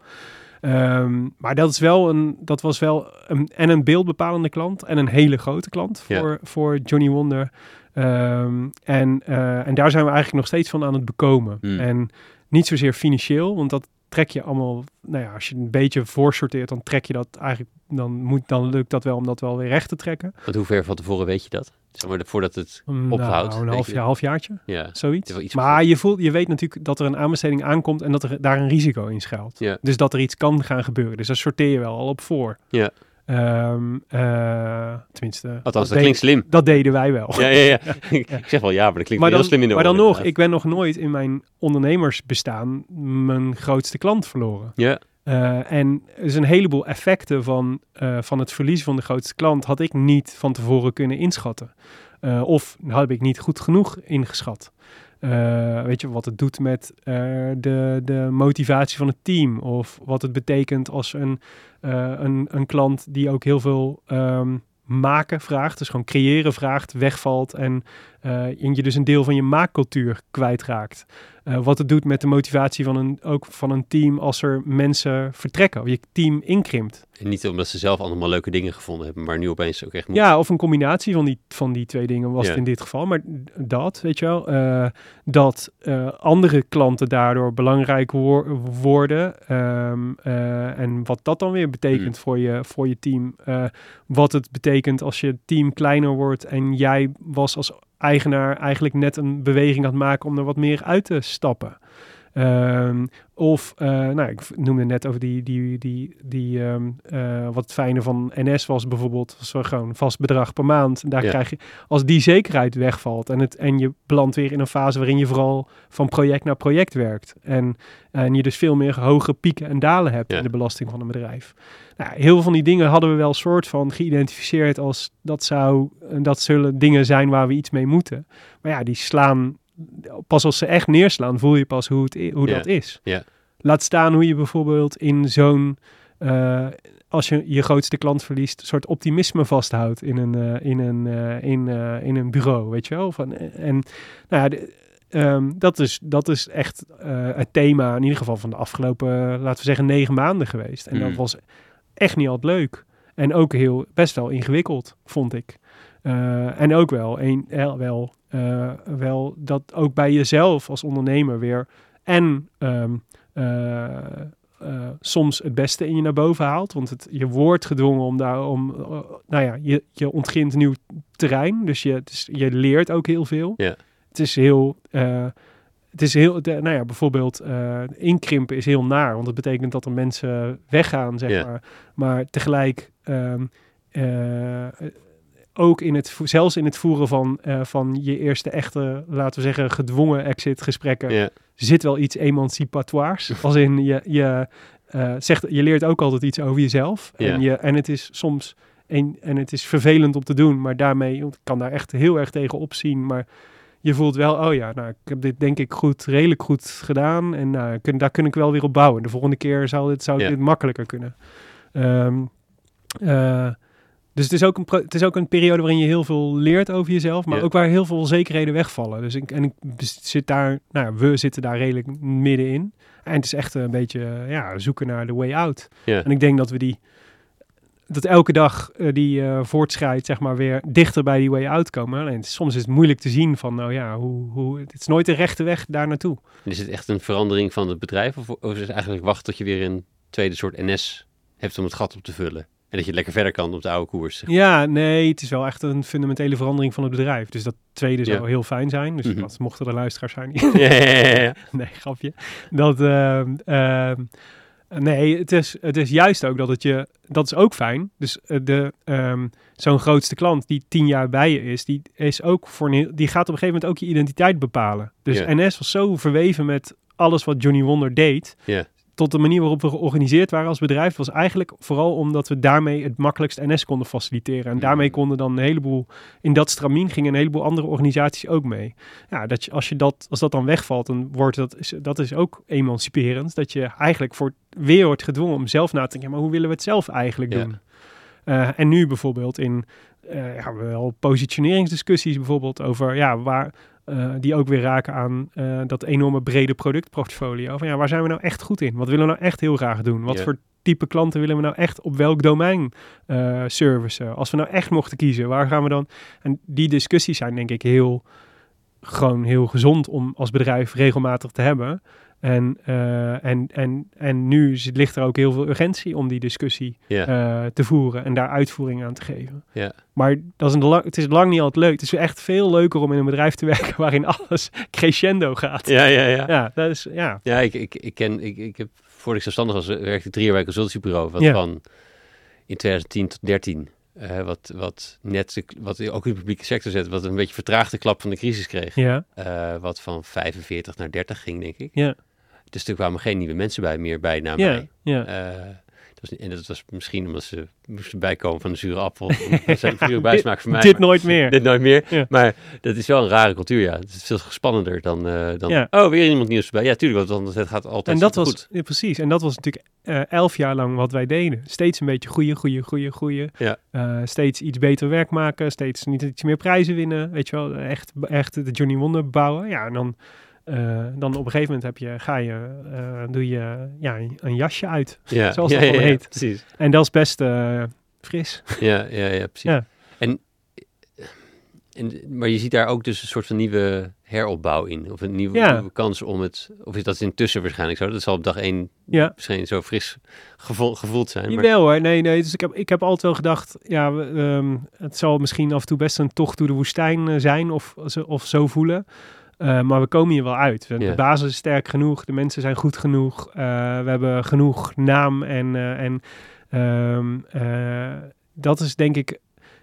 Ehm, maar dat, is wel een, dat was wel een, en een beeldbepalende klant en een hele grote klant Ja. voor, voor Johnny Wonder. Ehm, en, eh, en daar zijn we eigenlijk nog steeds van aan het bekomen. Hmm. En niet zozeer financieel, want dat trek je allemaal, nou ja, als je een beetje voorsorteert, dan trek je dat eigenlijk, dan, moet, dan lukt dat wel om dat wel weer recht te trekken. Want hoe ver van tevoren weet je dat? Zeg maar, voordat het ophoudt. Nou, een half jaar, halfjaartje, Ja. Zoiets. wel iets maar je, voelt, je weet natuurlijk dat er een aanbesteding aankomt en dat er daar een risico in schuilt. Ja. Dus dat er iets kan gaan gebeuren. Dus daar sorteer je wel al op voor. Ja. Ehm, eh, tenminste, Althans, dat klinkt slim. dat deden wij wel. Ja, ja, ja. *laughs* ik zeg wel ja, maar dat klinkt maar heel slim in de maar dan nog, ik ben nog nooit in mijn ondernemersbestaan mijn grootste klant verloren. Ja, Eh, en is een heleboel effecten van, eh, van het verliezen van de grootste klant had ik niet van tevoren kunnen inschatten. Eh, of heb ik niet goed genoeg ingeschat. Weet je wat het doet met de, de motivatie van het team? Of wat het betekent als een, een, een klant die ook heel veel ehm, maken vraagt, dus gewoon creëren vraagt, wegvalt en, en je dus een deel van je maakcultuur kwijtraakt. Eh, wat het doet met de motivatie van een, ook van een team als er mensen vertrekken, of je team inkrimpt. En niet omdat ze zelf allemaal leuke dingen gevonden hebben, maar nu opeens ook echt moet. Ja, of een combinatie van die, van die twee dingen was Ja. het in dit geval. Maar dat, weet je wel, eh, dat eh, andere klanten daardoor belangrijk wo- worden. ehm, eh, en wat dat dan weer betekent voor, je, voor je team. wat het betekent als je team kleiner wordt en jij was als eigenaar eigenlijk net een beweging aan het maken om er wat meer uit te stappen. Ehm, of, eh, nou, ik noemde net over die, die, die, die ehm, eh, wat het fijne van NS was bijvoorbeeld, was gewoon een vast bedrag per maand. En daar Ja. krijg je, als die zekerheid wegvalt en, het, en je belandt weer in een fase waarin je vooral van project naar project werkt. En, en je dus veel meer hoge pieken en dalen hebt Ja. in de belasting van een bedrijf. Nou, heel veel van die dingen hadden we wel soort van geïdentificeerd als dat zou, dat zullen dingen zijn waar we iets mee moeten. Maar ja, die slaan, pas als ze echt neerslaan, voel je pas hoe, het, hoe dat is. Laat staan hoe je bijvoorbeeld in zo'n, eh, als je je grootste klant verliest, een soort optimisme vasthoudt in een, eh, in een, eh, in, in een bureau, weet je wel. Van, en nou ja, de- ehm, dat, is, dat is echt het thema in ieder geval van de afgelopen, laten we zeggen, negen maanden geweest. En dat Mm. was echt niet altijd leuk. En ook heel, best wel ingewikkeld, vond ik. Eh, en ook wel, een, eh, wel, eh, wel dat ook bij jezelf als ondernemer weer en ehm, eh, eh, soms het beste in je naar boven haalt. Want het, je wordt gedwongen om daar om, nou ja, je, je ontgint nieuw terrein. Dus je, het is- je leert ook heel veel. Het is heel, het is heel, nou ja, bijvoorbeeld eh, inkrimpen is heel naar. Want het betekent dat er mensen weggaan, zeg maar. Maar tegelijk ehm, eh, ook in het, zelfs in het voeren van, eh, van je eerste echte, laten we zeggen, gedwongen exit gesprekken zit wel iets emancipatoires. *laughs* Als in je, je, eh, zegt, je leert ook altijd iets over jezelf. En, je, en het is soms een, en het is vervelend om te doen, maar daarmee want ik kan daar echt heel erg tegen opzien. Maar je voelt wel, oh ja, nou, ik heb dit denk ik goed, redelijk goed gedaan. En nou, kun, daar kun ik wel weer op bouwen. De volgende keer zou dit, zou dit makkelijker kunnen. Ehm, eh, dus het is, ook een, het is ook een periode waarin je heel veel leert over jezelf, maar Ja. ook waar heel veel zekerheden wegvallen. Dus ik, en ik zit daar, nou ja, we zitten daar redelijk middenin. En het is echt een beetje eh, ja, zoeken naar de way out. Ja. En ik denk dat we die, dat elke dag eh, die eh, voortschrijdt, zeg maar, weer dichter bij die way out komen. Alleen soms is het moeilijk te zien van, nou ja, hoe, hoe, het is nooit de rechte weg daar naartoe. Is het echt een verandering van het bedrijf? Of, of is het eigenlijk wachten tot je weer een tweede soort NS hebt om het gat op te vullen? En dat je lekker verder kan op de oude koers. zeg maar. Ja, nee, het is wel echt een fundamentele verandering van het bedrijf. Dus dat tweede zou Ja. heel fijn zijn. Dus Mhm. wat mochten er luisteraars zijn. *laughs* Ja, *laughs* nee, grapje. Dat, ehm, ehm, nee, het is, het is juist ook dat het je, dat is ook fijn. Dus eh, de, ehm, zo'n grootste klant die tien jaar bij je is, die is ook voor die gaat op een gegeven moment ook je identiteit bepalen. Dus. NS was zo verweven met alles wat Johnny Wonder deed. Ja. Tot de manier waarop we georganiseerd waren als bedrijf was eigenlijk vooral omdat we daarmee het makkelijkst NS konden faciliteren. En daarmee konden dan een heleboel, in dat stramien gingen een heleboel andere organisaties ook mee ja, dat je, als, je dat, als dat dan wegvalt, dan wordt dat, is, dat is ook emanciperend. Dat je eigenlijk voor weer wordt gedwongen om zelf na te denken, maar hoe willen we het zelf eigenlijk Ja. doen? Eh, en nu bijvoorbeeld in eh, ja, wel positioneringsdiscussies bijvoorbeeld over ja, waar, eh, die ook weer raken aan eh, dat enorme brede productportfolio. Van ja, waar zijn we nou echt goed in? Wat willen we nou echt heel graag doen? Wat voor type klanten willen we nou echt op welk domein eh servicen? Als we nou echt mochten kiezen, waar gaan we dan? En die discussies zijn denk ik heel gewoon heel gezond om als bedrijf regelmatig te hebben. En, eh, en, en, en nu ligt er ook heel veel urgentie om die discussie eh, te voeren en daar uitvoering aan te geven. Maar dat is een, het is lang niet altijd leuk. Het is echt veel leuker om in een bedrijf te *laughs* werken waarin alles crescendo gaat. ja, ja, ja. Ja, dat is, ja. Ja, ik, ik, ik ken, ik, ik heb, voordat ik zelfstandig was, werkte ik drie jaar bij een consultiebureau. Wat van in 2010 tot 13, eh, wat, wat net, de, wat ook in de publieke sector zet, wat een beetje vertraagde klap van de crisis kreeg. Ja, Eh, wat van 45 naar 30 ging, denk ik. ja, Dus er kwamen geen nieuwe mensen bij meer bij na ja, mij. ja. Was, en dat was misschien omdat ze moesten bijkomen van de zure appel. *laughs* Dat zijn zure bijsmaak voor mij. Dit maar- nooit meer. Dit nooit meer. Ja. Maar dat is wel een rare cultuur, ja. Het is veel spannender dan, eh, dan Ja. oh, weer iemand nieuws erbij. Ja, tuurlijk, want het gaat altijd En dat was, goed. ja, precies, en dat was natuurlijk eh, elf jaar lang wat wij deden. Steeds een beetje goeie, goeie, goeie, goeie. Ja. Eh, steeds iets beter werk maken, steeds niet iets meer prijzen winnen, weet je wel. Echt, echt de Johnny Wonder bouwen. Ja, en dan, eh, dan op een gegeven moment heb je, ga je, eh, doe je ja, een jasje uit. Ja, *laughs* zoals dat ja, heet. precies. En dat is best eh, fris. Ja, ja, ja, precies. En, en, maar je ziet daar ook dus een soort van nieuwe heropbouw in. Of een nieuwe, kans om het... Of is dat intussen waarschijnlijk zo? Dat zal op dag één Ja. misschien zo fris gevoel, gevoeld zijn. Maar, Jawel hoor, nee, nee. Dus ik heb, ik heb altijd wel gedacht, ja, ehm, het zal misschien af en toe best een tocht door de woestijn zijn of, of zo voelen. Eh, maar we komen hier wel uit. De basis is sterk genoeg, de mensen zijn goed genoeg. eh, we hebben genoeg naam en, eh, en ehm, eh, dat is denk ik,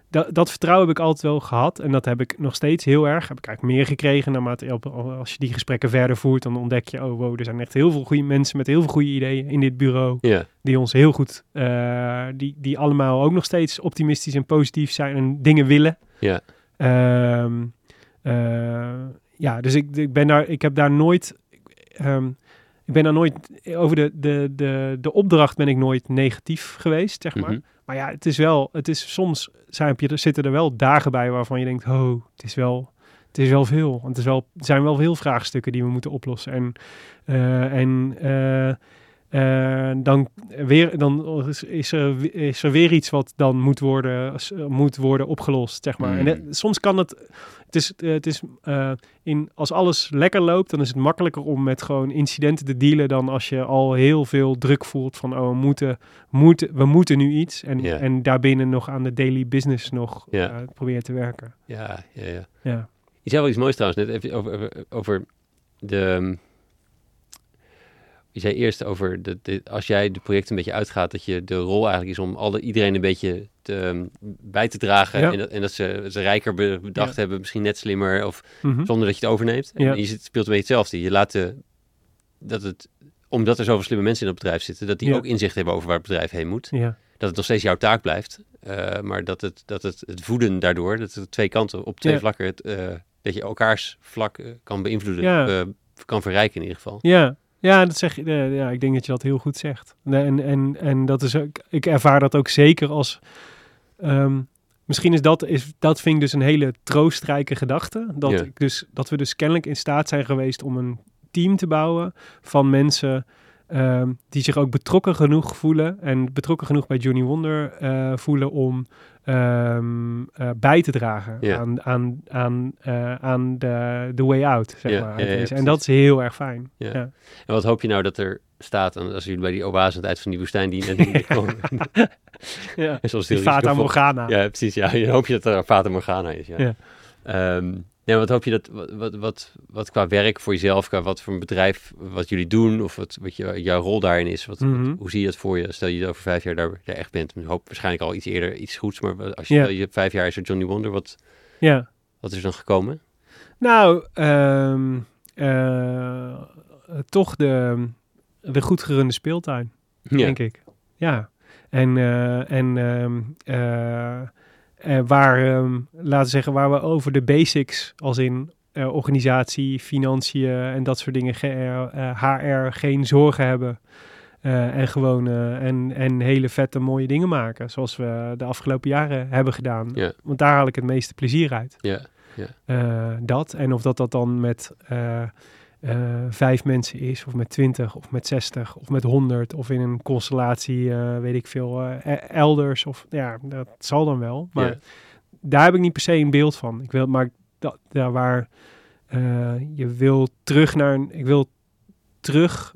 dat, dat vertrouwen heb ik altijd wel gehad. En dat heb ik nog steeds heel erg. Heb ik eigenlijk meer gekregen naarmate als je die gesprekken verder voert. Dan ontdek je, oh wow, er zijn echt heel veel goede mensen met heel veel goede ideeën in dit bureau Ja, die ons heel goed, die, die allemaal ook nog steeds optimistisch en positief zijn en dingen willen. ja, Ehm, eh, ja, dus ik, ik ben daar, ik heb daar nooit, ehm, ik ben daar nooit over de, de, de, de opdracht ben ik nooit negatief geweest, zeg maar. mhm. Maar ja, het is wel, het is soms zijn, er zitten er wel dagen bij waarvan je denkt, oh, het is wel, het is wel veel. Want het, is wel, er zijn wel veel vraagstukken die we moeten oplossen. En, eh, en eh, eh, dan, weer, dan is, er, is er weer iets wat dan moet worden, s- moet worden opgelost, zeg maar. En eh, soms kan het... Het is, eh, het is eh, in, als alles lekker loopt, dan is het makkelijker om met gewoon incidenten te dealen dan als je al heel veel druk voelt van oh, we moeten, moeten, we moeten nu iets. En, en daarbinnen nog aan de daily business nog eh, proberen te werken. Ja, ja, ja. Ja. Je zei wel iets moois trouwens net over, over de... Je zei eerst over de, de, als jij de projecten een beetje uitgaat, dat je de rol eigenlijk is om alle, iedereen een beetje te, ehm, bij te dragen. Ja. En, dat, en dat ze, ze rijker be- bedacht Ja. hebben, misschien net slimmer, of Mhm. zonder dat je het overneemt. En Ja. je zit- speelt een beetje hetzelfde. Je laat de, dat het, omdat er zoveel slimme mensen in het bedrijf zitten, dat die ook inzicht hebben over waar het bedrijf heen moet. Ja. Dat het nog steeds jouw taak blijft. eh, maar dat het, dat het, het voeden daardoor, dat het twee kanten, op twee vlakken, het, eh, dat je elkaars vlak eh, kan beïnvloeden, kan verrijken in ieder geval. Ja, ja, dat zeg, je- eh, ja, ik denk dat je dat heel goed zegt. En, en, en dat is ook, ik ervaar dat ook zeker als. ehm, misschien is dat, is, dat vind ik dus een hele troostrijke gedachte. Dat, Ja. ik dus, dat we dus kennelijk in staat zijn geweest om een team te bouwen van mensen. Ehm, die zich ook betrokken genoeg voelen en betrokken genoeg bij Johnny Wonder eh, voelen om ehm, eh, bij te dragen aan, aan, aan, eh, aan de, de way out, zeg maar. en dat is heel erg fijn. En wat hoop je nou dat er staat als jullie bij die oase aan het eind van die woestijn die net niet *laughs* komen? Ja. En *laughs* zoals Die heel Fata risicovol. Morgana. Ja, precies. Ja, dan hoop je dat er Fata Morgana is. Ja. Ja. Ja, wat hoop je dat, wat, wat, wat, wat qua werk voor jezelf, qua wat voor een bedrijf, wat jullie doen, of wat, wat je, jouw rol daarin is, wat, Mhm. wat- hoe zie je dat voor je? Stel je over vijf jaar daar, daar echt bent, ik hoop waarschijnlijk al iets eerder iets goeds, maar als je, je vijf jaar is er Johnny Wonder, wat, Ja. wat is er dan gekomen? Nou, ehm, eh, toch de, de goed gerunde speeltuin, Ja, denk ik. Ja. En, eh, en ehm, eh, eh, waar, ehm, laten we zeggen, waar we over de basics, als in eh, organisatie, financiën en dat soort dingen, ge- eh, HR, geen zorgen hebben. En gewoon en, en hele vette mooie dingen maken, zoals we de afgelopen jaren hebben gedaan. Want daar haal ik het meeste plezier uit. ja, dat. En of dat dat dan met eh, vijf mensen is, of met twintig, of met zestig, of met honderd, of in een constellatie, eh, weet ik veel, eh, e- elders. Of ja, dat zal dan wel. Maar daar heb ik niet per se een beeld van. Ik wil, maar dat, daar waar je wil terug naar een, ik wil terug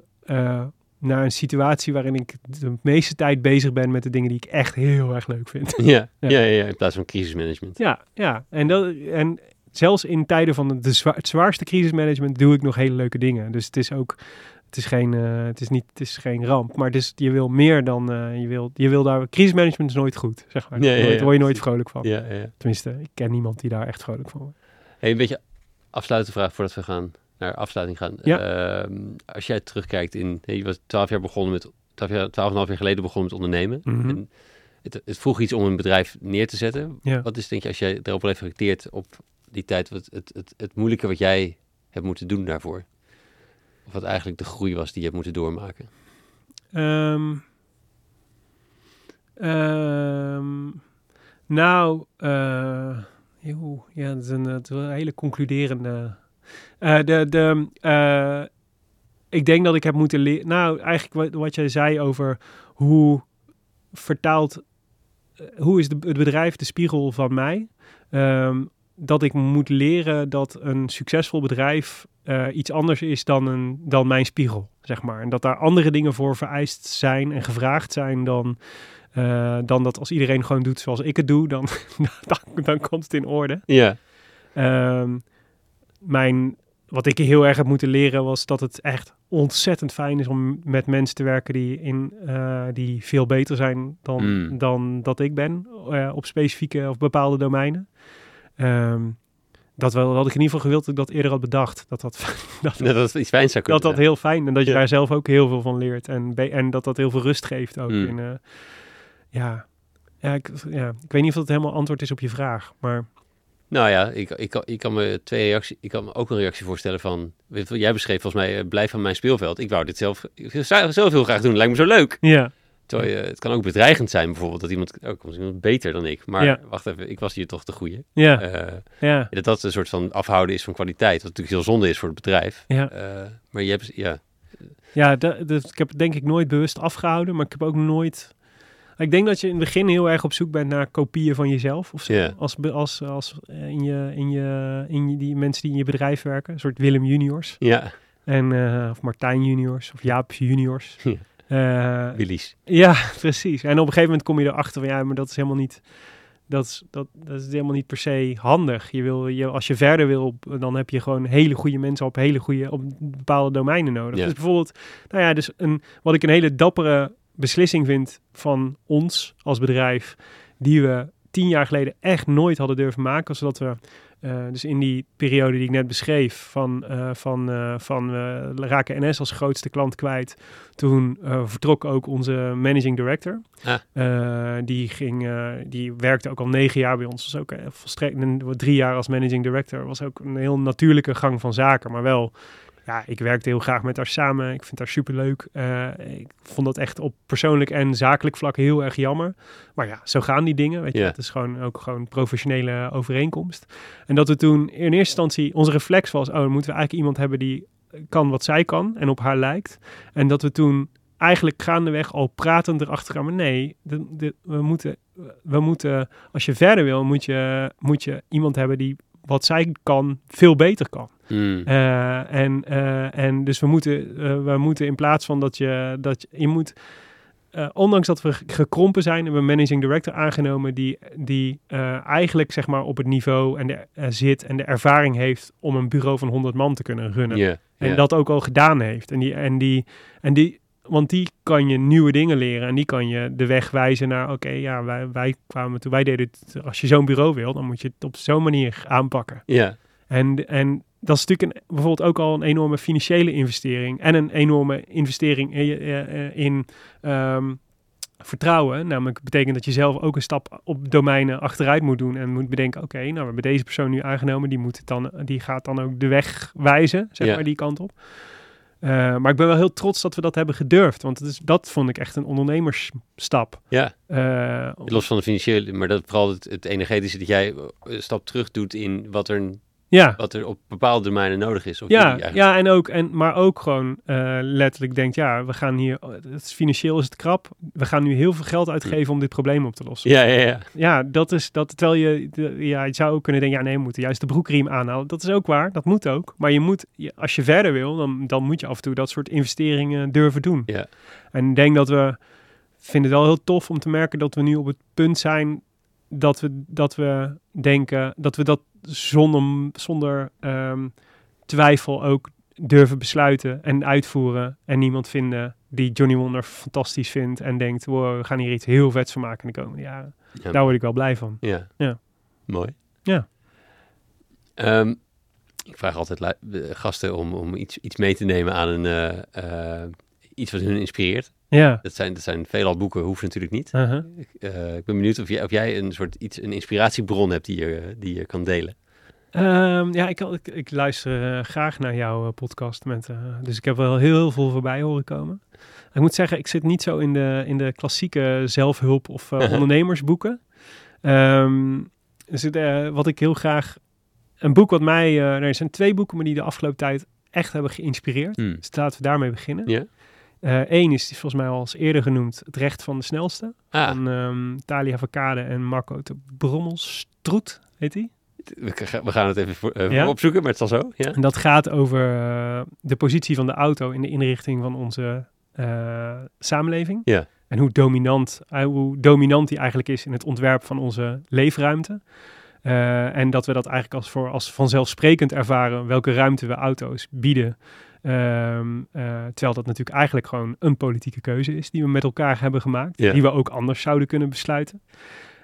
naar een situatie waarin ik de meeste tijd bezig ben met de dingen die ik echt heel erg leuk vind. ja, *laughs* Ja. ja. Ja, ja, in plaats van crisismanagement. Ja, ja. En, dat, en zelfs in tijden van de zwa- het zwaarste crisismanagement doe ik nog hele leuke dingen. Dus het is ook, het is geen, eh, het is niet, het is geen ramp. Maar het is, je wil meer dan, eh, je wil, je wil daar, crisismanagement is nooit goed, zeg maar. Ja, ja, Daar word je nooit vrolijk van. Ja, ja. Tenminste, ik ken niemand die daar echt vrolijk van wordt. Hey, een beetje afsluitende vraag voordat we gaan naar afsluiting gaan. Ja. Ehm, als jij terugkijkt in, je was twaalf jaar begonnen met, twaalf jaar, twaalf en half jaar geleden begonnen met ondernemen. Mhm. En het, het vroeg iets om een bedrijf neer te zetten. Ja. Wat is denk je, als jij erop reflecteert op die tijd, wat het, het, het moeilijke wat jij hebt moeten doen daarvoor? Of wat eigenlijk de groei was die je hebt moeten doormaken? Ehm, ehm, nou, eh, ja, dat is een, het is wel een hele concluderende. Eh, de, de, eh, ik denk dat ik heb moeten leren. Nou, eigenlijk wat, wat jij zei over hoe vertaalt. hoe is de, het bedrijf de spiegel van mij? Ehm, dat ik moet leren dat een succesvol bedrijf eh, iets anders is dan, een, dan mijn spiegel, zeg maar. En dat daar andere dingen voor vereist zijn en gevraagd zijn dan, eh, dan dat als iedereen gewoon doet zoals ik het doe, dan, *laughs* dan, dan komt het in orde. Ja, Ehm, mijn, wat ik heel erg heb moeten leren was dat het echt ontzettend fijn is om met mensen te werken die, in, eh, die veel beter zijn dan, Mm. dan dat ik ben op specifieke of bepaalde domeinen. Ehm, dat wel had ik in ieder geval gewild dat ik dat eerder had bedacht. Dat dat, *laughs* dat, dat iets fijns zou kunnen dat dat heel fijn en dat je Ja. daar zelf ook heel veel van leert. En, en dat dat heel veel rust geeft ook. Mm. In, eh, ja. Ja, ik, ja, ik weet niet of dat helemaal antwoord is op je vraag. Maar Nou ja, ik, ik, kan, ik kan me twee reacties, ik kan me ook een reactie voorstellen van, weet je wat jij beschreef volgens mij, eh, blijf van mijn speelveld. Ik wou dit zelf, ik zou het zelf heel graag doen, lijkt me zo leuk. ja, Terwijl je, het kan ook bedreigend zijn bijvoorbeeld dat iemand, ook oh, iemand beter dan ik. Maar Ja. wacht even, ik was hier toch de goeie. Ja, Eh, ja, dat dat een soort van afhouden is van kwaliteit. Wat natuurlijk heel zonde is voor het bedrijf. ja. Eh, maar je hebt, ja, Ja, dat, dat- ik heb het denk ik nooit bewust afgehouden, maar ik heb ook nooit... Ik denk dat je in het begin heel erg op zoek bent naar kopieën van jezelf. Of zo. Als, als, als eh, in, je, in, je, in je, die mensen die in je bedrijf werken. Een soort Willem juniors. ja, En, of Martijn juniors. Of Jaap juniors. Willy's. ja, *laughs* precies. En op een gegeven moment kom je erachter van ja, maar dat is helemaal niet... Dat is, dat, dat is helemaal niet per se handig. Je wil, je, als je verder wil, dan heb je gewoon hele goede mensen op hele goede, op bepaalde domeinen nodig. Ja. Dus bijvoorbeeld, nou ja, dus een, wat ik een hele dappere beslissing vind van ons als bedrijf, die we tien jaar geleden echt nooit hadden durven maken, was dat we eh, dus in die periode die ik net beschreef, van, eh, van, eh, van we raken NS als grootste klant kwijt. Toen vertrok ook onze managing director. Ah. Die, ging, die werkte ook al negen jaar bij ons. Was ook volstrekt drie jaar als managing director. Was ook een heel natuurlijke gang van zaken. Maar wel, ja, ik werkte heel graag met haar samen. Ik vind haar superleuk. Eh ik vond dat echt op persoonlijk en zakelijk vlak heel erg jammer. Maar ja, zo gaan die dingen. Weet je, het is gewoon ook gewoon professionele overeenkomst. En dat we toen in eerste instantie, onze reflex was, oh, dan moeten we eigenlijk iemand hebben die kan wat zij kan en op haar lijkt. En dat we toen eigenlijk gaandeweg al pratend erachter kwamen, nee, de, de, we, moeten, we moeten, als je verder wil, moet je, moet je iemand hebben die wat zij kan, veel beter kan. Mm. Eh, en, eh, en dus we moeten, eh, we moeten in plaats van dat je, dat je, je moet, ondanks dat we ge- gekrompen zijn, hebben we een managing director aangenomen die, die eigenlijk zeg maar op het niveau en de, zit en de ervaring heeft om een bureau van 100 man te kunnen runnen. En dat ook al gedaan heeft. En die, en die, en die, want die kan je nieuwe dingen leren. En die kan je de weg wijzen naar, oké, ja, wij, wij kwamen toen, wij deden het. Als je zo'n bureau wil, dan moet je het op zo'n manier aanpakken. ja, En, en dat is natuurlijk een, bijvoorbeeld ook al een enorme financiële investering. En een enorme investering in, eh, eh, in ehm, vertrouwen. Namelijk betekent dat je zelf ook een stap op domeinen achteruit moet doen. En moet bedenken, oké, nou we hebben deze persoon nu aangenomen. Die, moet het dan, die gaat dan ook de weg wijzen, zeg Ja. maar, die kant op. Eh, maar ik ben wel heel trots dat we dat hebben gedurfd. Want het is, dat vond ik echt een ondernemersstap. ja. Los van de financiële, maar dat vooral het, het energetische dat jij een stap terug doet in wat er, ja, wat er op bepaalde domeinen nodig is. Of Ja, eigenlijk- ja en ook, en, maar ook gewoon eh, letterlijk denkt, ja, we gaan hier, het is, financieel is het krap, we gaan nu heel veel geld uitgeven om dit probleem op te lossen. ja, ja, ja. Ja, dat is, dat, terwijl je, de- ja, je zou ook kunnen denken, ja nee, we moeten juist de broekriem aanhalen. Dat is ook waar, dat moet ook. Maar je moet, als je verder wil, dan, dan moet je af en toe dat soort investeringen durven doen. Ja. En ik denk dat we, vinden het wel heel tof om te merken dat we nu op het punt zijn dat we, dat we denken, dat we dat zonder, zonder ehm, twijfel ook durven besluiten en uitvoeren. En niemand vinden die Johnny Wonder fantastisch vindt en denkt, wow, we gaan hier iets heel vets van maken in de komende jaren. Ja. Daar word ik wel blij van. Ja. Ja. Mooi. Ja. Ehm, ik vraag altijd eh, gasten om, om iets, iets mee te nemen aan een, eh, eh, iets wat hun inspireert. Ja. Dat zijn, dat zijn veelal boeken, hoeft natuurlijk niet. Uh-huh. Ik, eh, ik ben benieuwd of jij, of jij een soort iets, een inspiratiebron hebt die je, die je kan delen. Ehm, ja, ik, ik, ik luister eh, graag naar jouw eh, podcast. Met, dus ik heb wel heel veel voorbij horen komen. Ik moet zeggen, ik zit niet zo in de, in de klassieke zelfhulp- of *laughs* ondernemersboeken. Eh, wat ik heel graag... Een boek wat mij... nou, er zijn twee boeken, maar die de afgelopen tijd echt hebben geïnspireerd. Hmm. Dus laten we daarmee beginnen. Ja. Eén is, die volgens mij al eerder genoemd, Het Recht van de Snelste. Ah, Van ehm Talia Verkade en Marco de Brommelstroet, heet hij. we, gaan het even voor, eh, Ja? opzoeken, maar het zal zo. Ja? En dat gaat over eh, de positie van de auto in de inrichting van onze eh, samenleving. Ja. En hoe dominant, eh, hoe dominant die eigenlijk is in het ontwerp van onze leefruimte. Eh, en dat we dat eigenlijk als, voor, als vanzelfsprekend ervaren welke ruimte we auto's bieden. Eh, terwijl dat natuurlijk eigenlijk gewoon een politieke keuze is die we met elkaar hebben gemaakt. Die we ook anders zouden kunnen besluiten.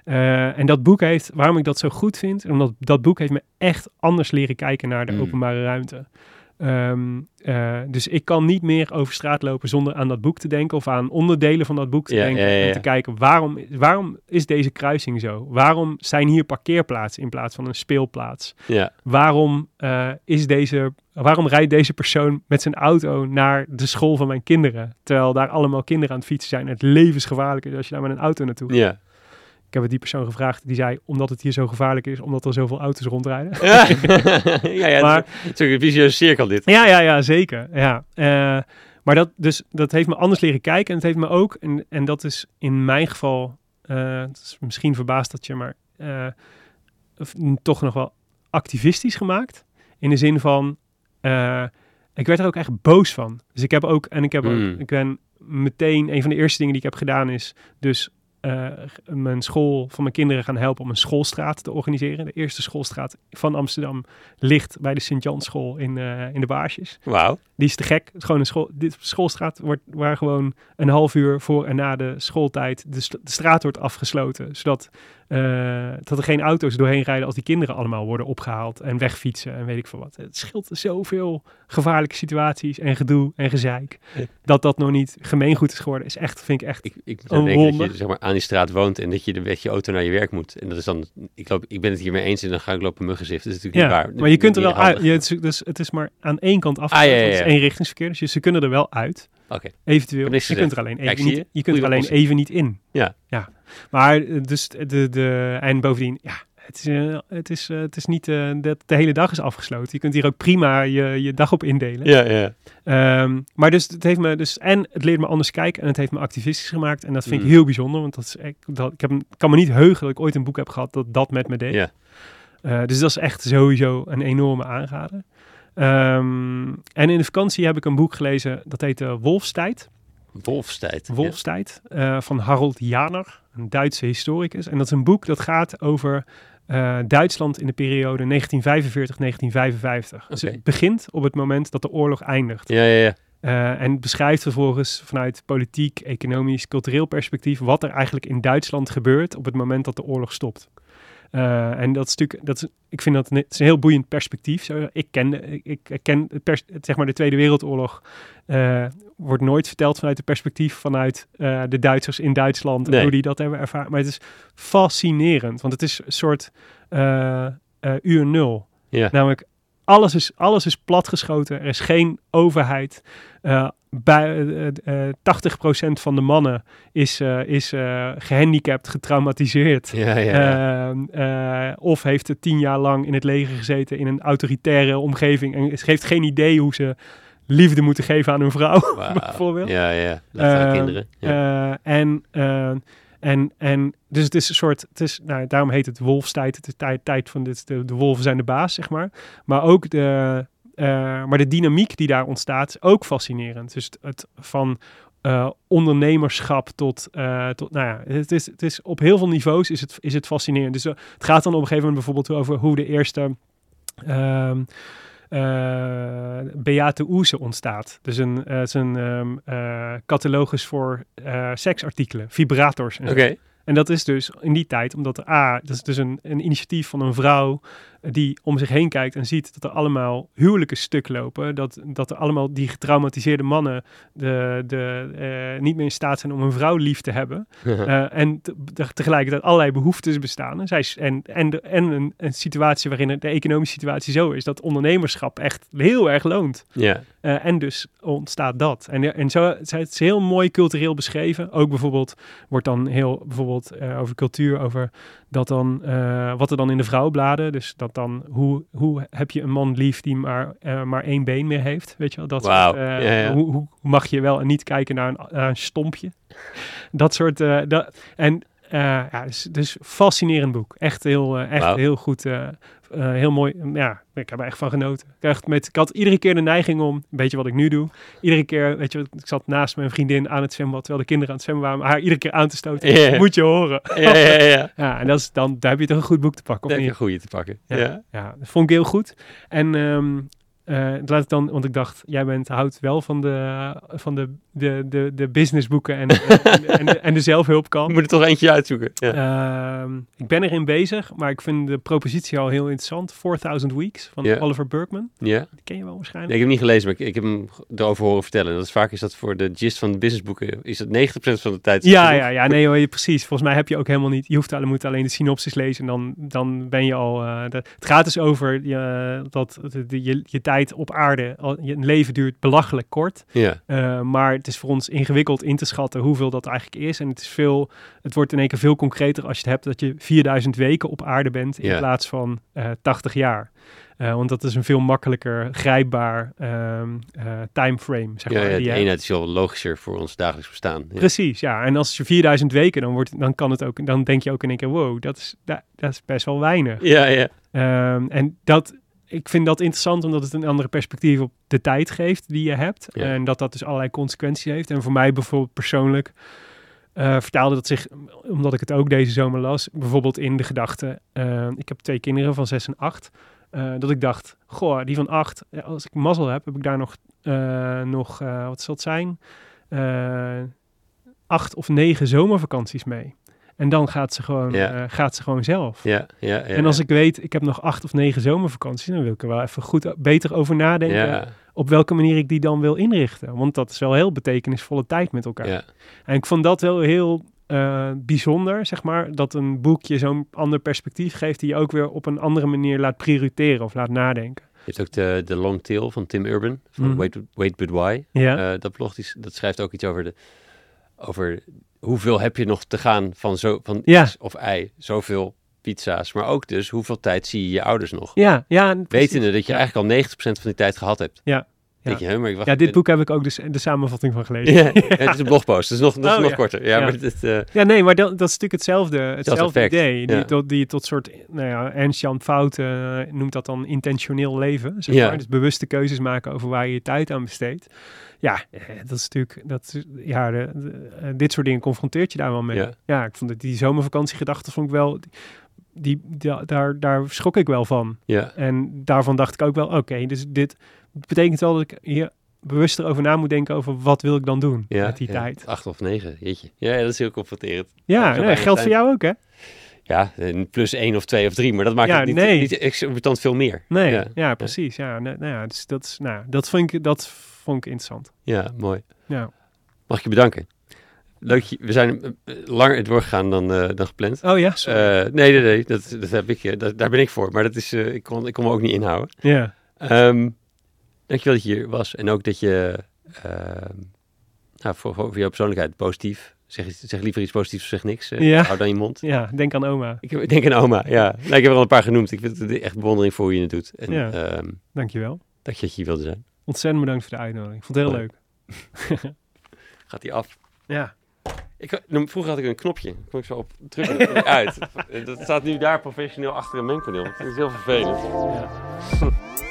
Eh, en dat boek heeft, waarom ik dat zo goed vind, omdat dat boek heeft me echt anders leren kijken naar de Mm. openbare ruimte. Ehm, eh, dus ik kan niet meer over straat lopen zonder aan dat boek te denken of aan onderdelen van dat boek te Ja, denken. ja, ja, En te kijken waarom, waarom is deze kruising zo? Waarom zijn hier parkeerplaatsen in plaats van een speelplaats? Ja. Waarom, eh, is deze, waarom rijdt deze persoon met zijn auto naar de school van mijn kinderen? Terwijl daar allemaal kinderen aan het fietsen zijn. Het levensgevaarlijk is als je daar met een auto naartoe gaat. Ja. Ik heb het die persoon gevraagd. Die zei, omdat het hier zo gevaarlijk is, omdat er zoveel auto's rondrijden. ja, *laughs* ja, Maar- het is ook een visieuze cirkel dit. Ja, ja, ja, zeker. Ja. Eh, maar dat, dus, dat heeft me anders leren kijken. En het heeft me ook, en, en dat is in mijn geval, eh, is misschien verbaasd dat je, maar eh, of- toch nog wel activistisch gemaakt. In de zin van, ik werd er ook echt boos van. Dus ik heb ook, en ik heb Mm. ook, ik ben meteen, een van de eerste dingen die ik heb gedaan is dus eh, mijn school van mijn kinderen gaan helpen om een schoolstraat te organiseren. De eerste schoolstraat van Amsterdam ligt bij de Sint-Janschool in, eh, in de Baarsjes. Wauw. Die is te gek. Het is gewoon een school. Dit schoolstraat wordt waar gewoon een half uur voor en na de schooltijd de, de straat wordt afgesloten, zodat eh, dat er geen auto's doorheen rijden als die kinderen allemaal worden opgehaald en wegfietsen en weet ik veel wat. Het scheelt zoveel gevaarlijke situaties en gedoe en gezeik. Ja. Dat dat nog niet gemeengoed is geworden, is echt, vind ik echt. Ik, ik denken dat je zeg maar, aan die straat woont en dat je met je auto naar je werk moet. En dat is dan, ik, loop, ik ben het hiermee eens en dan ga ik lopen muggenzift. Dat is natuurlijk Ja, niet waar. maar je kunt er wel uit. het, is, dus, het is maar aan één kant af. Ah, ja, ja, Het is ja. één richtingsverkeer, dus je- ze kunnen er wel uit. Oké. Eventueel. Je kunt er alleen even niet, je? je kunt er alleen oplossing. even niet in. Ja. ja. Maar eh, dus de, de, en bovendien, ja, het is, eh, het is, eh, het is niet dat de hele dag is afgesloten. Je kunt hier ook prima je, je dag op indelen. Ja, ja. Ehm, maar dus het heeft me dus en het leert me anders kijken en het heeft me activistisch gemaakt en dat vind ik Mm. heel bijzonder, want dat is echt, dat ik heb kan me niet heugen dat ik ooit een boek heb gehad dat dat met me deed. Ja. Dus dat is echt sowieso een enorme aanrader. Ehm, en in de vakantie heb ik een boek gelezen dat heet eh, Wolfstijd. Wolfstijd. Ja. Wolfstijd eh, van Harold Janer, een Duitse historicus. En dat is een boek dat gaat over eh, Duitsland in de periode 1945-1955. Dus het begint op het moment dat de oorlog eindigt. Ja, ja, ja. En beschrijft vervolgens vanuit politiek, economisch, cultureel perspectief wat er eigenlijk in Duitsland gebeurt op het moment dat de oorlog stopt. Eh, en dat is natuurlijk, dat is, ik vind dat een, het is een heel boeiend perspectief. Zo, ik ken, ik, ik, ken het pers, het, zeg maar de Tweede Wereldoorlog eh, wordt nooit verteld vanuit het perspectief vanuit eh, de Duitsers in Duitsland en hoe die dat hebben ervaren. Maar het is fascinerend, want het is een soort uur nul. Ja. Namelijk, alles is, alles is platgeschoten. Er is geen overheid. Bij, eh, eh, 80% van de mannen is, eh, is eh, gehandicapt, getraumatiseerd. Ja, ja, ja. Ehm, eh, of heeft er tien jaar lang in het leger gezeten in een autoritaire omgeving. En ze heeft geen idee hoe ze liefde moeten geven aan hun vrouw, *laughs* bijvoorbeeld. Ja, ja. Dat zijn Eh, kinderen. Ja. Eh, en, eh, en, en dus het is een soort, het is, nou, daarom heet het wolfstijd. Het is tijd, tijd van dit, de, de wolven zijn de baas, zeg maar. Maar ook de, eh, maar de dynamiek die daar ontstaat is ook fascinerend. Dus het, het van eh, ondernemerschap tot, eh, tot, nou ja, het is, het is op heel veel niveaus is het, is het fascinerend. Dus eh, het gaat dan op een gegeven moment bijvoorbeeld over hoe de eerste ehm eh, Beate Oeze ontstaat. Dus een, eh, het is een ehm, eh, catalogus voor eh, seksartikelen, vibrators. En, en dat is dus in die tijd, omdat A, dat is dus een, een initiatief van een vrouw eh, die om zich heen kijkt en ziet dat er allemaal huwelijken stuk lopen. Dat, dat er allemaal die getraumatiseerde mannen de, de, eh, niet meer in staat zijn om een vrouw lief te hebben. *laughs* Eh, en te- te- tegelijkertijd allerlei behoeftes bestaan. En, zij, is- en, en, de, en een, een situatie waarin de economische situatie zo is dat ondernemerschap echt heel erg loont. ja. Eh, en dus ontstaat dat. En, en zo het is heel mooi cultureel beschreven. Ook bijvoorbeeld wordt dan heel bijvoorbeeld over cultuur, over dat dan eh, wat er dan in de vrouwbladen. Dus dat dan hoe, hoe heb je een man lief die maar, eh, maar één been meer heeft? Weet je wel? Dat soort, eh, ja, ja. Hoe, hoe mag je wel en niet kijken naar een, naar een stompje? dat soort. dat, en ja, dus, dus fascinerend boek. Echt heel, eh, echt heel goed. eh, eh, heel mooi. Ja, ik heb er echt van genoten. Ik, echt met, ik had iedere keer de neiging om, een beetje wat ik nu doe. Iedere keer, weet je, ik zat naast mijn vriendin aan het zwembad, terwijl de kinderen aan het zwemmen waren, maar haar iedere keer aan te stoten. Moet je horen. Ja, ja, ja. ja. *laughs* Ja, en dat is dan, daar heb je toch een goed boek te pakken. Daar Of heb je niet? een goede te pakken. Ja. Ja, ja, dat vond ik heel goed. En ehm, eh, laat ik dan, want ik dacht, jij bent, houdt wel van de, van de, de, de, de businessboeken en, *laughs* en, en, de, en de Je zelfhulpkant. moet er toch eentje uitzoeken. Ja. Ehm, ik ben erin bezig, maar ik vind de propositie al heel interessant. 4000 Weeks van. Oliver Burkeman. ja? Die ken je wel waarschijnlijk. Nee, ik heb hem niet gelezen, maar ik, ik heb hem erover horen vertellen. Dat is vaak is dat voor de gist van de businessboeken, is dat 90% van de tijd. Ja, ja, ja, nee, hoor, je- precies. Volgens mij heb je ook helemaal niet. Je hoeft alleen, moet alleen de synopsis lezen en dan, dan ben je al. eh, de- het gaat dus over je, dat de- je, je tijd op aarde, je leven duurt belachelijk kort. Ja, Eh, maar het is voor ons ingewikkeld in te schatten hoeveel dat eigenlijk is. En het is veel. Het wordt in één keer veel concreter als je het hebt dat je 4000 weken op aarde bent in Ja. plaats van eh 80 jaar. Eh, want dat is een veel makkelijker grijpbaar ehm eh, timeframe, zeg ja, maar. ja, die de je- eenheid is wel logischer voor ons dagelijks bestaan. Ja. Precies, ja. En als je 4000 weken, dan, wordt, dan kan het ook, dan denk je ook in één keer, wow, dat is, dat, dat is best wel weinig. Ja, ja. Ehm, en dat, ik vind dat interessant omdat het een andere perspectief op de tijd geeft die je hebt. Ja. En dat dat dus allerlei consequenties heeft. En voor mij bijvoorbeeld persoonlijk eh, vertaalde dat zich, omdat ik het ook deze zomer las, bijvoorbeeld in de gedachte, eh, ik heb twee kinderen van 6 en 8, eh, dat ik dacht, goh, die van 8, als ik mazzel heb, heb ik daar nog, nog wat zal het zijn, acht of negen zomervakanties mee. En dan gaat ze gewoon, eh, gaat ze gewoon zelf. Ja, ja, ja. En als ik weet, ik heb nog acht of negen zomervakanties, dan wil ik er wel even goed beter over nadenken op welke manier ik die dan wil inrichten. Want dat is wel heel betekenisvolle tijd met elkaar. ja, En ik vond dat wel heel eh, bijzonder, zeg maar, dat een boekje zo'n ander perspectief geeft die je ook weer op een andere manier laat prioriteren of laat nadenken. Je hebt ook de, de Long Tail van Tim Urban, van Mhm. Wait, Wait But Why. Ja, Eh, dat blog die, dat schrijft ook iets over, de, over hoeveel heb je nog te gaan van, zo, van Ja. X of Y, zoveel pizza's. Maar ook dus hoeveel tijd zie je je ouders nog. ja, ja. Wetende dat je eigenlijk al 90% van die tijd gehad hebt. Ja, Denk je, hè, maar ik wacht, Ja, dit boek heb ik ook dus de samenvatting van gelezen. Ja, *laughs* het is een blogpost, dat is nog, dat is Oh, nog ja. korter. Ja, maar dit, eh, Ja, nee, maar dat, dat is natuurlijk hetzelfde, hetzelfde effect, idee. Die, tot, die tot soort, nou ja, Ernst-Jan Fout eh, noemt dat dan intentioneel leven. Zeg maar. Dus bewuste keuzes maken over waar je je tijd aan besteedt. Ja, eh, dat is natuurlijk, dat ja, de, de- dit soort dingen confronteert je daar wel mee. Ja. Ik vond het, die zomervakantiegedachte vond ik wel, die, die, daar, daar schrok ik wel van. ja, En daarvan dacht ik ook wel, oké, dus dit betekent wel dat ik hier bewuster over na moet denken over wat wil ik dan doen ja, met die ja, tijd. Acht of negen, jeetje. Ja, ja, dat is heel confronterend. Ja, nee, geldt voor jou ook, hè? Ja, een plus één of twee of drie, maar dat maakt Ja, het niet, nee. niet exorbitant veel meer. Nee, Ja. ja, precies. Ja, nou ja, dus dat, is, nou, dat, vond ik, dat vond ik interessant. Ja, mooi. Ja. Mag ik je bedanken? Leuk, je- we zijn eh, langer doorgegaan dan, eh, dan gepland. Oh ja. Eh, nee, nee, nee, dat, dat heb ik, dat, daar ben ik voor. Maar dat is, eh, ik, kon, ik kon me ook niet inhouden. ja. Ehm dankjewel dat je hier was. En ook dat je, ehm nou, voor, voor jouw persoonlijkheid, positief. Zeg, zeg liever iets positiefs zeg niks. eh, Ja. Hou dan je mond. ja, denk aan oma. Ik, denk aan oma, ja. Nou, ik heb er al een paar genoemd. Ik vind het echt bewondering voor hoe je het doet. En Ja. ehm, Dankjewel. dat je hier wilde zijn. Ontzettend bedankt voor de uitnodiging. Ik vond het heel leuk. *laughs* Gaat die af? Ja. Ik, nou, vroeger had ik een knopje. Kon ik zo op drukken en die uit. *laughs* Dat staat nu daar professioneel achter een mengpaneel. Dat is heel vervelend. ja. *laughs*